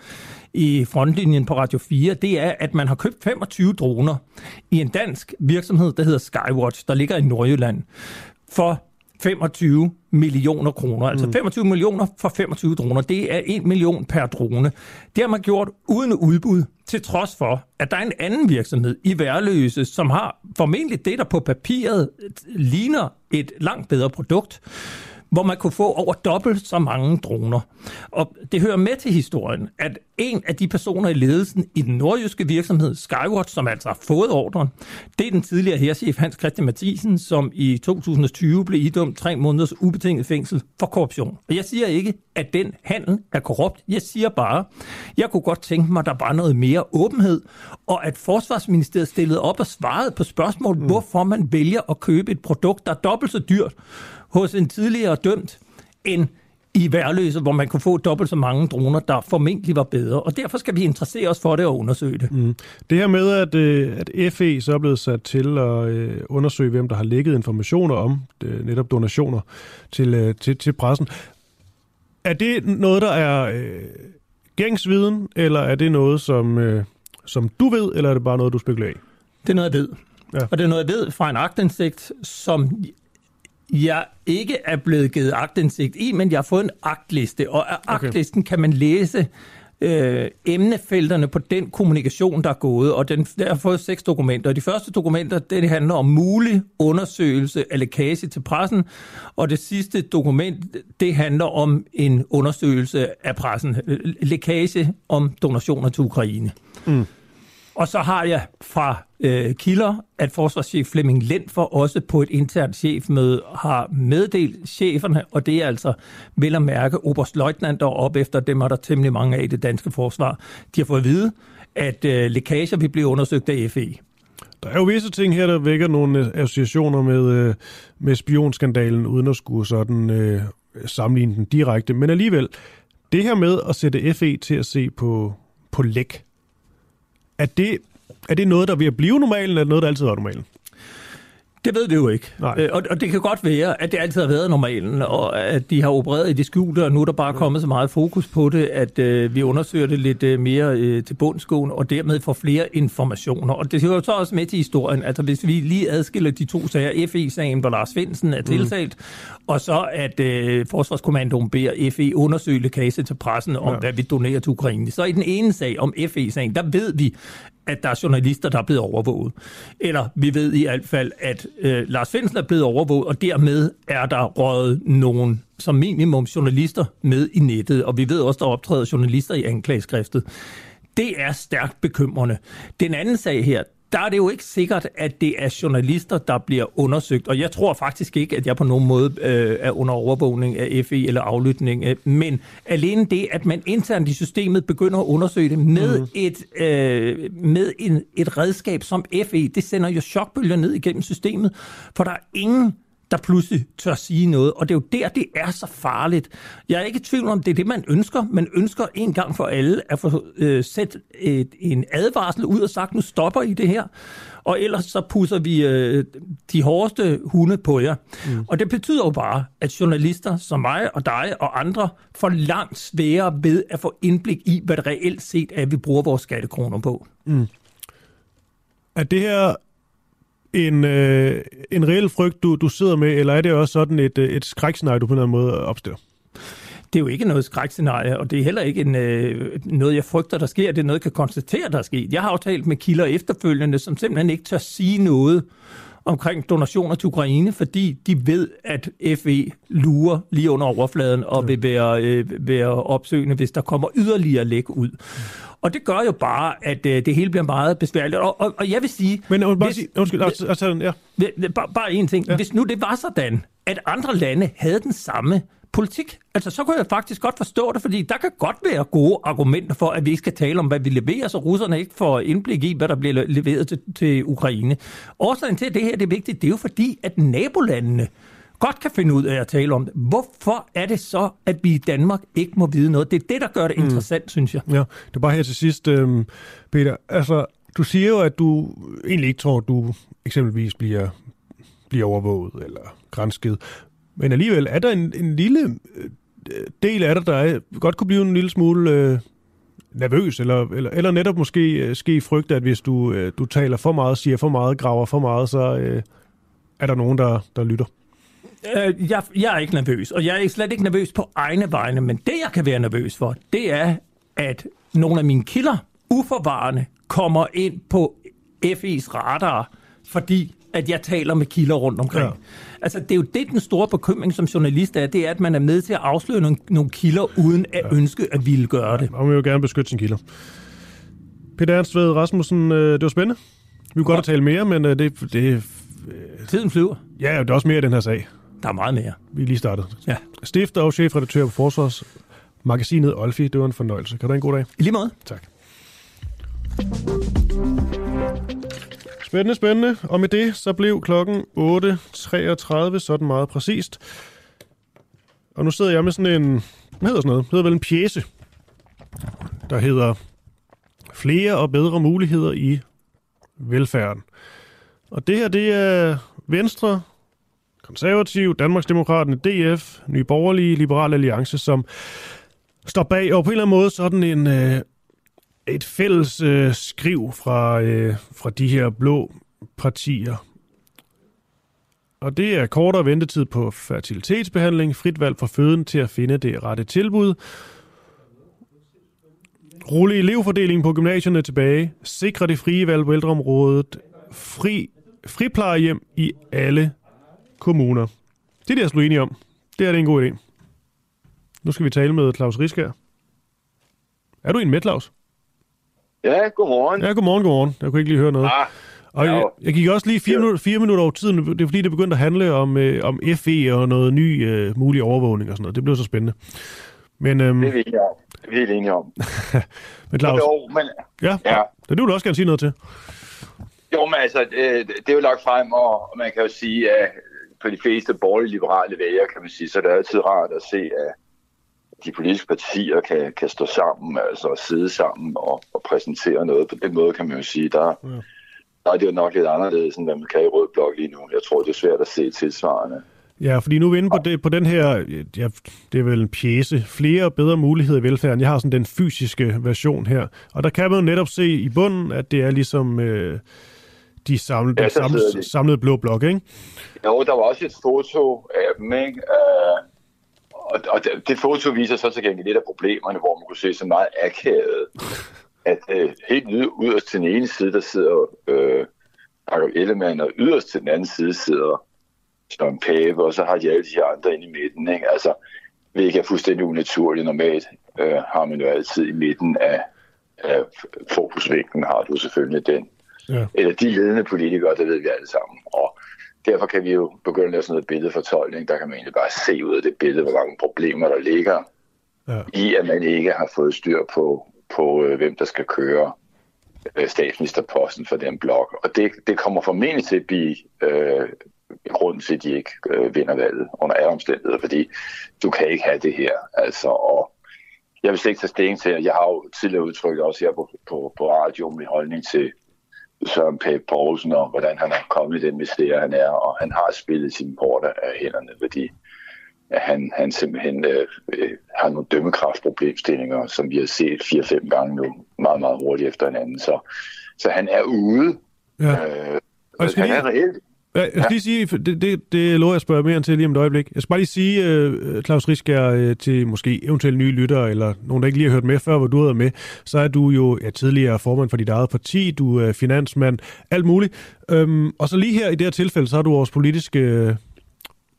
i frontlinjen på Radio 4, det er, at man har købt 25 droner i en dansk virksomhed, der hedder Skywatch, der ligger i Nordjylland, for 25 millioner kroner. Altså 25 mm. millioner for 25 droner. Det er 1 million per drone. Det har man gjort uden udbud, til trods for, at der er en anden virksomhed i Værløse, som har formentlig det, der på papiret ligner et langt bedre produkt, hvor man kunne få over dobbelt så mange droner. Og det hører med til historien, at en af de personer i ledelsen i den nordjyske virksomhed Skywatch, som altså har fået ordren, det er den tidligere herrchef Hans Christian Mathisen, som i 2020 blev idømt tre måneders ubetinget fængsel for korruption. Og jeg siger ikke, at den handel er korrupt. Jeg siger bare, jeg kunne godt tænke mig, at der var noget mere åbenhed, og at Forsvarsministeriet stillede op og svarede på spørgsmål, mm. hvorfor man vælger at købe et produkt, der er dobbelt så dyrt hos en tidligere dømt, end i værløse, hvor man kunne få dobbelt så mange droner, der formentlig var bedre. Og derfor skal vi interessere os for det og undersøge det. Mm. Det her med, at, øh, at FE så er blevet sat til at øh, undersøge, hvem der har lægget informationer om det, netop donationer til, øh, til, til pressen. Er det noget, der er øh, gængsviden, eller er det noget, som, øh, som du ved, eller er det bare noget, du spekulerer i? Det er noget, jeg ved. Ja. Og det er noget, jeg ved fra en agtindsigt, som jeg ikke er blevet givet agtindsigt i, men jeg har fået en agtliste, og af okay. agtlisten kan man læse øh, emnefelterne på den kommunikation, der er gået, og den, der har fået seks dokumenter. Og de første dokumenter, det handler om mulig undersøgelse af lækage til pressen, og det sidste dokument, det handler om en undersøgelse af pressen, lækage om donationer til Ukraine. Mm. Og så har jeg fra øh, kilder, at forsvarschef Flemming Lindfor også på et internt chefmøde har meddelt cheferne, og det er altså vel at mærke oberstløjtnant op efter dem er der temmelig mange af i det danske forsvar. De har fået at vide, at øh, lækager vil blive undersøgt af FE. Der er jo visse ting her, der vækker nogle øh, associationer med, øh, med spionskandalen, uden at skulle sådan øh, sammenligne den direkte. Men alligevel, det her med at sætte FE til at se på, på læk, er det, er det noget, der vil blive normalen, eller noget, der altid var normalen? Det ved vi jo ikke. Nej. Og, og det kan godt være, at det altid har været normalen, og at de har opereret i det skjulte, og nu er der bare kommet så meget fokus på det, at øh, vi undersøger det lidt øh, mere øh, til bundskoen, og dermed får flere informationer. Og det hører så også med til historien. Altså hvis vi lige adskiller de to sager, FE-sagen, hvor Lars Svendsen er mm. tiltalt, mm. og så at øh, Forsvarskommandoen beder FE undersøge lækage til pressen om, ja. hvad vi donerer til Ukraine. Så i den ene sag om FE-sagen, der ved vi, at der er journalister, der er blevet overvåget. Eller vi ved i hvert fald, at øh, Lars Finsen er blevet overvåget, og dermed er der røget nogen som minimum journalister med i nettet. Og vi ved også, der optræder journalister i anklageskriftet. Det er stærkt bekymrende. Den anden sag her, der er det jo ikke sikkert, at det er journalister, der bliver undersøgt. Og jeg tror faktisk ikke, at jeg på nogen måde øh, er under overvågning af FE eller aflytning. Øh, men alene det, at man internt i systemet begynder at undersøge det med, mm. et, øh, med en, et redskab som FE, det sender jo chokbølger ned igennem systemet. For der er ingen der pludselig tør sige noget. Og det er jo der, det er så farligt. Jeg er ikke i tvivl om, det er det, man ønsker. Man ønsker en gang for alle at få øh, sat et, en advarsel ud og sagt, nu stopper I det her. Og ellers så pusser vi øh, de hårdeste hunde på jer. Mm. Og det betyder jo bare, at journalister som mig og dig og andre får langt sværere ved at få indblik i, hvad det reelt set er, vi bruger vores skattekroner på. Mm. Er det her en, øh, en reel frygt, du, du sidder med, eller er det også sådan et, øh, et skrækscenarie, du på en eller anden måde opstiller? Det er jo ikke noget skrækscenarie, og det er heller ikke en, øh, noget, jeg frygter, der sker. Det er noget, jeg kan konstatere, der er sket. Jeg har jo talt med kilder efterfølgende, som simpelthen ikke tør sige noget omkring donationer til Ukraine, fordi de ved, at FE lurer lige under overfladen og vil være, øh, være opsøgende, hvis der kommer yderligere læk ud. Og det gør jo bare, at øh, det hele bliver meget besværligt. Og, og, og jeg vil sige... Men jeg bare hvis, sige, undskyld, altså, altså, ja. bare, bare en ting. Ja. Hvis nu det var sådan, at andre lande havde den samme politik. Altså, så kunne jeg faktisk godt forstå det, fordi der kan godt være gode argumenter for, at vi ikke skal tale om, hvad vi leverer, så russerne ikke får indblik i, hvad der bliver leveret til, til Ukraine. Årsagen til, at det her det er vigtigt, det er jo fordi, at nabolandene godt kan finde ud af at tale om det. Hvorfor er det så, at vi i Danmark ikke må vide noget? Det er det, der gør det mm. interessant, mm. synes jeg. Ja, det er bare her til sidst, øhm, Peter. Altså, du siger jo, at du egentlig ikke tror, at du eksempelvis bliver, bliver overvåget eller grænsket. Men alligevel er der en, en lille øh, del af dig, der er, godt kunne blive en lille smule øh, nervøs, eller, eller, eller netop måske øh, ske frygt, at hvis du, øh, du taler for meget, siger for meget, graver for meget, så øh, er der nogen, der, der lytter. Øh, jeg, jeg er ikke nervøs, og jeg er slet ikke nervøs på egne vegne, men det, jeg kan være nervøs for, det er, at nogle af mine kilder uforvarende kommer ind på FE's radar, fordi at jeg taler med kilder rundt omkring. Ja. Altså, det er jo det, den store bekymring som journalist er, det er, at man er med til at afsløre nogle, nogle kilder, uden at ja. ønske at ville gøre det. Man vil jo gerne beskytte sine kilder. Peter Ernst Ved Rasmussen, øh, det var spændende. Vi kunne godt have talt mere, men øh, det... det Tiden flyver. Ja, det er også mere i den her sag. Der er meget mere. Vi er lige startet. Ja. Stifter og chefredaktør på Forsvarsmagasinet Olfi. Det var en fornøjelse. Kan du have en god dag? I lige måde. Tak. Spændende, spændende. Og med det, så blev klokken 8.33, sådan meget præcist. Og nu sidder jeg med sådan en, hvad hedder sådan noget? Det hedder vel en pjæse, der hedder Flere og bedre muligheder i velfærden. Og det her, det er Venstre, Konservativ, Danmarksdemokraterne, DF, Nye Borgerlige, Liberal Alliance, som står bag, og på en eller anden måde sådan en, øh, et fælles øh, skriv fra, øh, fra de her blå partier. Og det er kortere ventetid på fertilitetsbehandling, frit valg for føden til at finde det rette tilbud, rulle elevfordelingen på gymnasierne tilbage, sikre det frie valg på ældreområdet, fri, friplejehjem i alle kommuner. Det er det, jeg slog enige om. Det er det en god idé. Nu skal vi tale med Claus Riskær. Er du en med, Claus? Ja, godmorgen. Ja, godmorgen, godmorgen. Jeg kunne ikke lige høre noget. Ah, og jeg, jeg gik også lige fire, minutter, fire minutter over tiden. Det er fordi, det begyndte at handle om, øh, om FE og noget ny øh, mulig overvågning og sådan noget. Det blev så spændende. Men, øhm, det er vi enige om. Det er vi helt enige om. men Claus, jo, men, ja, ja. det vil du også gerne sige noget til. Jo, men altså, det, det er jo lagt frem, og man kan jo sige, at på de fleste borgerlige liberale vælgere, kan man sige, så er det altid rart at se, at de politiske partier kan, kan stå sammen, altså sidde sammen og, og præsentere noget. På den måde kan man jo sige, der, ja. der er det jo nok lidt anderledes, end hvad man kan i Rød Blok lige nu. Jeg tror, det er svært at se tilsvarende. Ja, fordi nu er vi inde på, det, på den her, ja, det er vel en pjæse, flere og bedre muligheder i velfærden. Jeg har sådan den fysiske version her, og der kan man jo netop se i bunden, at det er ligesom øh, de samlede, ja, samlede, de. samlede blå blok, ikke? Jo, der var også et foto af dem, ikke? Uh, og, og det, det foto viser så til gengæld lidt af problemerne, hvor man kunne se så meget akavet, at uh, helt yderst til den ene side, der sidder uh, Jacob Ellemann, og yderst til den anden side sidder Søren Pape, og så har de alle de andre inde i midten. Ikke? Altså, hvilket er fuldstændig unaturligt. Normalt øh, har man jo altid i midten af, af fokusvinklen, har du selvfølgelig den. Ja. Eller de ledende politikere, det ved vi alle sammen. Og derfor kan vi jo begynde at lave sådan noget billedfortolkning. Der kan man egentlig bare se ud af det billede, hvor mange problemer der ligger ja. i, at man ikke har fået styr på, på øh, hvem der skal køre øh, statsministerposten for den blok. Og det, det kommer formentlig til at blive øh, grunden til, at de ikke øh, vinder valget under alle omstændigheder, fordi du kan ikke have det her. Altså, og jeg vil slet ikke tage stilling til, at jeg har jo tidligere udtrykt også her på, på, på radio min holdning til Søren Pape Poulsen og hvordan han er kommet i den mysterier, han er, og han har spillet sine porter af hænderne, fordi han, han simpelthen øh, øh, har nogle dømmekraftproblemstillinger, som vi har set 4-5 gange nu, meget, meget hurtigt efter hinanden. Så, så han er ude. Ja. Øh, og han lige... er reelt jeg skal ja. lige sige, det, det, det lover jeg at spørge mere til lige om et øjeblik. Jeg skal bare lige sige, uh, Claus Riskær, uh, til måske eventuelt nye lyttere, eller nogen, der ikke lige har hørt med før, hvor du har været med, så er du jo ja, tidligere formand for dit eget parti, du er finansmand, alt muligt. Um, og så lige her i det her tilfælde, så er du vores politiske, uh,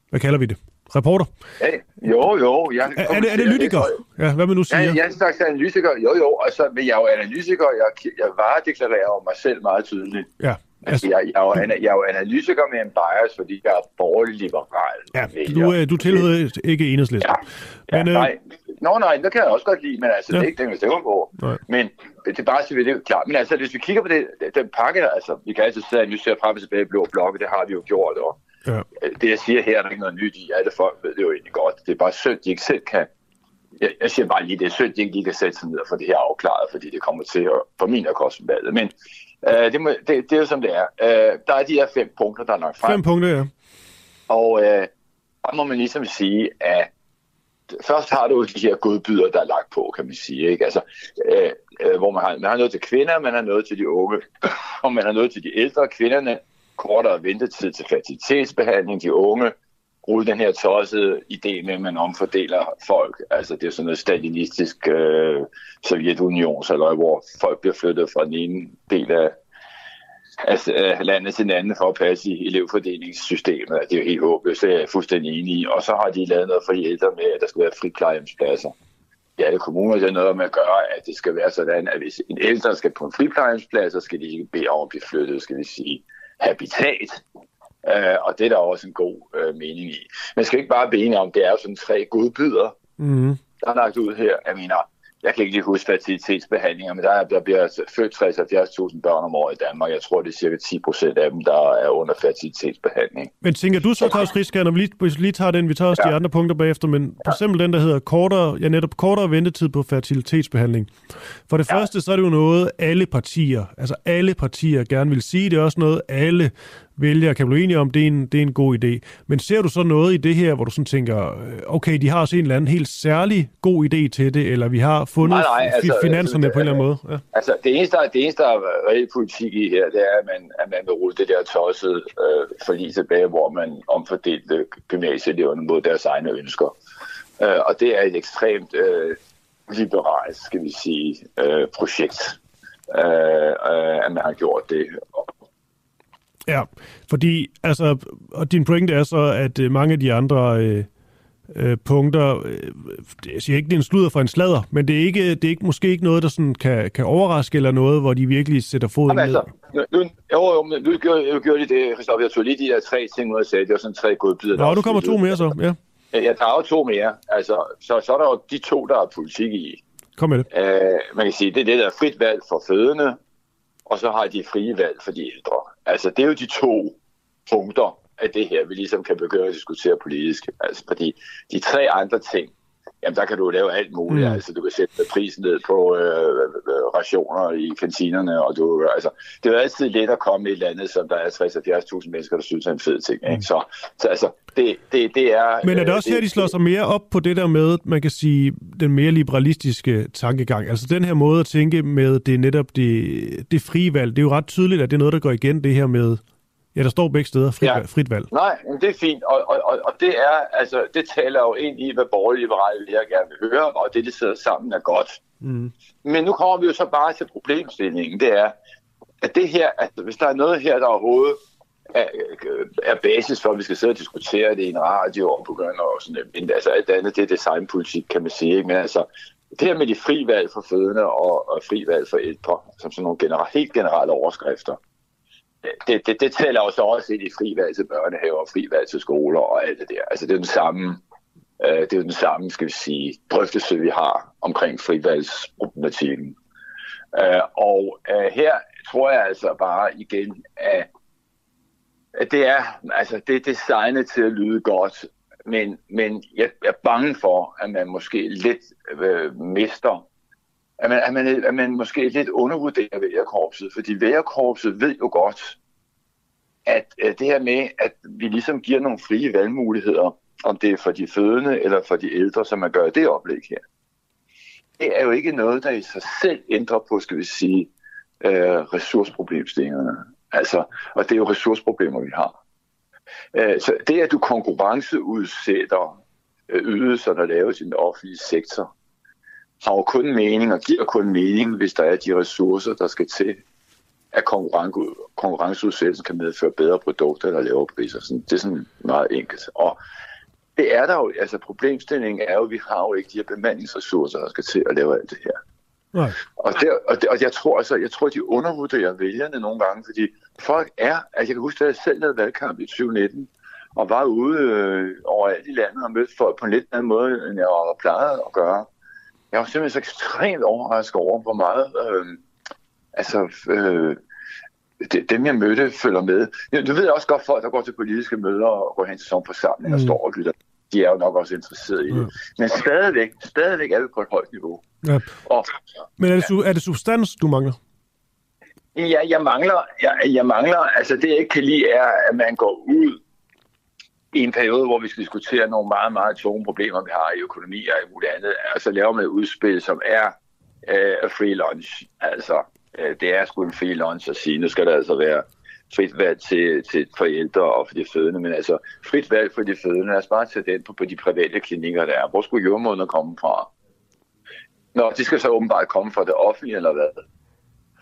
hvad kalder vi det? Reporter? Ja, jo, jo. Jeg er, er, det, er det lytiker? Ja, hvad man nu siger? Ja, jeg er en slags analytiker. Jo, jo. Altså, men jeg er jo analytiker. Jeg, jeg varedeklarerer mig selv meget tydeligt. Ja. Altså, jeg, jeg, er jo, jeg er jo analytiker med en bias, fordi jeg er borgerlig liberal. Ja, du, du tilhører ikke enhedslisten. Ja, ja men, øh... nej. Nå nej, det kan jeg også godt lide, men altså, ja. det er ikke den, vi stemmer på. Nej. Men det er bare så det er klart. Men altså, hvis vi kigger på det, den pakke, altså, vi kan altid sidde og analysere frem og tilbage i blå blokke, det har vi jo gjort, og ja. det jeg siger her, er der ikke noget nyt i. Alle folk ved det jo egentlig godt. Det er bare synd, de ikke selv kan jeg, jeg siger bare lige, det er synd, de ikke kan sætte sig ned og få det her afklaret, fordi det kommer til at, for min at koste valget. Men Øh, det, må, det, det er jo som det er. Øh, der er de her fem punkter, der er lagt frem. Fem punkter, ja. Og øh, der må man ligesom sige, at først har du de her godbyder, der er lagt på, kan man sige. Ikke? Altså, øh, øh, hvor man har, man har noget til kvinder, man har noget til de unge, og man har noget til de ældre. Kvinderne kortere ventetid til fertilitetsbehandling, de unge rulle den her tossede idé med, at man omfordeler folk. Altså det er sådan noget stalinistisk øh, Sovjetunion, hvor folk bliver flyttet fra den ene del af altså, øh, landet til hinanden for at passe i elevfordelingssystemet. Det er jo helt håbløst, det er jeg fuldstændig enig i. Og så har de lavet noget for ældre med, at der skal være fri plejehjemspladser. Ja, alle kommuner har noget med at gøre, at det skal være sådan, at hvis en ældre skal på en friplejehjemsplads, så skal de ikke bede om at blive flyttet, skal vi sige, habitat. Uh, og det er der også en god uh, mening i. Men skal ikke bare enige om, det er jo sådan tre godbyder, Mm. der er lagt ud her. Jeg mener, jeg kan ikke lige huske fertilitetsbehandlinger, men der, er, der bliver altså født 60-70.000 børn om året i Danmark. Jeg tror, det er cirka 10 procent af dem, der er under fertilitetsbehandling. Men tænker du så, Claus Risker, når vi lige, lige tager den, vi tager også ja. de andre punkter bagefter, men for eksempel den, der hedder kortere, ja, netop kortere ventetid på fertilitetsbehandling. For det ja. første, så er det jo noget, alle partier, altså alle partier gerne vil sige. Det er også noget, alle vælgere kan blive enige om, det er, en, det er en god idé. Men ser du så noget i det her, hvor du sådan tænker, øh, okay, de har også en eller anden helt særlig god idé til det, eller vi har fundet Nej, nej, altså, fi- finanserne altså, på en eller anden måde? Ja. Altså, det eneste, der, det eneste, der er reelt politik i her, det er, at man, at man vil rulle det der tossede øh, forlig tilbage, hvor man omfordelte gymnasieeleverne mod deres egne ønsker. Øh, og det er et ekstremt øh, liberalt, skal vi sige, øh, projekt, øh, at man har gjort det. Ja, fordi, altså, og din pointe er så, at øh, mange af de andre øh, øh, punkter, øh, jeg siger ikke, det er en sludder for en sladder, men det er, ikke, det er ikke, måske ikke noget, der sådan kan, kan overraske, eller noget, hvor de virkelig sætter foden Jamen, ned. altså, nu, nu, jo, jo, men nu gjorde, nu gjorde de det, Christoffer. Jeg tog lige de der tre ting og sagde, det var sådan tre godbidder. Nå, nu kommer to mere så, ja. Ja, der er jo to mere. Altså, så, så er der jo de to, der er politik i. Kom med det. Øh, man kan sige, det er det, der er frit valg for fødende, og så har de frie valg for de ældre. Altså, det er jo de to punkter af det her, vi ligesom kan begynde at diskutere politisk. Altså, fordi de tre andre ting, jamen der kan du lave alt muligt. Mm. Mm. Altså, du kan sætte prisen ned på øh, øh, rationer i kantinerne, og du, altså, det er jo altid let at komme i et land, som der er 60-70.000 mennesker, der synes er en fed ting. Ikke? Så, så altså, det, det, det er... Men er det øh, også her, de slår sig mere op på det der med, man kan sige, den mere liberalistiske tankegang? Altså den her måde at tænke med, det er netop det, det frie valg. Det er jo ret tydeligt, at det er noget, der går igen, det her med, ja, der står begge steder, frit, Ja. frit valg. Nej, men det er fint, og, og, og, og det er, altså, det taler jo ind i, hvad borgerlige liberale jeg gerne vil høre, og det, de sidder sammen, er godt. Mm. Men nu kommer vi jo så bare til problemstillingen, det er, at det her, at hvis der er noget her, der overhovedet er, er basis for, at vi skal sidde og diskutere det i en radio og begynde og sådan men altså alt andet, det er designpolitik, kan man sige, ikke? men altså, det her med de fri valg for fødende og, og fri valg for ældre, som sådan nogle genera- helt generelle overskrifter, det, det, det tæller jo så også ind i frivalg til børnehaver, og frivalg til skoler og alt det der. Altså det er den samme, øh, det er den samme, skal vi sige, drøftelse, vi har omkring frivalgsproblematikken. Øh, og øh, her tror jeg altså bare igen, at, at det er, altså det er designet til at lyde godt, men, men jeg er bange for, at man måske lidt øh, mister at man, at, man, at man måske lidt undervurderer vælgerkorpset, fordi vælgerkorpset ved jo godt, at, øh, det her med, at vi ligesom giver nogle frie valgmuligheder, om det er for de fødende eller for de ældre, som man gør i det oplæg her. Det er jo ikke noget, der i sig selv ændrer på, skal vi sige, øh, ressourceproblemstillingerne. Altså, og det er jo ressourceproblemer, vi har. Øh, så det, at du konkurrenceudsætter øh, ydelser, der laves i den offentlige sektor, har jo kun mening og giver kun mening, hvis der er de ressourcer, der skal til, at konkurren- konkurrenceudsættelsen kan medføre bedre produkter eller lavere priser. Sådan, det er sådan meget enkelt. Og det er der jo, altså problemstillingen er jo, at vi har jo ikke de her bemandingsressourcer, der skal til at lave alt det her. Nej. Og, der, og, det, og jeg tror altså, jeg tror, de undervurderer vælgerne nogle gange, fordi folk er, altså jeg kan huske, at jeg selv lavede valgkamp i 2019, og var ude øh, overalt i landet og mødte folk på en lidt anden måde, end jeg var plejet at gøre. Jeg var simpelthen så ekstremt overrasket over, hvor meget, øh, altså, øh, det, dem jeg mødte følger med. Ja, Du ved også godt folk, der går til politiske møder og går hen til sådan en forsamling og Mm. står og lytter. De er jo nok også interesserede i det. Mm. Men stadigvæk, stadigvæk er vi på et højt niveau. Ja. Og Men er det, su- er det substans, du mangler? Ja, jeg mangler, jeg, jeg mangler, altså det jeg ikke kan lide er, at man går ud i en periode, hvor vi skal diskutere nogle meget, meget tunge problemer, vi har i økonomi og i muligt andet, og så laver man et udspil, som er øh, free lunch. Altså, øh, det er sgu en free lunch at sige, nu skal der altså være frit valg til, til forældre og for de fødende, men altså frit valg for de fødende, lad os bare tage den på, på de private klinikker, der er. Hvor skulle jordmådene komme fra? Nå, de skal så åbenbart komme fra det offentlige, eller hvad?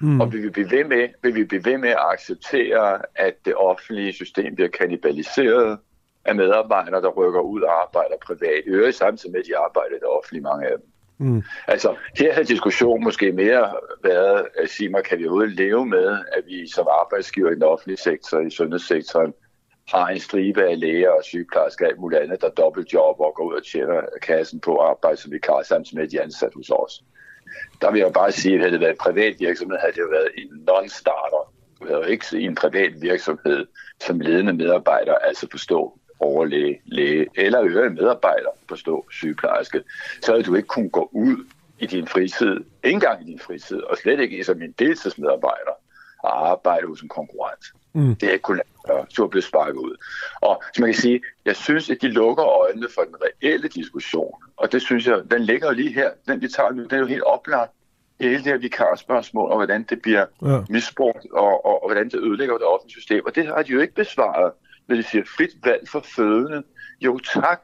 Mm. Og vil vi, blive ved med, vil vi blive ved med at acceptere, at det offentlige system bliver kannibaliseret af medarbejdere, der rykker ud og arbejder privat, øvrigt samtidig med, at de arbejder i det offentlige, mange af dem. Mm. Altså, her har diskussionen måske mere været at sige mig, kan vi overhovedet leve med, at vi som arbejdsgiver i den offentlige sektor, i sundhedssektoren, har en stribe af læger og sygeplejersker og alt muligt andet, der dobbeltjob og går ud og tjener kassen på arbejde som vikar, samtidig med, at de er ansat hos os. Der vil jeg bare sige, at havde det været en privat virksomhed, havde det jo været en non-starter. Du havde jo ikke i en privat virksomhed som ledende medarbejder, altså forstå overlæge, læge eller øvrige medarbejder, forstå sygeplejerske, så havde du ikke kunnet gå ud i din fritid, ikke engang i din fritid, og slet ikke som en deltidsmedarbejder, og arbejde hos en konkurrent. Mm. Det er ikke kun gøre. Så blevet sparket ud. Og som man kan sige, jeg synes, at de lukker øjnene for den reelle diskussion. Og det synes jeg, den ligger jo lige her. Den vi tager nu, den er jo helt oplagt. Hele det her vikarspørgsmål, og hvordan det bliver ja. misbrugt, og, og, og hvordan det ødelægger det offentlige system. Og det har de jo ikke besvaret, når de siger frit valg for fødende. Jo tak.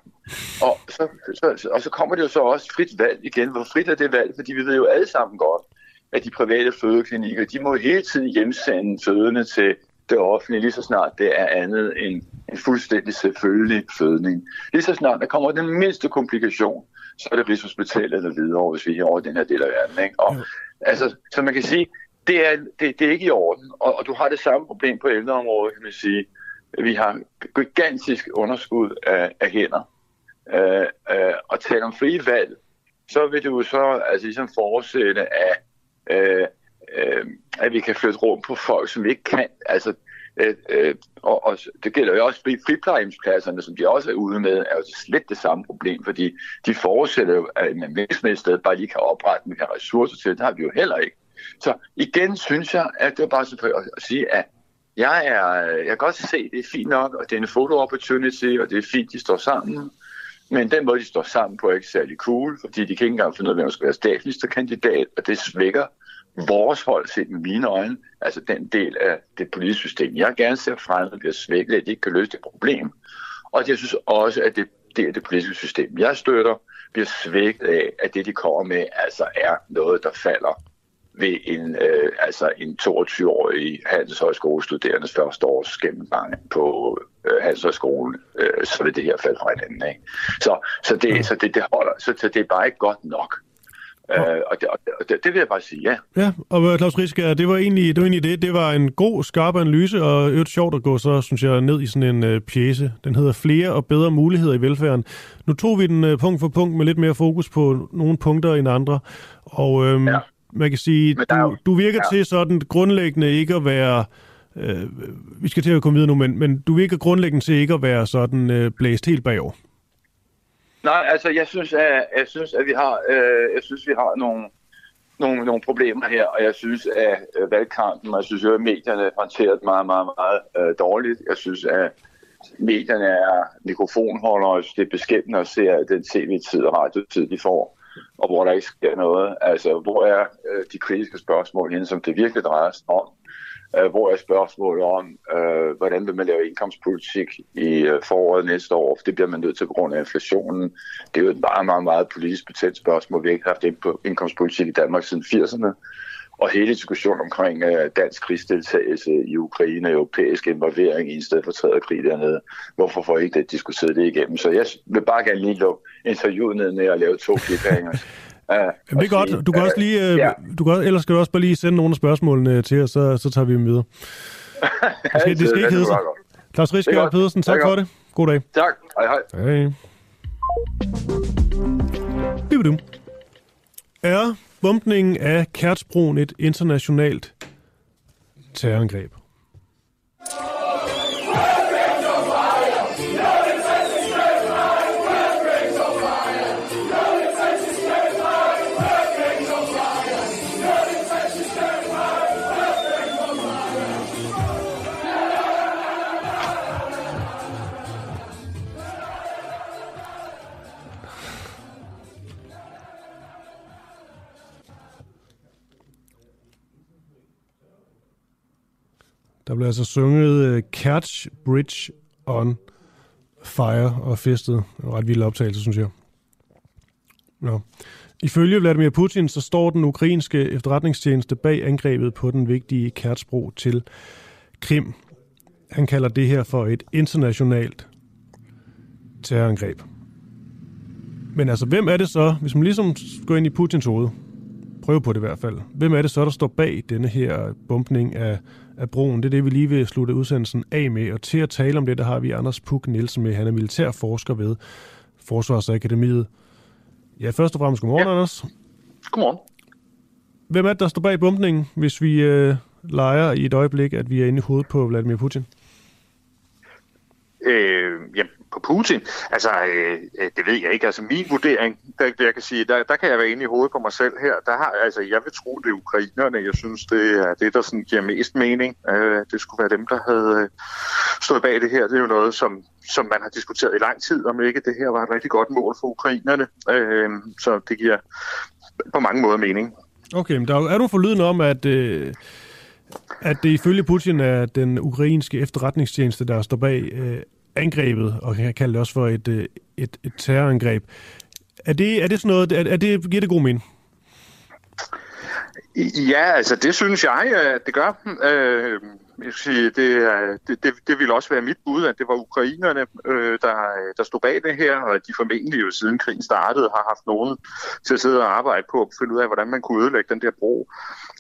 Og så, så, og så kommer det jo så også frit valg igen. Hvor frit er det valg? Fordi vi ved jo alle sammen godt, at de private fødeklinikker, de må hele tiden hjemsende fødende til det offentlige, lige så snart det er andet end en fuldstændig selvfølgelig fødning. Lige så snart der kommer den mindste komplikation, så er det Rigshospitalet eller videre, hvis vi er over den her del af verden. Ikke? Og, altså, så man kan sige, det er, det, det er ikke i orden, og, og du har det samme problem på ældreområdet, kan man sige. Vi har gigantisk underskud af, af hænder. Øh, øh, og tale om frie valg, så vil du så altså, ligesom forudsætte, at øh, øh, at vi kan flytte rum på folk, som vi ikke kan. Altså, øh, øh, og, og det gælder jo også fri, friplejehjemspladserne, som de også er ude med, er jo slet det samme problem, fordi de forudsætter jo, at man hvilket sted bare lige kan oprette med ressourcer til. Det har vi jo heller ikke. Så igen synes jeg, at det var bare så at sige, at jeg, er, øh, jeg kan godt se, at det er fint nok, og det er en photo opportunity, og det er fint, de står sammen. Men den måde, de står sammen på, er ikke særlig cool, fordi de kan ikke engang finde ud af, hvem der skal være statsministerkandidat, og det svækker vores hold set med mine øjne, altså den del af det politiske system, jeg gerne ser frem, bliver svækket, at de ikke kan løse det problem. Og jeg synes også, at det, del af det politiske system, jeg støtter, bliver svækket af, at det, de kommer med, altså er noget, der falder ved en, øh, altså en 22-årig handelshøjskolestuderendes første års gennemgang på øh, handelshøjskolen, øh, så vil det her falde fra hinanden. Ikke? Så, så, det, så det, det holder, så, så det er bare ikke godt nok. Øh, og, det, og det, det vil jeg bare sige, ja. Ja, og øh, Claus Riske, det var egentlig det. Var egentlig det. det var en god, skarp analyse, og det sjovt at gå så, synes jeg, ned i sådan en uh, pjæse. Den hedder Flere og bedre muligheder i velfærden. Nu tog vi den uh, punkt for punkt med lidt mere fokus på nogle punkter end andre, og øhm, ja. Man kan sige, du, jo, du virker ja. til sådan grundlæggende ikke at være... Øh, vi skal til at komme videre nu, men, men du virker grundlæggende til ikke at være sådan øh, blæst helt bagover. Nej, altså jeg synes, at, jeg synes, at vi har, øh, jeg synes, vi har nogle, nogle, nogle problemer her, og jeg synes, at øh, valgkampen, og jeg synes, at medierne håndteret meget, meget, meget øh, dårligt. Jeg synes, at medierne er mikrofonholdere, det er beskæmmende at se at den tv-tid og radiotid, de får, og hvor der ikke sker noget. Altså, hvor er øh, de kritiske spørgsmål henne, som det virkelig drejer sig om? øh, hvor er spørgsmålet om, øh, hvordan vil man lave indkomstpolitik i øh, foråret næste år? For det bliver man nødt til på grund af inflationen. Det er jo et meget, meget, meget politisk betændt spørgsmål. Vi har ikke haft indkomstpolitik i Danmark siden 80'erne. Og hele diskussionen omkring øh, dansk krigsdeltagelse i Ukraine, europæisk involvering i en stedet for tredje krig dernede. Hvorfor får I ikke det diskuteret det igennem? Så jeg vil bare gerne lige lukke interviewet ned med at lave to cliffhangers. Uh, Jamen, det er godt. Du kan uh, også lige, uh, ja. du kan, ellers skal du også bare lige sende nogle af spørgsmålene til os, så, så tager vi dem videre. Det skal, det skal ikke hedde sig. Claus Riske Pedersen, tak for det. God dag. Tak. Hej, hej. Hej. Bibidum. Er bombningen af Kertsbroen et internationalt terrorangreb? Der blev altså sunget øh, Catch Bridge on Fire og festet. En ret vild optagelse, synes jeg. Nå. Ifølge Vladimir Putin, så står den ukrainske efterretningstjeneste bag angrebet på den vigtige Kertsbro til Krim. Han kalder det her for et internationalt terrorangreb. Men altså, hvem er det så, hvis man ligesom går ind i Putins hoved, prøve på det i hvert fald, hvem er det så, der står bag denne her bumpning af, af broen? Det er det, vi lige vil slutte udsendelsen af med. Og til at tale om det, der har vi Anders Puk Nielsen med. Han er militærforsker ved Forsvarsakademiet. Ja, først og fremmest godmorgen, ja. Anders. Godmorgen. Hvem er det, der står bag bumpningen, hvis vi øh, leger i et øjeblik, at vi er inde i hovedet på Vladimir Putin? Øh, jamen, på Putin? Altså, øh, øh, det ved jeg ikke. Altså, min vurdering, der, jeg kan sige, der, der kan jeg være inde i hovedet på mig selv her. Der har, altså, jeg vil tro, det er ukrainerne. Jeg synes, det er det, der sådan giver mest mening. Øh, det skulle være dem, der havde øh, stået bag det her. Det er jo noget, som, som man har diskuteret i lang tid, om ikke det her var et rigtig godt mål for ukrainerne. Øh, så det giver på mange måder mening. Okay, men der er, er du forlydende om, at... Øh at det ifølge Putin er den ukrainske efterretningstjeneste, der står bag øh, angrebet, og kan kalde det også for et, øh, et, et terrorangreb. Er det, er det sådan noget, er, er det, giver det god mening? Ja, altså det synes jeg, øh, at det gør. Øh, jeg sige, det, det, det, det ville også være mit bud, at det var ukrainerne, øh, der, der stod bag det her, og de formentlig jo siden krigen startede har haft nogen til at sidde og arbejde på at finde ud af, hvordan man kunne ødelægge den der bro.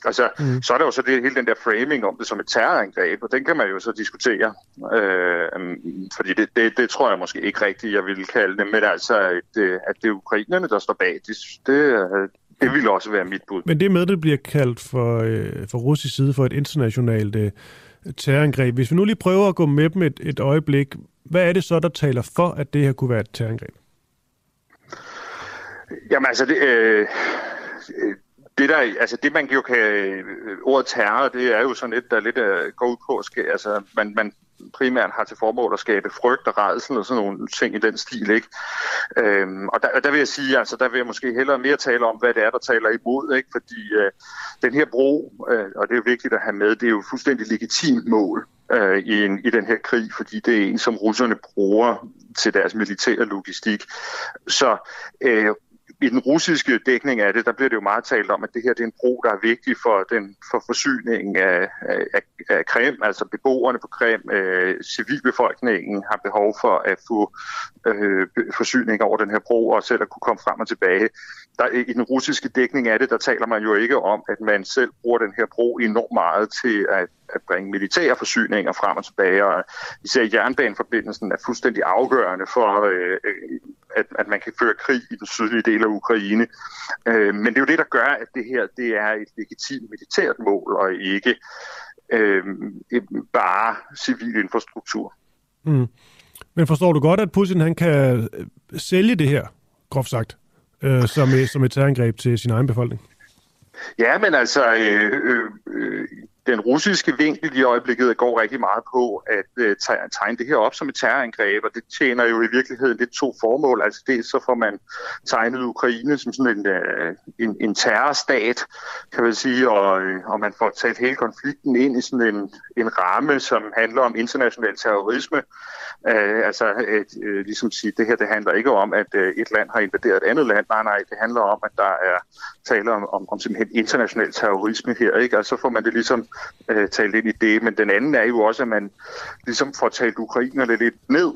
Altså, mm. så er der jo så det, hele den der framing om det som et terrorangreb, og den kan man jo så diskutere. Øh, fordi det, det, det tror jeg måske ikke rigtigt, jeg ville kalde det, men altså, at, at det er ukrainerne, der står bag, det, det, det ville også være mit bud. Men det med, det bliver kaldt for, øh, for russisk side for et internationalt øh, terrorangreb. Hvis vi nu lige prøver at gå med dem et, et øjeblik, hvad er det så, der taler for, at det her kunne være et terrorangreb? Jamen altså, det, øh, det, der, altså det man jo kan, øh, ordet terror, det er jo sådan et, der lidt uh, går ud på, altså man, man primært har til formål at skabe frygt og redsel og sådan nogle ting i den stil, ikke? Øhm, og der, der vil jeg sige, altså der vil jeg måske hellere mere tale om, hvad det er, der taler imod, ikke? Fordi øh, den her bro, øh, og det er jo vigtigt at have med, det er jo fuldstændig legitimt mål øh, i, en, i den her krig, fordi det er en, som russerne bruger til deres militære logistik. Så øh, i den russiske dækning af det, der bliver det jo meget talt om, at det her det er en bro, der er vigtig for, den, for forsyningen af, af, af Krim, altså beboerne på Krim, øh, civilbefolkningen har behov for at få øh, forsyning over den her bro, og selv at kunne komme frem og tilbage. Der, I den russiske dækning af det, der taler man jo ikke om, at man selv bruger den her bro enormt meget til at at bringe militære forsyninger frem og tilbage, og især jernbaneforbindelsen er fuldstændig afgørende for, øh, at, at man kan føre krig i den sydlige del af Ukraine. Øh, men det er jo det, der gør, at det her det er et legitimt militært mål, og ikke øh, bare civil infrastruktur. Mm. Men forstår du godt, at Putin han kan øh, sælge det her, groft sagt, øh, som, som et terrorangreb til sin egen befolkning? Ja, men altså, øh, øh, øh den russiske vinkel i øjeblikket går rigtig meget på at øh, tegne det her op som et terrorangreb, og det tjener jo i virkeligheden lidt to formål. Altså dels så får man tegnet Ukraine som sådan en, øh, en, en terrorstat, kan man sige, og, øh, og man får taget hele konflikten ind i sådan en, en ramme, som handler om international terrorisme. Øh, altså et, øh, ligesom sige, det her det handler ikke om, at øh, et land har invaderet et andet land. Nej, nej, det handler om, at der er tale om, om, om simpelthen international terrorisme her. Ikke? Altså så får man det ligesom øh, talt ind i det. Men den anden er jo også, at man ligesom får talt ukrainerne lidt ned.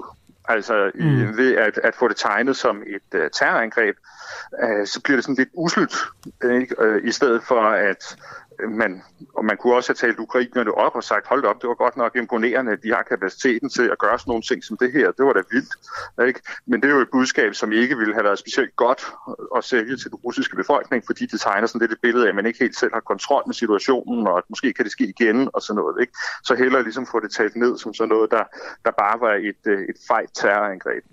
Altså mm. ved at, at få det tegnet som et uh, terrorangreb, uh, så bliver det sådan lidt uslydt, ikke? Uh, i stedet for at Øh, man, og man kunne også have talt ukrainerne op og sagt, hold op, det var godt nok imponerende, at de har kapaciteten til at gøre sådan nogle ting som det her. Det var da vildt. Ikke? Men det er jo et budskab, som ikke ville have været specielt godt at sælge til den russiske befolkning, fordi det tegner sådan lidt et billede af, at man ikke helt selv har kontrol med situationen, og at måske kan det ske igen og sådan noget. Ikke? Så hellere ligesom få det talt ned som sådan noget, der, der bare var et, øh, et fejt terrorangreb.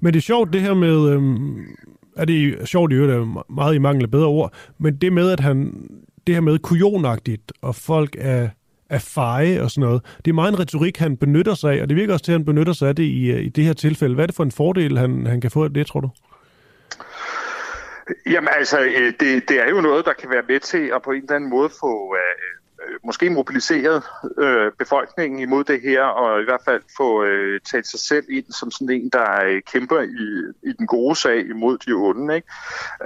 Men det er sjovt det her med, øhm, er det sjovt i øvrigt, meget i mangel af bedre ord, men det med, at han det her med kujonagtigt, og folk er, er feje og sådan noget. Det er meget en retorik, han benytter sig af, og det virker også til, at han benytter sig af det i, øh, i det her tilfælde. Hvad er det for en fordel, han, han kan få af det, tror du? Jamen altså, øh, det, det er jo noget, der kan være med til at på en eller anden måde få øh, Øh, måske mobiliseret øh, befolkningen imod det her, og i hvert fald få øh, talt sig selv ind som sådan en, der øh, kæmper i, i den gode sag imod de onde. Ikke?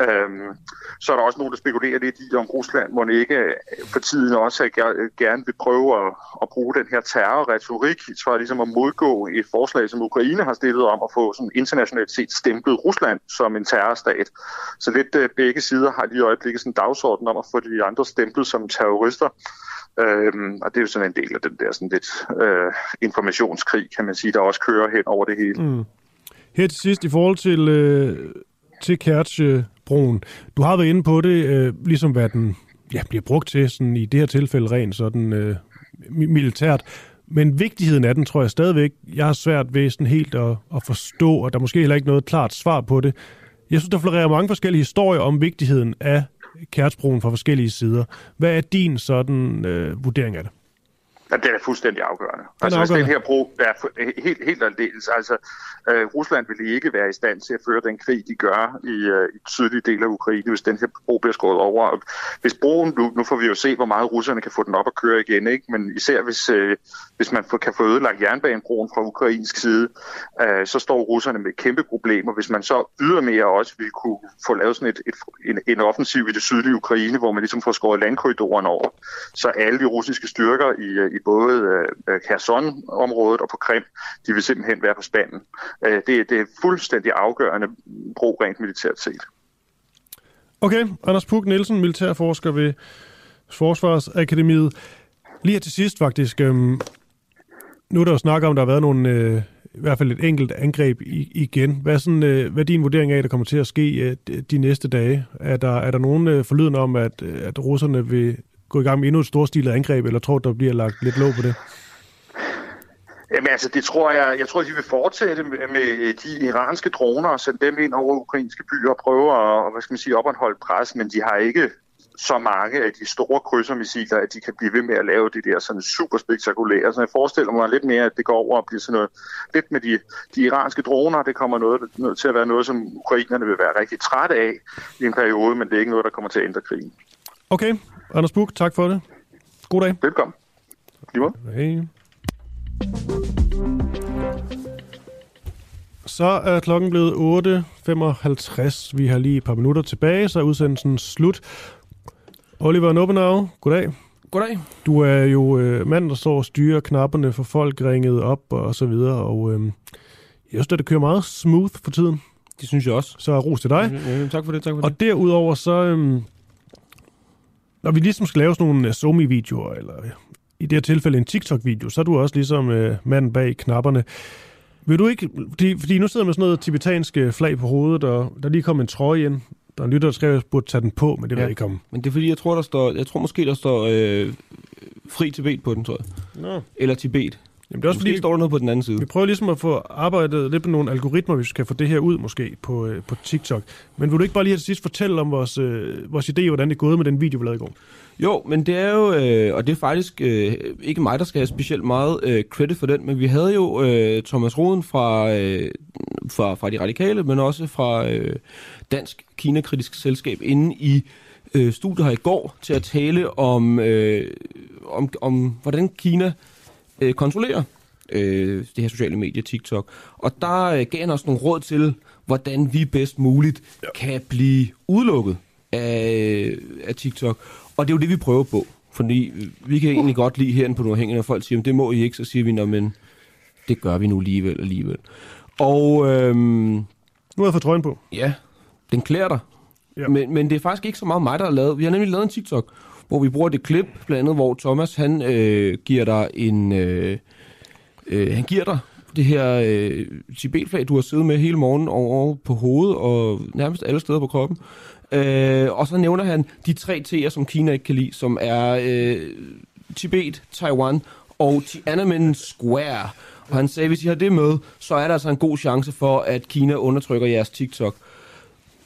Øhm, så er der også nogen, der spekulerer lidt i, om Rusland må ikke øh, for tiden også gerne vil prøve at, at bruge den her terrorretorik for ligesom at modgå et forslag, som Ukraine har stillet om at få sådan internationalt set stemplet Rusland som en terrorstat. Så lidt øh, begge sider har lige i øjeblikket sådan en dagsorden om at få de andre stemplet som terrorister. Øhm, og det er jo sådan en del af den der sådan lidt øh, informationskrig, kan man sige, der også kører hen over det hele. Mm. Her til sidst, i forhold til, øh, til Kertsjebroen, du har været inde på det, øh, ligesom hvad den ja, bliver brugt til, sådan i det her tilfælde rent sådan øh, militært. Men vigtigheden af den, tror jeg stadigvæk, jeg har svært ved sådan helt at, at forstå, og der er måske heller ikke noget klart svar på det. Jeg synes, der florerer mange forskellige historier om vigtigheden af Kærtsbroen fra forskellige sider. Hvad er din sådan øh, vurdering af det? Ja, det er fuldstændig afgørende. Den altså, afgørende. hvis den her bro er helt, helt aldeles, altså øh, Rusland ville ikke være i stand til at føre den krig, de gør i, øh, i sydlige del af Ukraine, hvis den her bro bliver skåret over. Og hvis broen, nu, nu får vi jo se, hvor meget russerne kan få den op at køre igen, ikke? men især hvis, øh, hvis man kan få ødelagt jernbanebroen fra ukrainsk side, øh, så står russerne med kæmpe problemer. Hvis man så ydermere også vil kunne få lavet sådan et, et, en, en offensiv i det sydlige Ukraine, hvor man ligesom får skåret landkorridoren over, så alle de russiske styrker i, øh, i både øh, øh, Kherson-området og på Krim, de vil simpelthen være på spanden. Øh, det, det er fuldstændig afgørende brug rent militært set. Okay, Anders Puk Nielsen, militærforsker ved Forsvarsakademiet. Lige her til sidst faktisk, øhm, nu er der jo snak om, der har været nogle, øh, i hvert fald et enkelt angreb i, igen. Hvad er, sådan, øh, hvad er din vurdering af, der kommer til at ske øh, de næste dage? Er der, er der nogen øh, forlyden om, at, øh, at russerne vil gå i gang med endnu et storstilet angreb, eller tror der bliver lagt lidt låg på det? Jamen altså, det tror jeg, jeg tror, de vil fortsætte med, med de iranske droner og sende dem ind over ukrainske byer og prøve at, hvad skal man sige, opretholde pres, men de har ikke så mange af de store krydsermissiler, at de kan blive ved med at lave det der sådan super spektakulære. Så jeg forestiller mig lidt mere, at det går over og bliver sådan noget lidt med de, de iranske droner. Det kommer noget, noget til at være noget, som ukrainerne vil være rigtig trætte af i en periode, men det er ikke noget, der kommer til at ændre krigen. Okay, Anders Buk, tak for det. God dag. Velkommen. Lige Hej. Så er klokken blevet 8.55. Vi har lige et par minutter tilbage, så er udsendelsen slut. Oliver Nobenau, goddag. Goddag. Du er jo øh, mand, der står og styrer knapperne for folk ringet op og så videre, og øh, jeg synes, at det kører meget smooth for tiden. Det synes jeg også. Så ros til dig. Ja, tak for det, tak for det. Og derudover så, øh, når vi ligesom skal lave sådan nogle øh, Zomi-videoer, eller i det her tilfælde en TikTok-video, så er du også ligesom øh, manden bag knapperne. Vil du ikke, fordi, fordi nu sidder med sådan noget tibetansk flag på hovedet, og der lige kom en trøje ind. Der er en lytter, der skrev, at jeg burde tage den på, men det ja, ved jeg ikke om. Men det er fordi, jeg tror, der står, jeg tror måske, der står øh, fri Tibet på den, tror jeg. Nå. Eller Tibet. Jamen, det er også måske fordi, står der noget på den anden side. Vi prøver ligesom at få arbejdet lidt med nogle algoritmer, hvis vi skal få det her ud måske på, øh, på TikTok. Men vil du ikke bare lige til sidst fortælle om vores, øh, vores idé, hvordan det er gået med den video, vi lavede i går? Jo, men det er jo, øh, og det er faktisk øh, ikke mig, der skal have specielt meget øh, credit for den, men vi havde jo øh, Thomas Roden fra, øh, fra, fra De Radikale, men også fra øh, Dansk Kina-kritisk Selskab inde i øh, studiet her i går til at tale om, øh, om, om hvordan Kina øh, kontrollerer øh, det her sociale medie, TikTok. Og der øh, gav han også nogle råd til, hvordan vi bedst muligt ja. kan blive udelukket af, af TikTok. Og det er jo det, vi prøver på. Fordi vi kan egentlig godt lide herinde på Nordhængende, når folk siger, det må I ikke, så siger vi, men det gør vi nu alligevel alligevel. Og øhm, nu har jeg fået trøjen på. Ja, den klæder dig. Ja. Men, men det er faktisk ikke så meget mig, der har lavet. Vi har nemlig lavet en TikTok, hvor vi bruger det klip, blandt andet, hvor Thomas, han øh, giver dig en... Øh, øh, han giver dig det her øh, Tibet-flag, du har siddet med hele morgen over på hovedet og nærmest alle steder på kroppen. Øh, og så nævner han de tre T'er, som Kina ikke kan lide, som er øh, Tibet, Taiwan og Tiananmen Square. Og han sagde, at hvis I har det med, så er der altså en god chance for, at Kina undertrykker jeres TikTok.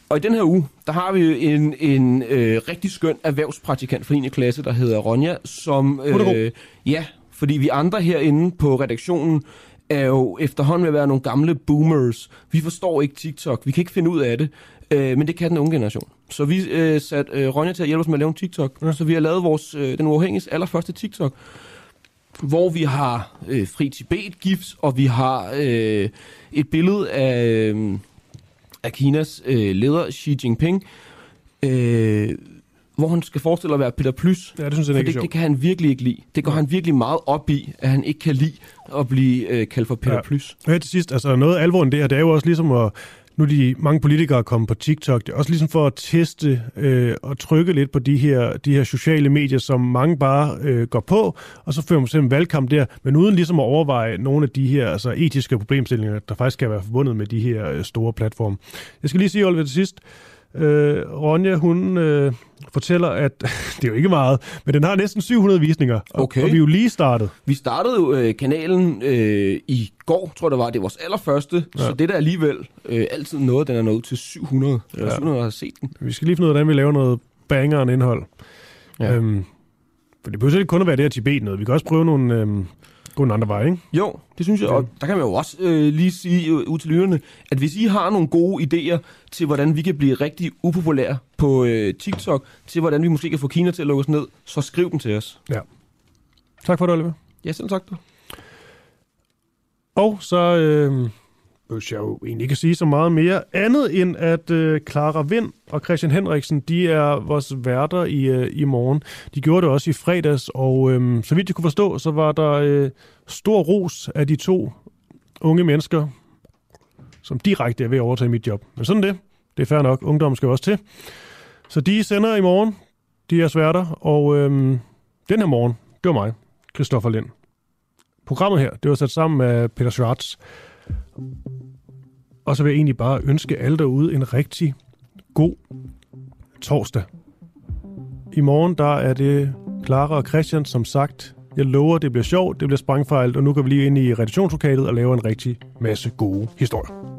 Og i den her uge, der har vi en, en øh, rigtig skøn erhvervspraktikant fra 9. klasse, der hedder Ronja, som... Øh, ja, fordi vi andre herinde på redaktionen er jo efterhånden ved at være nogle gamle boomers. Vi forstår ikke TikTok, vi kan ikke finde ud af det, øh, men det kan den unge generation. Så vi øh, satte øh, Ronja til at hjælpe os med at lave en TikTok. Ja. Så vi har lavet vores, øh, den uafhængige allerførste TikTok, hvor vi har øh, fri Tibet-gifs, og vi har øh, et billede af, øh, af Kinas øh, leder Xi Jinping, øh, hvor han skal forestille at være Peter Plys. Ja, det synes jeg ikke det, det kan han virkelig ikke lide. Det går han virkelig meget op i, at han ikke kan lide at blive øh, kaldt for Peter ja. Plys. Her til sidst, altså noget af alvoren det her, det er jo også ligesom at, nu er de mange politikere kommet på TikTok, det er også ligesom for at teste øh, og trykke lidt på de her, de her sociale medier, som mange bare øh, går på, og så fører man simpelthen valgkamp der, men uden ligesom at overveje nogle af de her altså, etiske problemstillinger, der faktisk skal være forbundet med de her øh, store platforme. Jeg skal lige sige, Oliver, til sidst, Øh, Ronja, hun øh, fortæller, at det er jo ikke meget, men den har næsten 700 visninger, og, Okay. og vi er jo lige startet. Vi startede jo øh, kanalen øh, i går, tror jeg det var. Det var vores allerførste, ja. så det er da alligevel øh, altid noget, den er nået til 700. Eller Ja. 700 har set den. Vi skal lige finde ud af, hvordan vi laver noget banger en indhold. Ja. Øhm, for det behøver ikke kun at være det her Tibet noget. Vi kan også prøve nogle, øhm, gå en anden vej, ikke? Jo, det synes jeg. Og der kan man jo også øh, lige sige øh, ud til lytterne, at hvis I har nogle gode idéer til, hvordan vi kan blive rigtig upopulære på øh, TikTok, til hvordan vi måske kan få Kina til at lukke os ned, så skriv dem til os. Ja. Tak for det, Oliver. Ja, selv tak. Du. Og så øh, behøver jeg jo egentlig ikke at sige så meget mere andet, end at øh, Clara Vind og Christian Henriksen, de er vores værter i, øh, i morgen. De gjorde det også i fredags, og øh, så vidt jeg kunne forstå, så var der øh, stor ros af de to unge mennesker, som direkte er ved at overtage mit job. Men sådan det. Det er fair nok. Ungdommen skal også til. Så de sender i morgen. De er sværter, og øh, den her morgen, det var mig, Christoffer Lind. Programmet her, det var sat sammen med Peter Schwartz. Og så vil jeg egentlig bare ønske alle derude en rigtig god torsdag. I morgen, der er det Clara og Christian, som sagt. Jeg lover, det bliver sjovt, det bliver sprængfejlt, og nu går vi lige ind i redaktionslokalet og laver en rigtig masse gode historier.